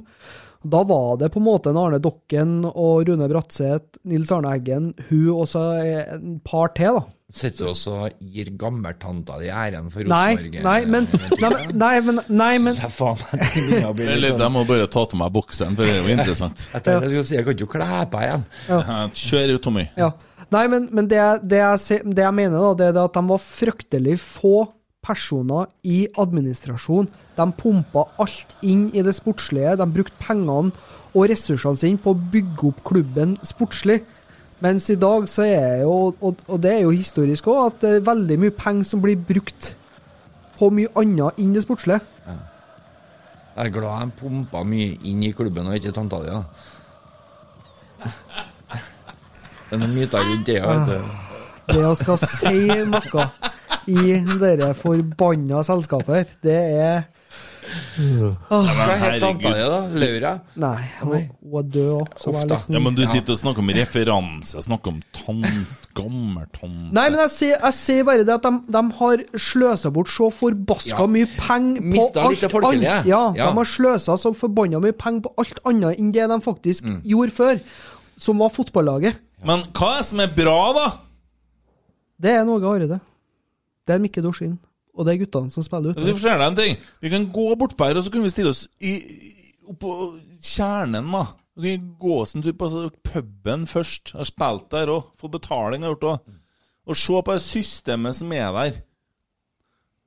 Da var det på en måte en Arne Dokken og Rune Bratseth, Nils Arne Eggen, hun og så et par til, da. Sitter du også og gir gammeltanta di æren for Nei, Rosenborg? nei, men Nei, men, nei, men, nei, men Så *laughs* jeg faen litt Eller, sånn- jeg må bare ta til meg bokseren, for det er jo interessant. Jeg tenkte jeg si, jeg kan ikke kle på igjen. Ja, Kjør, Tommy. Ja. Nei, men, men det, det, jeg, det jeg mener, da, det er at de var fryktelig få personer i administrasjon. De pumpa alt inn i det sportslige. De brukte pengene og ressursene sine på å bygge opp klubben sportslig. Mens i dag så er jo, og, det er jo historisk òg, at det er veldig mye penger som blir brukt på mye annet enn det sportslige. Jeg er glad de pumpa mye inn i klubben og ikke tanta di, da. Det er noen myter rundt det, vet du. Det å skal si noe i dere forbanna selskaper, det er Åh. Hva het tanta di, da? Laura? Nei, hun, er død òg, snill. Ja, men du sitter og snakker om referanse, snakker om tant, gammeltant Nei, men jeg sier, jeg bare det at de, de har sløsa bort så forbaska Ja. mye penger på litt folkelige. annet. Ja, Ja. de har sløsa så forbanna mye penger på alt annet enn det de faktisk Mm. gjorde før, som var fotballaget. Men hva er det som er bra, da? Det er Norge Hareide. Det er Mikke Dorsin. Og det er guttene som spiller ute. ute. fortelle deg en ting. Vi kan gå bort på her, og så kan vi stille oss i, oppå kjernen, da. Vi kan gå oss en tur på puben først. Jeg har spilt der òg. Fått betaling har gjort òg. Og se på det systemet som er der.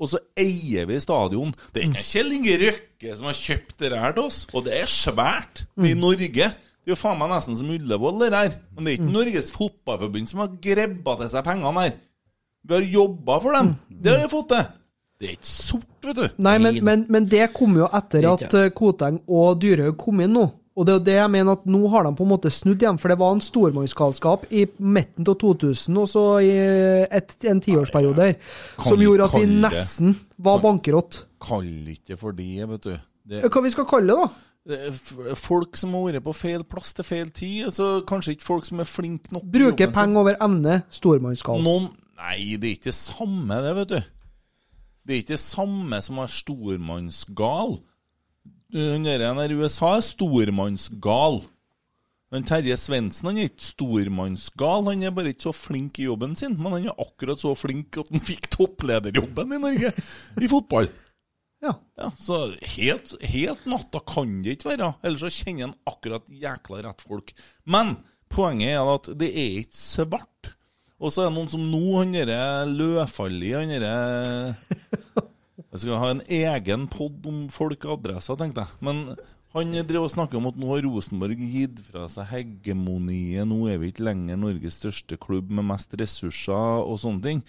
Og så eier vi stadion. Det er ikke Kjell Inge Røkke som har kjøpt det her til oss. Og det er svært. Vi er i Norge. Det er jo faen meg nesten som Ullevål, det her. Men det er ikke Norges Fotballforbund som har grebba til seg pengene her. Vi har jobba for dem. Det har vi fått til. Det er ikke sort, vet du. Nei, men, men, men det kom jo etter at eh, Koteng og Dyrhaug kom inn nå. Og det er det jeg mener at nå har de på en måte snudd igjen, for det var en stormannsgalskap i midten av 2000, og så i et, en tiårsperiode her, som gjorde at vi nesten var bankerott. Kall ikke for det, vet du. Det, Hva vi skal kalle det, da? det folk som har vært på feil plass til feil tid. Altså, kanskje ikke folk som er flinke nok. Bruker Bruke penger over evne, stormannsgal. Noen Nei, det er ikke det samme, det, vet du. Det er ikke det samme som å være stormannsgal. Den der i USA er stormannsgal. Men Terje Svendsen er ikke stormannsgal, han er bare ikke så flink i jobben sin. Men han er akkurat så flink at han fikk topplederjobben i Norge i fotball. Ja. Så helt, helt natta kan det ikke være. Ellers så kjenner han akkurat jækla rett folk. Men poenget er at det er ikke svart. Og så er det noen som nå, han derre Løfalli, han derre Jeg skal ha en egen pod om folk og adresser, tenkte jeg. Men han drev og snakker om at nå har Rosenborg gitt fra seg hegemoniet. Nå er vi ikke lenger Norges største klubb med mest ressurser og sånne ting.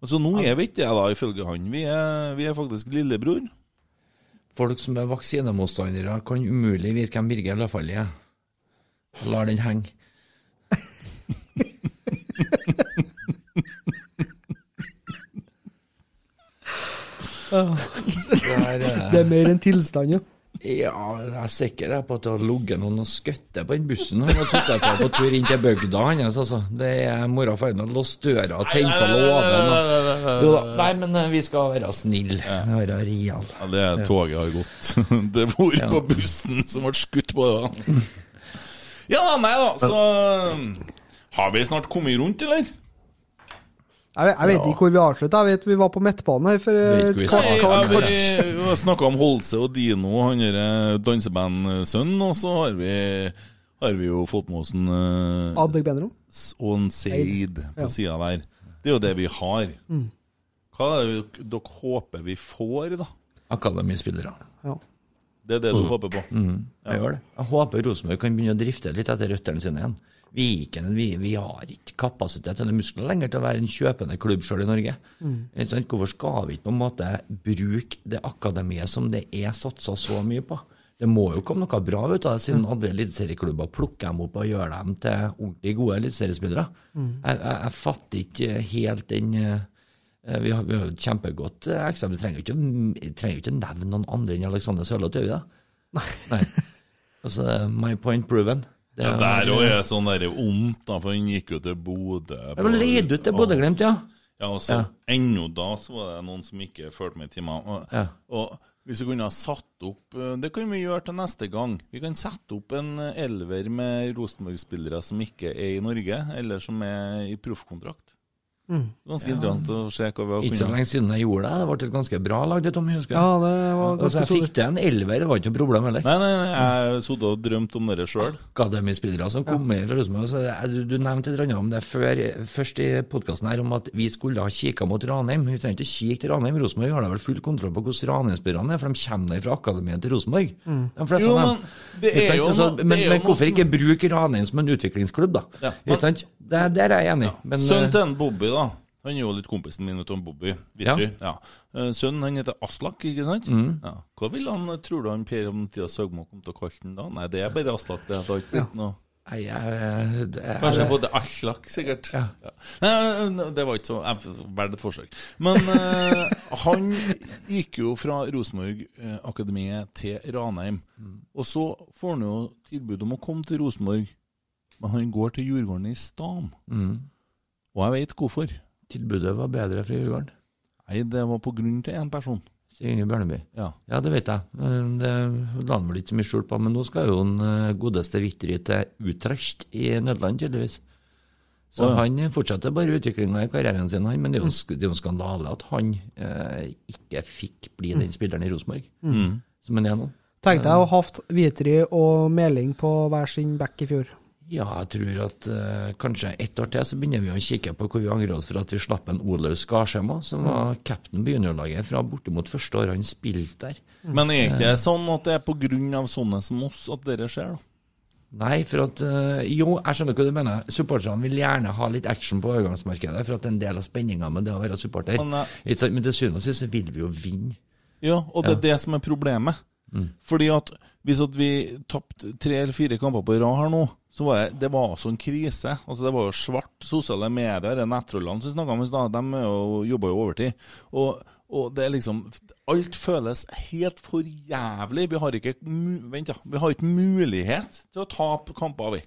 Altså Nå er vi ikke det, da, ifølge han. Vi er, vi er faktisk lillebror. Folk som er vaksinemotstandere, kan umulig vite hvem Birger Løfaldli er. Lar den henge. Det er mer enn tilstand, ja. Ja, jeg er sikker på at det har ligget noen og skutt på den bussen. Han har sittet på, på tur inn til bygda hans. Altså. Det er mora og faren har låst døra og tent på låven. og- Nei, men eh, vi skal være snille. Være real. Ja, det er toget har gått. *laughs* Det var på bussen som ble skutt på. Ja, nei da, så Har vi snart kommet rundt, eller? Jeg vet, jeg vet ikke hvor vi avslutta. Jeg vet vi var på midtbanen her for eh, kvart- vi, har snakka om Holse og Dino, han derre dansebandsønnen, og så har vi, har vi jo fått med oss en uh, Adegbenro. On Seid på Ja. sida der. Det er jo det vi har. Mm. Hva er det dere håper vi får, da? Akademispillere. Ja. Det er det du Mm. håper på? Mm, jeg gjør det. Jeg håper Rosenborg kan begynne å drifte litt etter røttene sine igjen. Viken, vi, vi har ikke kapasitet eller muskler lenger til å være en kjøpende klubb sjøl i Norge. Mm. Hvorfor skal vi ikke på en måte bruke det akademiet som det er satsa så mye på? Det må jo komme noe bra ut av det, siden andre eliteserieklubber plukker dem opp og gjør dem til ordentlig gode eliteseriespillere. Mm. Jeg, jeg, jeg fatter ikke helt den eh, vi har, vi har et kjempegodt eh, eksempel. Vi trenger ikke, trenger ikke nevne noen andre enn Alexander Sørloth, gjør vi det? Nei. Altså, my point proven. Det Ja, er- der òg er sånn der vondt, da, for han gikk jo til Bodø. Jeg var leid ut til Bodø-Glimt, ja. Ja, og så Ja. Ennå da så var det noen som ikke fulgte med i timene. Og, Ja. og hvis vi kunne ha satt opp eh, Det kan vi gjøre til neste gang. Vi kan sette opp en eh, elver med Rosenborg-spillere som ikke er i Norge, eller som er i proffkontrakt. Mm. Ganske Ja. interessant å se hva vi har Ikke så lenge siden jeg gjorde det. Det ble et ganske bra lag, det, Tommy. husker jeg. Ja, det var altså, ganske jeg fikk til en elver, det var ikke noe problem heller. Nei, nei, nei, jeg satt og drømt om det sjøl. Akademispillere som kom med fra Rosenborg. Du, du nevnte et eller annet om det før, først i podkasten her, om at vi skulle ha kikka mot Ranheim. Vi trenger ikke kikke til Ranheim. Rosenborg har da vel full kontroll på hvordan Ranheim-spillerne er, for de kommer fra akademiet til Rosenborg. Mm. De fleste Jo, av dem. men det er jo Altså, noe- men, er men hvorfor ikke bruke Ranheim som en utviklingsklubb, da? Ja, men. Det, der er jeg enig. Men, Sønnen eh, til en Bobby, da. Han er jo litt kompisen min, Tom Bobby. Vitry. Ja. Eh, Sønnen han heter Aslak, ikke sant? Mm. Ja. Hva vil han, tror du han Per om tida Søgmo kom til å kalle den da? Nei, det er bare Aslak. Det har ikke blitt noe Nei, jeg, det, er- Kanskje jeg har fått Aslak, sikkert. Ja. Nei, det var ikke så Verdt et forsøk. Men eh, *laughs* han gikk jo fra Rosenborg-akademiet til Ranheim. Og så får han jo tilbud om å komme til Rosenborg, men han går til Djurgården i Stam. Mm. Og jeg vet hvorfor. Tilbudet var bedre fra Djurgården. Nei, det var på grunn til én person. Signe Inge Bjørneby. Ja. ja, det vet jeg. Det la han vel ikke så mye skjul på. Men nå skal jo den eh, godeste Vitry til Utrecht i Nederland, tydeligvis. Så oh, ja. han fortsetter bare utviklinga i karrieren sin, han. Men det er jo, det er jo en skandale at han eh, ikke fikk bli den spilleren i Rosenborg Mm. som han er nå. Tenk deg å ha hatt Vitry og Meling på hver sin back i fjor. Ja, jeg tror at uh, kanskje ett år til så begynner vi å kikke på hvor vi angrer oss for at vi slapp en Olaug Skarsema, som var cap'n på juniorlaget fra bortimot første året han spilte der. Men er ikke det sånn at det er av sånne som oss at dette skjer, da? Nei, for at uh, Jo, jeg skjønner hva du mener. Supporterne vil gjerne ha litt action på overgangsmarkedet, for at det er en del av spenninga med det å være supporter. Men, eh, Men til syvende og sist så vil vi jo vinne. Ja, og det er Ja. det som er problemet. Fordi at hvis at vi tapte tre eller fire kamper på rad her nå, så var det, det var altså en krise. Altså Det var jo svart. Sosiale medier, er nettrollene som vi snakka om i stad, de er jo- jobber jo overtid. Og, og det er liksom Alt føles helt for jævlig. Vi har ikke Vent, ja. Vi har ikke mulighet til å tape kamper, vi.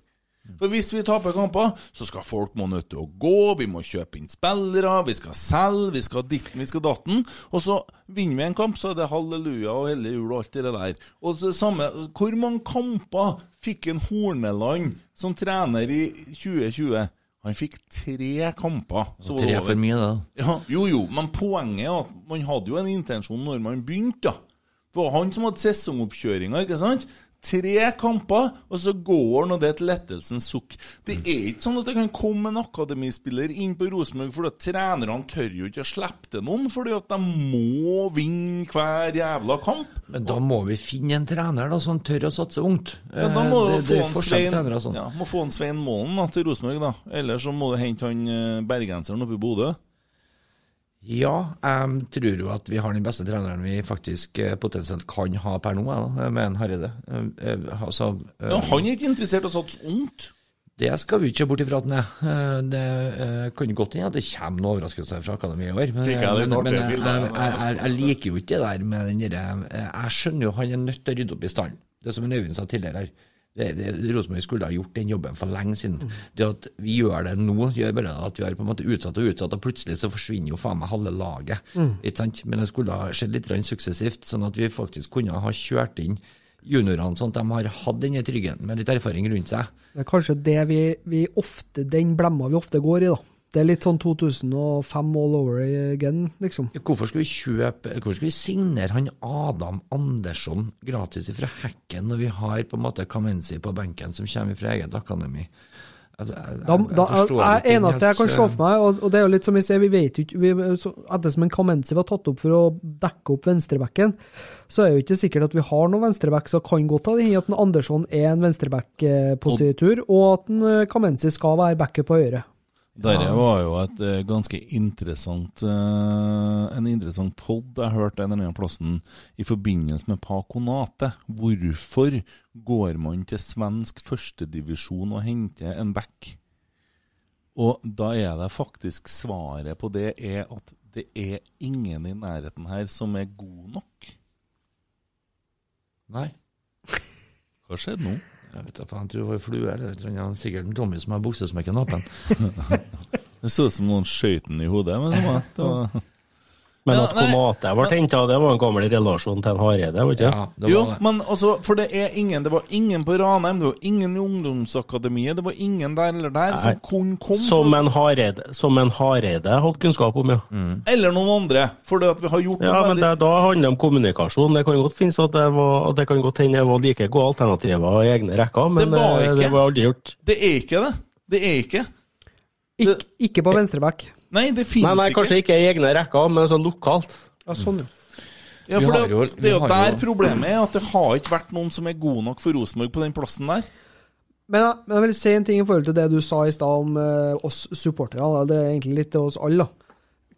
For hvis vi taper kamper, så skal folk må nødt til å gå, vi må kjøpe inn spillere, vi skal selge, vi skal ditten, vi skal datten. Og så vinner vi en kamp, så er det halleluja og hellig jul og alt det der. Og så samme, Hvor mange kamper fikk en Horneland som trener i 2020? Han fikk tre kamper. så Tre for mye, da. Ja, jo, jo, men poenget er at man hadde jo en intensjon når man begynte, da. Det var han som hadde sesongoppkjøringa, ikke sant? Tre kamper, og så går og det er et lettelsens sukk. Det er ikke sånn at det kan komme en akademispiller inn på Rosenborg, for trenerne tør jo ikke å slippe til noen, fordi at de må vinne hver jævla kamp. Men da må vi finne en trener da som tør å satse ungt. Ja, da må Eh, det, få det en Svein, trenere sånn. ja, må få en Svein Målen da, til Rosenborg, da. Eller så må du hente han eh, bergenseren oppe i Bodø. Ja, jeg tror jo at vi har den beste treneren vi faktisk eh, potensielt kan ha per nå, med en Hareide. Eh, eh, Altså, Ja, han er ikke interessert i å satse ungt. Det skal vi ikke se bort ifra at han er. Det kan godt hende at det kommer noen overraskelser fra akademiet i år. Men, jeg men, men jeg, jeg, jeg, jeg liker jo ikke det der med den derre Jeg skjønner jo han er nødt til å rydde opp i stallen. Det som Øyvind sa tidligere her. Rosenborg skulle ha gjort den jobben for lenge siden. Det at vi gjør det nå, gjør bare at vi har på en måte utsatt og utsatt, og plutselig så forsvinner jo faen meg halve laget. Mm. Ikke sant? Men det skulle ha skjedd litt suksessivt, sånn at vi faktisk kunne ha kjørt inn juniorene sånn at de har hatt denne tryggheten med litt erfaring rundt seg. Det er kanskje det vi, vi ofte, den blemma vi ofte går i, da. Det er litt sånn 2005 all over again, liksom. Hvorfor skal vi kjøpe Hvorfor skal vi signere han Adam Andersson gratis fra Hekken når vi har på en måte Kamenzi på benken som kommer fra eget akademi? Jeg, jeg, Da, jeg, da, jeg, eneste jeg kan se for meg, og, og det er jo litt som vi sier, vi vet jo ikke Ettersom en Kamenzi var tatt opp for å dekke opp venstrebacken, så er det jo ikke sikkert at vi har noen venstreback, så kan godt i at en Andersson er en venstreback-positur, og at en eh, Kamenzi skal være backer på høyre. Dette var jo et eh, ganske interessant eh, En interessant pod jeg hørte en eller annen plassen i forbindelse med Paconate. Hvorfor går man til svensk førstedivisjon og henter en back? Og da er det faktisk svaret på det er at det er ingen i nærheten her som er god nok. Nei. Hva skjedde nå? Jeg vet faen, jeg tror det var flue eller et annet. Sikkert en Tommy som har buksesmekken åpen. *laughs* Det så ut som noen skjøt den i hodet. Men det var, det var Men Ja, at. Konate ble henta, det var en gammel relasjon til en Hareide, var ikke det? jo, men altså, for det er ingen Det var ingen på Ranheim, det var ingen i ungdomsakademiet, det var ingen der eller der som Nei. kunne komme Som en Hareide, som en Hareide hadde kunnskap om, ja. Eller noen andre, for det at vi har gjort Ja, noe men det, da handler det om kommunikasjon. Det kan godt finnes at det var, det kan godt hende det var like gode alternativer i egne rekker, men Det var eh, ikke. det var aldri gjort. Det er ikke det. Det er ikke. Ik ikke på venstreback. Nei, det finnes Nei, nei, ikke. kanskje ikke i egne rekker, men sånn lokalt. Ja, sånn, ja. Ja, for det, jo- det er jo der jo- problemet er, at det har ikke vært noen som er god nok for Rosenborg på den plassen der. Men, men jeg vil si en ting i forhold til det du sa i stad om eh, oss supportere. Det er egentlig litt til oss alle. da.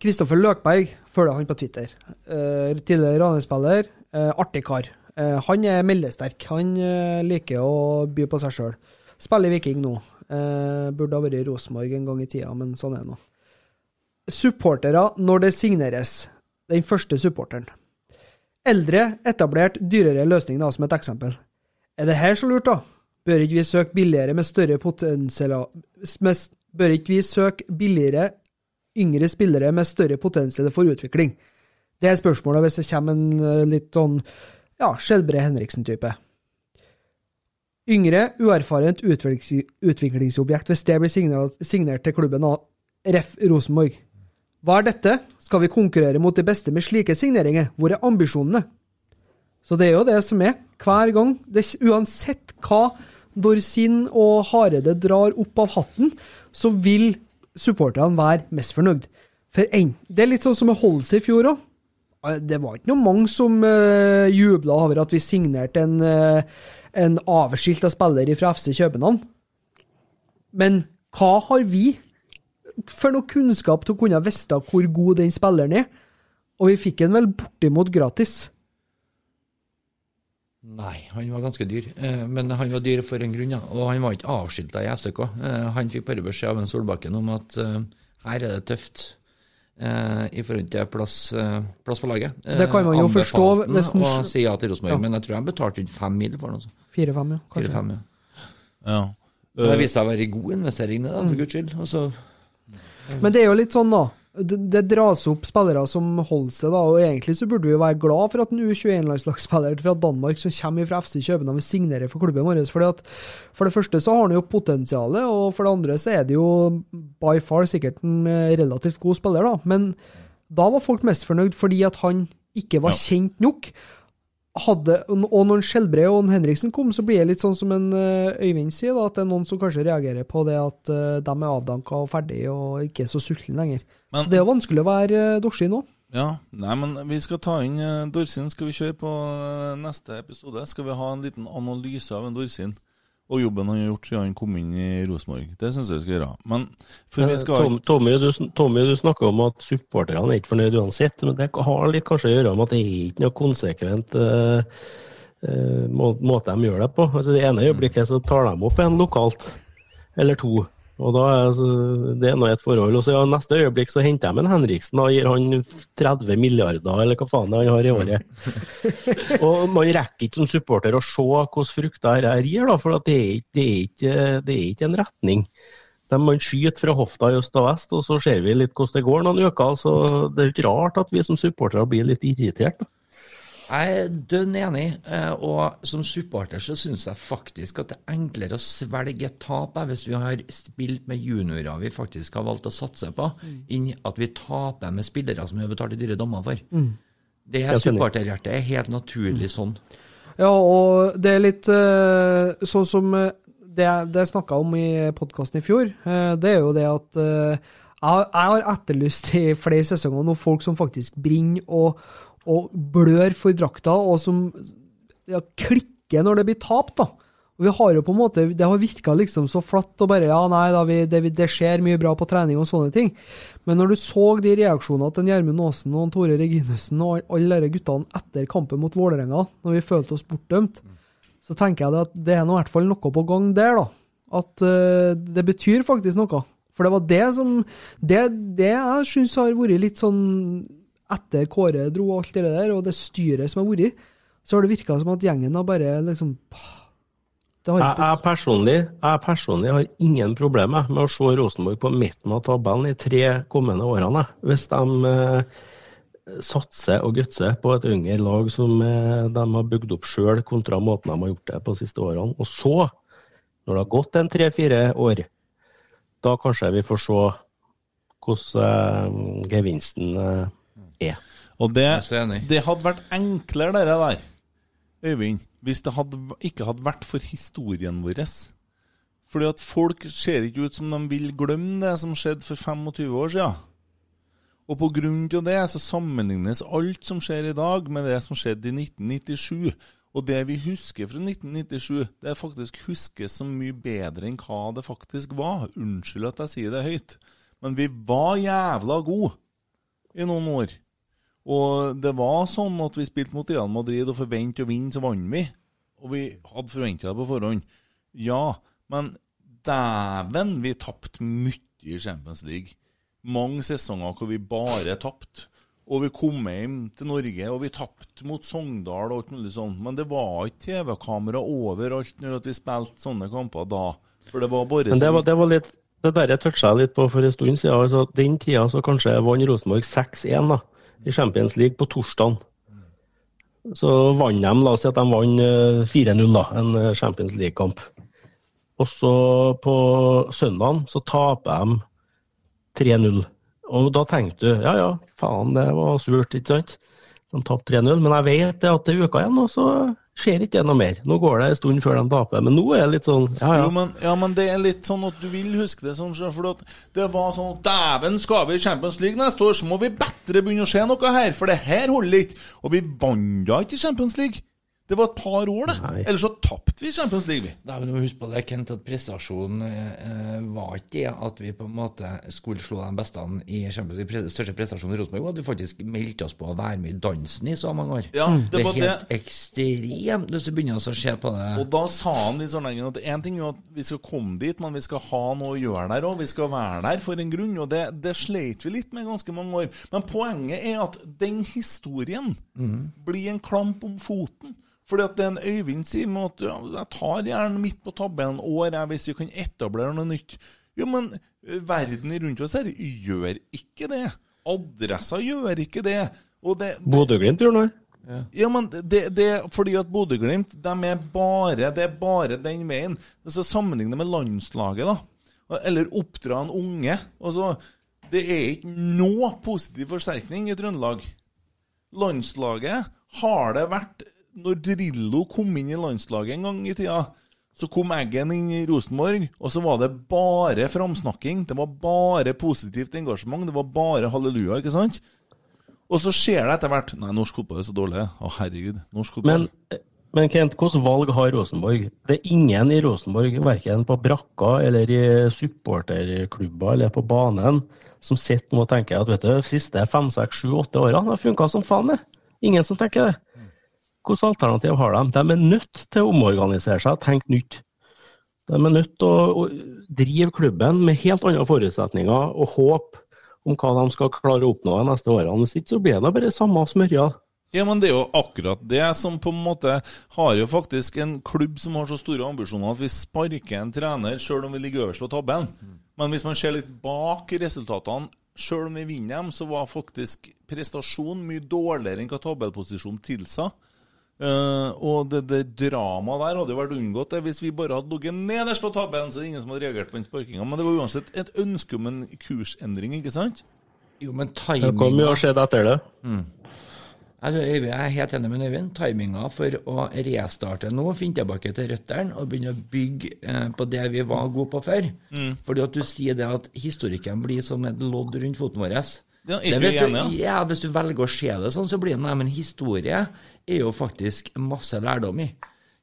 Kristoffer Løkberg følger han på Twitter. Eh, tidligere Ranheim-spiller. eh, artig kar. Eh, han er meldesterk. Han eh, liker å by på seg sjøl. Spiller Viking nå. Eh, burde ha vært i Rosenborg en gang i tida, men sånn er det nå. Supportere når det signeres. Den første supporteren. Eldre, etablert, dyrere løsning, da, som et eksempel. Er det her så lurt, da? Bør ikke vi søke billigere med større potensial Bør ikke vi søke billigere yngre spillere med større potensial for utvikling? Det er spørsmålet hvis det kommer en eh, litt sånn ja, Skjelbre Henriksen-type. Yngre, uerfarent utviklingsobjekt hvis det blir signert til klubben av Ref. Rosenborg. Hva er dette? Skal vi konkurrere mot de beste med slike signeringer? Hvor er ambisjonene? Så det er jo det som er. Hver gang, det, uansett hva Dorsin og Hareide drar opp av hatten, så vil supporterne være mest fornøyd. For en, Det er litt sånn som med Holse i fjor òg. Det var ikke noe mange som uh, jubla over at vi signerte en, uh, en avskilta spiller fra FC København. Men hva har vi for noe kunnskap til å kunne vite hvor god den spilleren er? Og vi fikk den vel bortimot gratis. Nei, han var ganske dyr. Eh, Men han var dyr for en grunn, ja. Og han var ikke avskilta i FCK. Eh, Han fikk bare beskjed av en Solbakken om at eh, her er det tøft eh, i forhold til plass, plass på laget. Det kan man jo forstå hvis den- Og si ja til Rosenborg, Ja. men jeg tror han betalte rundt fem mil for den. Altså. Fire-fem, ja. kanskje. Fire-fem, ja. Ja. Det viste seg å være en god investering, det, da, for guds skyld. Og så Men det er jo litt sånn, da. Det, det dras opp spillere som holder seg, da. Og egentlig så burde vi jo være glad for at en U21-landslagsspiller fra Danmark som kommer fra FC København, vil signere for klubben vår. Fordi at for det første så har han jo potensialet, og for det andre så er det jo by far sikkert en eh, relativt god spiller, da. Men da var folk mest fornøyd fordi at han ikke var kjent nok. Hadde, og når Skjelbre og Henriksen kom, så blir det litt sånn som en eh, Øyvind sier, da, at det er noen som kanskje reagerer på det at eh, de er avdanka og ferdig og ikke er så sultne lenger. Men- så det er vanskelig å være uh, Dorsin nå. Ja, nei, men vi skal ta inn Dorsin. Skal vi kjøre på eh, neste episode? Skal vi ha en liten analyse av en Dorsin? Og jobben han har gjort siden han kom inn i Rosenborg. Det syns jeg vi skal gjøre. Men for vi skal Tom, Tommy, du, Tommy, du snakker om at supporterne er ikke fornøyd uansett, men det har litt kanskje å gjøre med at det er ikke noe konsekvent uh, uh, måte de gjør det på. Altså, det ene øyeblikket så tar de opp en lokalt, eller to. Og da er altså, Det noe nå et forhold. Og så ja, neste øyeblikk så henter de en Henriksen og gir han 30 milliarder, eller hva faen han har i året. Og man rekker ikke som supporter å se hvordan frukter dette gir, da, for at det, er ikke, det, er ikke, det er ikke en retning. De man skyter fra hofta i øst og vest, og så ser vi litt hvordan det går noen uker. så Det er jo ikke rart at vi som supportere blir litt irritert. da. Jeg er dønn enig, eh, og som supporter så syns jeg faktisk at det er enklere å svelge tap eh, hvis vi har spilt med juniorer vi faktisk har valgt å satse på, enn at vi taper med spillere som vi har betalt dyre dommer for. Mm. Det er supporterhjertet er helt naturlig sånn. Ja, og det er litt eh, sånn som det, det jeg snakka om i podkasten i fjor, det er jo det at jeg, jeg har etterlyst i flere sesonger noen folk som faktisk brenner og, og blør for drakta, og som ja, klikker når det blir tap, da. Og vi har jo på en måte, Det har virka liksom så flatt og bare Ja, nei da, vi, det, det skjer mye bra på trening og sånne ting. Men når du så de reaksjonene til Gjermund Aasen og Tore Reginussen og alle de guttene etter kampen mot Vålerenga, når vi følte oss bortdømt, så tenker jeg at det er i hvert fall noe på gang der, da. At uh, det betyr faktisk noe. For det var det som Det, det jeg syns har vært litt sånn Etter Kåre dro og alt det der, og det styret som har vært, så har det virka som at gjengen har bare liksom det har Jeg, jeg, personlig, jeg personlig har ingen problemer med å se Rosenborg på midten av tabellen i tre kommende årene. Hvis de eh, satser og gutser på et yngre lag som eh, de har bygd opp sjøl, kontra måten de har gjort det på de siste årene. Og så, når det har gått en tre-fire år, da kanskje vi får se hvordan eh, gevinsten eh, er. Og det, det hadde vært enklere, det der, Øyvind, hvis det hadde, ikke hadde vært for historien vår. Fordi at folk ser ikke ut som de vil glemme det som skjedde for 25 år siden. Og på grunn av det så sammenlignes alt som skjer i dag, med det som skjedde i 1997. Og det vi husker fra 1997, det er faktisk huskes så mye bedre enn hva det faktisk var. Unnskyld at jeg sier det høyt, men vi var jævla gode i noen år. Og det var sånn at vi spilte mot Real Madrid og forventet å vinne, så vant vi. Og vi hadde forventa det på forhånd. Ja, men dæven, vi tapte mye i Champions League. Mange sesonger hvor vi bare tapte. Og vi kom hjem til Norge, og vi tapte mot Sogndal og alt mulig sånt. Men det var ikke TV-kamera overalt når vi spilte sånne kamper da. For det var bare Men det var, det var litt det der jeg toucha litt på for en stund siden. altså Den tida så kanskje vant Rosenborg 6-1 da, i Champions League på torsdagen. Så vant de, la oss si at de vant eh, 4-0, da, en eh, Champions League-kamp. Og så på søndagen så taper de 3-0. Og da tenkte du ja ja, faen, det var surt, ikke sant? De tapte 3-0. Men jeg vet at det er uka igjen, og så skjer ikke det noe mer. Nå går det en stund før de taper. Men nå er det litt sånn ja ja. Jo, men, ja, men det er litt sånn at du vil huske det sånn, for at det var sånn Dæven, skal vi i Champions League neste år, så må vi bedre begynne å se noe her, for det her holder ikke. Og vi vant da ikke Champions League. Det var et par år, det. Ellers så tapte vi i Champions League, vi. Nei, men du må huske på det, Kent, at prestasjonen eh, var ikke det at vi på en måte skulle slå de beste i Champions League. Den største prestasjonen i Rosenborg var at vi faktisk meldte oss på å være med i dansen i så mange år. Ja, det det er helt helt ekstremt hvis du begynner å se på det. Og da sa han litt sånn lenge at én ting er at vi skal komme dit, men vi skal ha noe å gjøre der òg. Vi skal være der for en grunn, og det, det sleit vi litt med ganske mange år. Men poenget er at den historien blir en klamp om foten. Fordi at det er en Øyvind sier med at ja, jeg tar gjerne midt på tabellen år jeg, hvis vi kan etablere noe nytt. Jo, men eh, verden rundt oss her gjør ikke det. Adressa gjør ikke det. Og det, Bodø-Glimt gjør noe. ja, men det, det er fordi at Bodø-Glimt de er bare, det er bare den veien. Altså, Sammenligne med landslaget, da. Eller oppdra en unge. Altså, det er ikke noe positiv forsterkning i Trøndelag. Landslaget har det vært Når Drillo kom inn i landslaget en gang i tida, så kom Eggen inn i Rosenborg, og så var det bare framsnakking. Det var bare positivt engasjement. Det var bare halleluja, ikke sant? Og så skjer det etter hvert Nei, norsk fotball er så dårlig. Å, herregud. Norsk fotball. Men, Men Kent, hvilket valg har Rosenborg? Det er ingen i Rosenborg, verken på brakka eller i supporterklubber eller på banen, som sitter nå og tenker at vet du, de siste fem, seks, sju, åtte årene har funka som faen, det. Ingen som tenker det. Hvilket alternativ har de? De er nødt til å omorganisere seg tenke nytt. De er nødt til å, drive klubben med helt andre forutsetninger og håp om hva de skal klare å oppnå de neste årene. Ikke så blir det bare samme smørja. Ja, men det er jo akkurat det som på en måte har jo faktisk en klubb som har så store ambisjoner at vi sparker en trener selv om vi ligger øverst på tabellen. Men hvis man ser litt bak resultatene, selv om vi vinner dem, så var faktisk prestasjonen mye dårligere enn hva tabellposisjonen tilsa. Eh, og det, det dramaet der hadde jo vært unngått det hvis vi bare hadde ligget nederst på tabellen. Så det er ingen som hadde reagert på den sparkinga. Men det var uansett et ønske om en kursendring, ikke sant? Jo, men timinga mye å skje etter det? Mm. Jeg er helt enig med Øyvind. Timinga for å restarte nå, finne tilbake til røttene og begynne å bygge eh, på det vi var gode på før. Mm. Fordi at du sier det at historikken blir som et lodd rundt foten vår. Ja, Det hvis, du, ja, hvis du velger å se det sånn, så blir det Nei, men historie er jo faktisk masse lærdom i.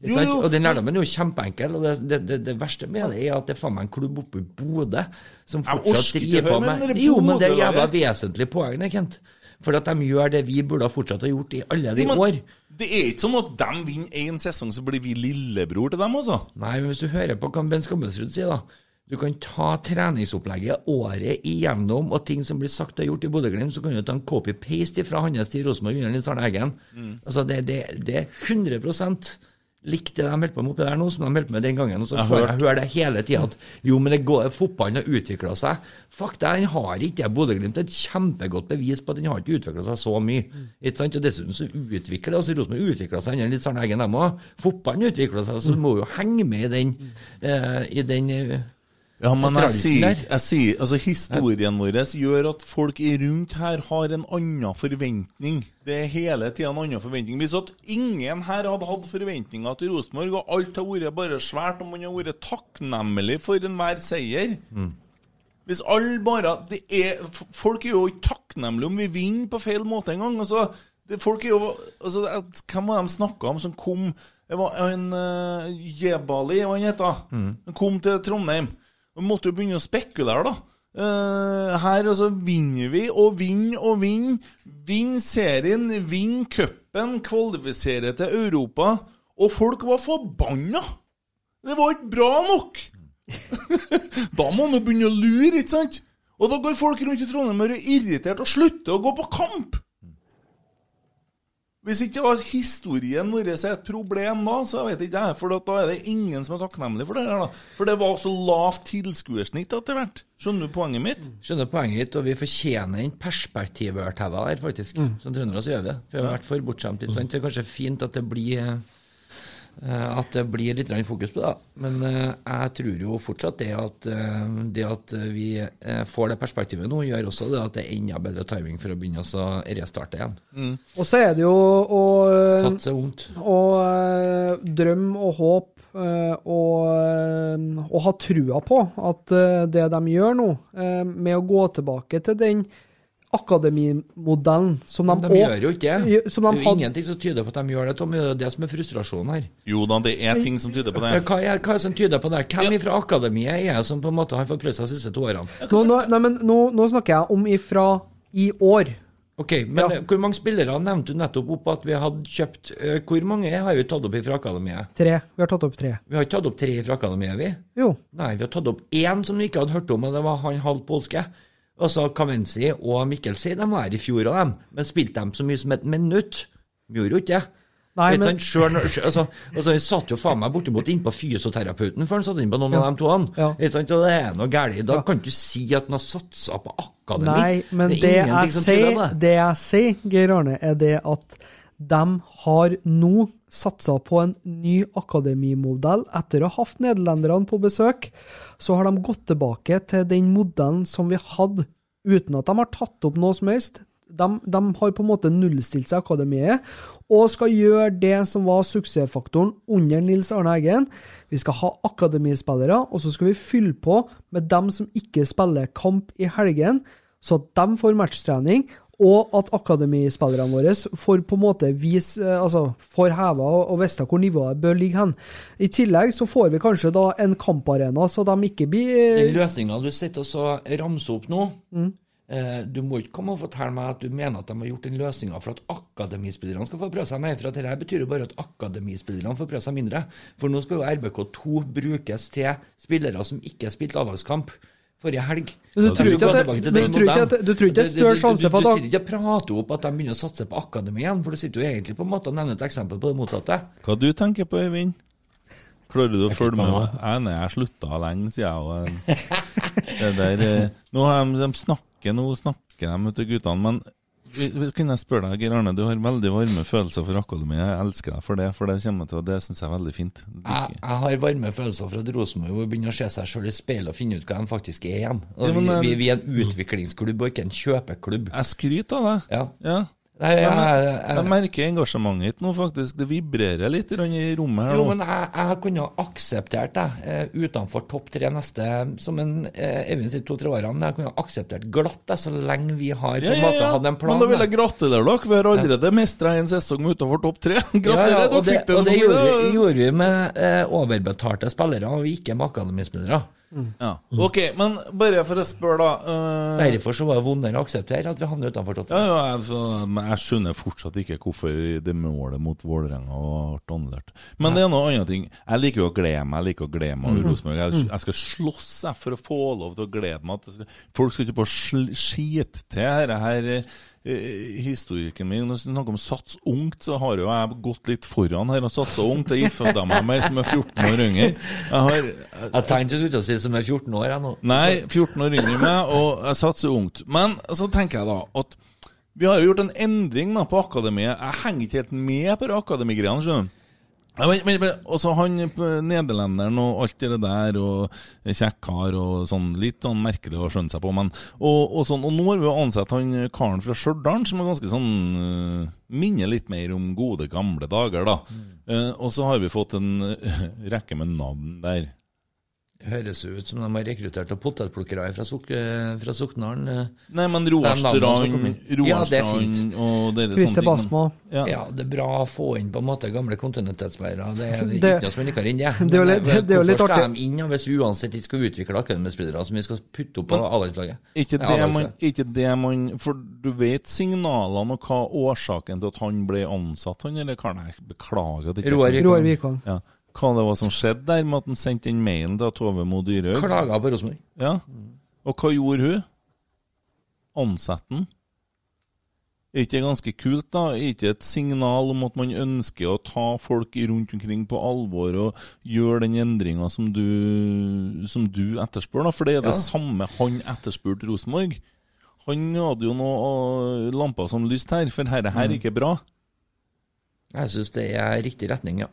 Jo, jo. Og den lærdommen er jo kjempeenkel. Og det, det, det, det verste med det er at det er faen meg en klubb oppe i Bodø som fortsatt driver på med det Jo, men det er jævla vesentlig poeng, Kent. For at de gjør det vi burde ha fortsatt ha gjort i alle de men år. Det er ikke sånn at de vinner én sesong, så blir vi lillebror til dem, altså. Nei, men hvis du hører på hva Ben Skammelsrud sier, da. Du kan ta treningsopplegget året igjennom, og ting som blir sagt og gjort i Bodø-Glimt, så kan du ta en copy-paste fra hans til Rosenborg under Nils Arne Eggen. Mm. Altså, det, det, det er 100 likt det de holdt på med oppi der nå, som de holdt på med den gangen. Og så får jeg høre det hele tida at jo, men det går, fotballen har utvikla seg. Fakta er den har ikke det. Bodø-Glimt er et kjempegodt bevis på at den har ikke utvikla seg så mye. Ikke sant? Og dessuten så utvikler altså Rosenborg utvikla seg under Nils Arne Eggen, dem òg. Fotballen utvikler seg, så du må jo henge med i den, eh, i den eh, Ja, men jeg sier, jeg sier altså Historien vår gjør at folk rundt her har en annen forventning. Det er hele tida en annen forventning. Hvis at ingen her hadde hatt forventninger til Rosenborg, og alt har vært bare svært, og man har vært takknemlig for enhver seier Hvis alle bare det er, Folk er jo ikke takknemlige om vi vinner på feil måte engang. Altså, folk er jo altså, Hvem var de snakka om som kom Det var en uh, Jebali, hva han heter. Mm. Han kom til Trondheim. Vi måtte jo begynne å spekulere, da. Uh, her altså vinner vi og vinner og vinner. Vinner serien, vinner cupen, kvalifiserer til Europa. Og folk var forbanna! Det var ikke bra nok! *laughs* da må man jo begynne å lure, ikke sant? Og da går folk rundt i Trondheim og er irritert og slutter å gå på kamp! Hvis ikke historien vår er et problem da, så vet ikke jeg, for da er det ingen som er takknemlig for det her da. For det var så lavt tilskuersnitt etter hvert. Skjønner du poenget mitt? Skjønner poenget ditt, og vi fortjener den perspektivørtæva her, faktisk. Som trøndere gjør vi. For vi har vært for bortskjemt. ikke sant? Det er kanskje fint at det blir eh, at det blir litt fokus på det. Men eh, jeg tror jo fortsatt det at, eh, det at vi eh, får det perspektivet nå, gjør også det at det er enda bedre timing for å begynne å restarte igjen. Og så er det jo å Satse ungt. Og eh, drøm og håp eh, og, eh, og ha trua på at eh, det de gjør nå, eh, med å gå tilbake til den akademimodellen som de, De også- gjør jo ikke det. Som Det er jo hadde ingenting som tyder på at de gjør det, Tommy. Det er det som er frustrasjonen her. Jo da, det er ting som tyder på det. Hva er, hva er det som tyder på det? Hvem fra akademiet er det som på en måte har fått prøvd seg de siste to årene? nå, nå, nei, men nå, nå snakker jeg om ifra i år. Ok, men hvor mange spillere nevnte du nettopp opp at vi hadde kjøpt eh, Hvor mange har vi tatt opp fra akademiet? Tre. Vi har tatt opp tre. Vi har ikke tatt opp tre fra akademiet, vi? Jo. Nei, vi har tatt opp én som vi ikke hadde hørt om, og det var han halvt polske. Altså Kavenzi og Mikkelsi, de var her i fjor òg, dem, men spilte de så mye som et minutt? De gjorde jo ikke det. Nei, men- når- altså, altså, jeg satt jo faen meg bortimot innpå fysioterapeuten før han satt inn på noen Ja. av de to. Ja. Vet og det er noe galt. Da kan du si at han har satsa på akademi. Nei, men det, det jeg sier, det. det jeg sier, Geir Arne, er det at de har nå satsa på en ny akademimodell. Etter å ha hatt nederlenderne på besøk, så har de gått tilbake til den modellen som vi hadde, uten at de har tatt opp noe som helst. De, de har på en måte nullstilt seg akademiet, og skal gjøre det som var suksessfaktoren under Nils Arne Eggen. Vi skal ha akademispillere, og så skal vi fylle på med dem som ikke spiller kamp i helgen, så at de får matchtrening, Og at akademispillerne våre får på en måte vise, eh, altså får heva og, vite hvor nivået bør ligge hen. I tillegg så får vi kanskje da en kamparena, så de ikke blir Den løsninga du sitter og så ramser opp nå Mm. eh, Du må ikke komme og fortelle meg at du mener at de har gjort den løsninga for at akademispillerne skal få prøve seg mer. For at dette betyr jo bare at akademispillerne får prøve seg mindre. For nå skal jo RBK2 brukes til spillere som ikke har A-lagskamp forrige helg. Men du tror ikke at det- det, det, det er større sjanse for at- Du sitter ikke og prater opp at de begynner å satse på akademi igjen, for du sitter jo egentlig på en måte og nevner et eksempel på det motsatte. Hva du tenker på, Øyvind? Klarer du å følge med? Jeg, nei, jeg slutta lenge, siden jeg. *laughs* Eh, nå har de, de snakker nå snakker de vet du, guttene, men kunne jeg spørre deg, Geir Arne, du har veldig varme følelser for akademiet. Jeg elsker deg for det, for det kommer til å, det syns jeg er veldig fint. Jeg, jeg har varme følelser for at Rosenborg begynner å se seg sjøl i speilet og finne ut hva de faktisk er igjen. Og Ja, men, vi, vi, vi er en utviklingsklubb og ikke en kjøpeklubb. Jeg skryter av deg. Ja. Ja. Nei, jeg- jeg, jeg- jeg merker engasjementet ditt nå, faktisk. Det vibrerer litt i rommet her Jo, men jeg, jeg kunne akseptert det eh, utenfor topp tre neste, som en eh, Eivind sier, to-tre årene. Jeg kunne ha akseptert glatt det, så lenge vi har på en ja, måte hatt en plan. Men da vil jeg gratulere dere. Vi har allerede mestra en sesong utenfor topp tre. Gratulerer, *laughs* Ja, ja, dere det, fikk det. og det gjorde, vi, gjorde vi med eh, overbetalte spillere, og ikke med akademispillere. Ja. Ok, men bare for å spørre, da. øh, Derfor så var det vondere å akseptere at vi havner utenfor topp. Ja, ja, altså, men jeg skjønner fortsatt ikke hvorfor det målet mot Vålerenga ble annullert. Men det er noe annet ting. Jeg liker jo å glede meg. Jeg liker å glede meg over Mhm. Rosenborg. Jeg, Mhm. jeg skal slåss for å få lov til å glede meg. Folk skal ikke bare skite til dette her. eh, historikken min Når vi snakker om sats ungt, så har jo jeg gått litt foran her og satsa ungt. Jeg gifta meg med ei som er 14 år yngre. Jeg har Jeg tenkte du skulle si som er 14 år, jeg nå. Nei, 14 år yngre enn meg, og jeg satser ungt. Men så tenker jeg da at vi har jo gjort en endring da på akademiet. Jeg henger ikke helt med på akademigreiene, skjønner du. Ja, men, men, også og så han på nederlenderen og alt det der, og kjekkar og sånn, litt sånn merkelig å skjønne seg på, men og, og sånn, og nå har vi jo ansett han karen fra Stjørdal, som er ganske sånn øh, Minner litt mer om gode, gamle dager, da. Eh, og så har vi fått en rekke med navn der. Høres ut som de har rekruttert noen potetplukkere fra, Suk eh, fra Soknaren. eh. Nei, men Roarstrand Ja, det er og dere Christer sånne ting, Basma. Ja. Ja, det er bra å få inn på en måte gamle kontinuitetsspillere. Det er Det- ikke noe som liker inn det. *laughs* det er jo litt- det er jo litt Hvorfor skal de inn ja, hvis vi uansett ikke skal utvikle akademispillere som vi skal putte opp på A-landslaget? Ikke det, man, ikke det man For du vet signalene og hva årsaken til at han ble ansatt, han, eller kan jeg det? at ikke Roar Vikvang. Ja. Hva det var som skjedde der med at han sendte den mailen til Tove Mo Dyrhaug? Klaga på Rosenborg. Ja. Og hva gjorde hun? Ansatte han? Er ikke det ganske kult, da? Er ikke et signal om at man ønsker å ta folk rundt omkring på alvor og gjøre den endringa som du, som du etterspør? da? For det er det Ja. samme han etterspurte Rosenborg. Han hadde jo noen øh, lamper som lyste her, for herre her er ikke bra. Jeg syns det er riktig retning, ja.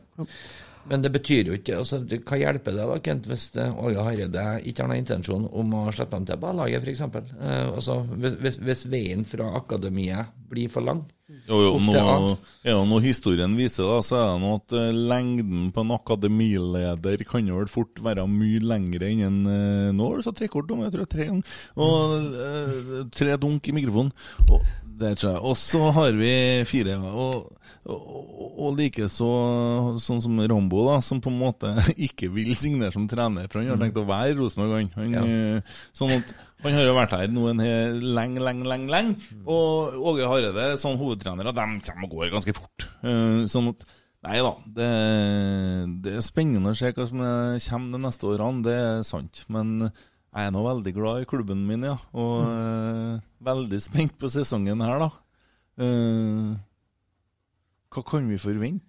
Men det betyr jo ikke altså, det, Hva hjelper det da, Kent, hvis eh, Åge Hareide ikke har noen intensjon om å slippe ham til på laget, f.eks.? Eh, altså, hvis, hvis, hvis veien fra akademiet blir for lang Jo, jo, nå, er det noe historien viser, da, så er det noe at uh, lengden på en akademileder kan jo vel fort være mye lengre enn en uh, Nå har du satt tre kort om, jeg tror det er tre ganger. Og uh, tre dunk i mikrofonen. Og, det tror jeg. Og så har vi fire. Og, og, og likeså sånn som Rambo, da, som på en måte *laughs* ikke vil signere som trener, for han har tenkt å være i Rosenborg, han. han Ja. eh, Sånn at han har jo vært her nå en lenge, lenge, lenge. lenge. Og Åge Hareide, sånn hovedtrenere, de kommer og går ganske fort. Eh, Sånn at Nei da, det, det er spennende å se hva som er- kommer de neste årene, det er sant. Men jeg er nå veldig glad i klubben min, ja. Og eh, veldig spent på sesongen her, da. Uh, hva kan vi forvente?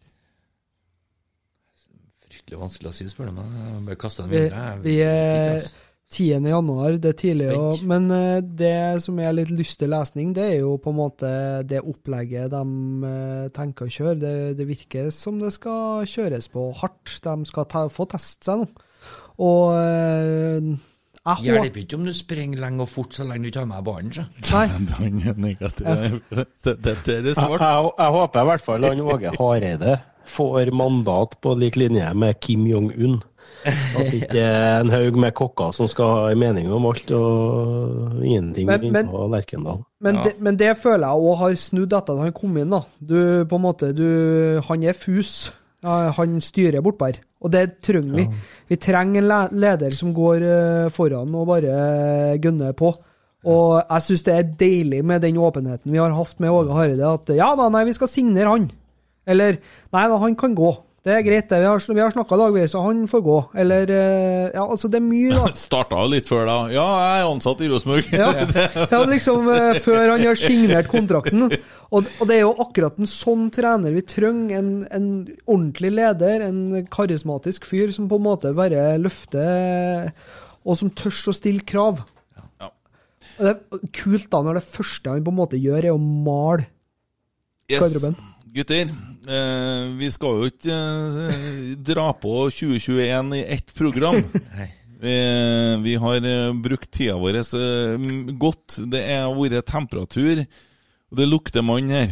Fryktelig vanskelig å si, spør du meg. Jeg Bare kaste den Vi, videre. Jeg vi er ikke, altså. 10. januar, det er tidlig, og, men eh, det som er litt lystig lesning, det er jo på en måte det opplegget de tenker å kjøre. Det, det virker som det skal kjøres på hardt. De skal ta, få teste seg nå. Og jeg håper Hjelper ikke om du springer lenge og fort så lenge du ikke har med ballen. så. Nei. *laughs* Er negativ. Dette er svart. jeg, jeg håper i hvert fall han Åge Hareide får mandat på lik linje med Kim Jong-un At det ikke er en haug med kokker som skal ha en mening om alt, og ingenting Men- men- på Lerkendal. Men, det, men det føler jeg òg har snudd etter at han kom inn. da. Du, på en måte, du, Han er fus. Han styrer bortpå her. Og det trenger vi. Vi trenger en leder som går eh, foran og bare gunner på. Og jeg syns det er deilig med den åpenheten vi har hatt med Åge Hareide, at ja da, nei, vi skal signere han. Eller nei da, han kan gå. Det er greit, det. Vi har, vi har snakka dagvis, så han får gå. Eller eh, Ja, altså, det er mye, da. *laughs* Starta litt før da. Ja, jeg er ansatt i Rosenborg. Ja, *laughs* ja liksom eh, før han har signert kontrakten. Og, og det er jo akkurat en sånn trener vi trenger. En, en ordentlig leder, en karismatisk fyr som på en måte bare løfter Og som tør å stille krav. Og det er kult da når det første han på en måte gjør, er å male Yes. garderoben. Gutter, eh, vi skal jo ikke eh, dra på 2021 i ett program. *laughs* Vi, vi har eh, brukt tida vår eh, godt. Det har vært temperatur, og det lukter mann her.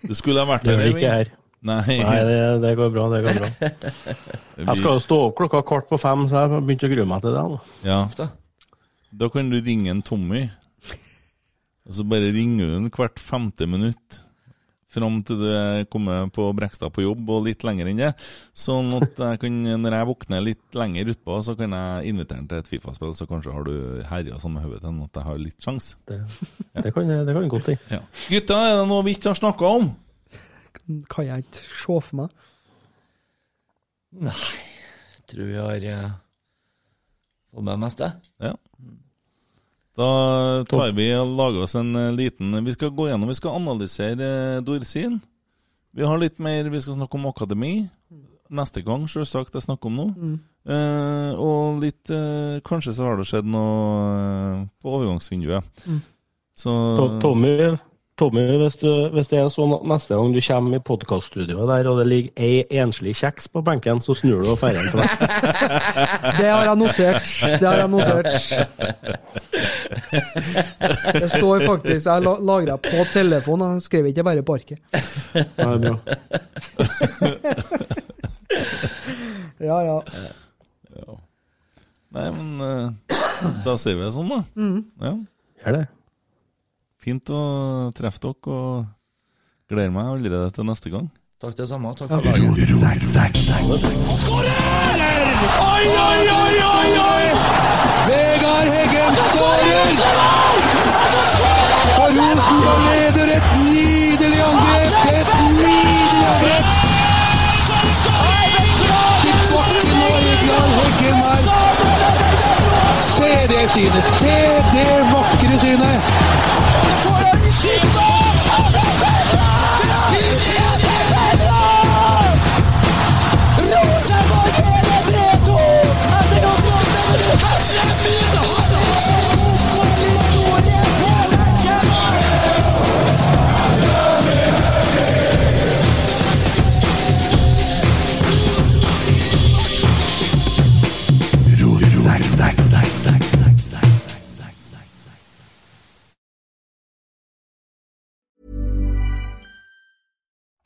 Det skulle ha vært Det gjør det Eivind. ikke her. Nei. Nei, det, det går bra. det går bra. *laughs* Jeg skal jo stå opp klokka kvart på fem, så jeg har begynt å grue meg til det. nå. Ja. Da kan du ringe en Tommy, og så bare ringer du den hvert femte minutt. Fram til du er kommet på Brekstad på jobb, og litt lenger enn det. Sånn at jeg kan, når jeg våkner litt lenger utpå, så kan jeg invitere han til et Fifa-spill, så kanskje har du herja sånn med hodet til at jeg har litt sjans. Det, det kan det kan godt hende. Ja. Gutta, er det noe vi ikke har snakka om? Kan jeg ikke se for meg. Nei, jeg tror vi har eh, fått med det meste. Ja. Da tar vi og lager oss en eh, liten Vi skal gå gjennom, vi skal analysere eh, Dorsin. Vi har litt mer Vi skal snakke om akademi. Neste gang, selvsagt, jeg snakker om nå. Mm. Eh, og litt eh, Kanskje så har det skjedd noe eh, på overgangsvinduet. Mm. Så Tommy, Tommy hvis, du, hvis det er sånn at neste gang du kommer i podkaststudioet der, og det ligger ei enslig kjeks på benken, så snur du og drar den til deg. *laughs* Det har jeg notert. Det har jeg notert. Det står faktisk Jeg la- lagra på telefonen, jeg skrev ikke bare på arket. *laughs* Ja, er bra. Ja, ja. Nei, men eh, da sier vi det sånn, da. Mm. Ja. Gjør det. Fint å treffe dere, og gleder meg allerede til neste gang. Takk det samme. Takk for laget. Oi, oi, oi, oi, oi! Vegard Heggen skårer! Og Rosenborg leder et nydelig angrep! Et nydelig angrep! Se det synet! Se det vakre synet! 做人心中。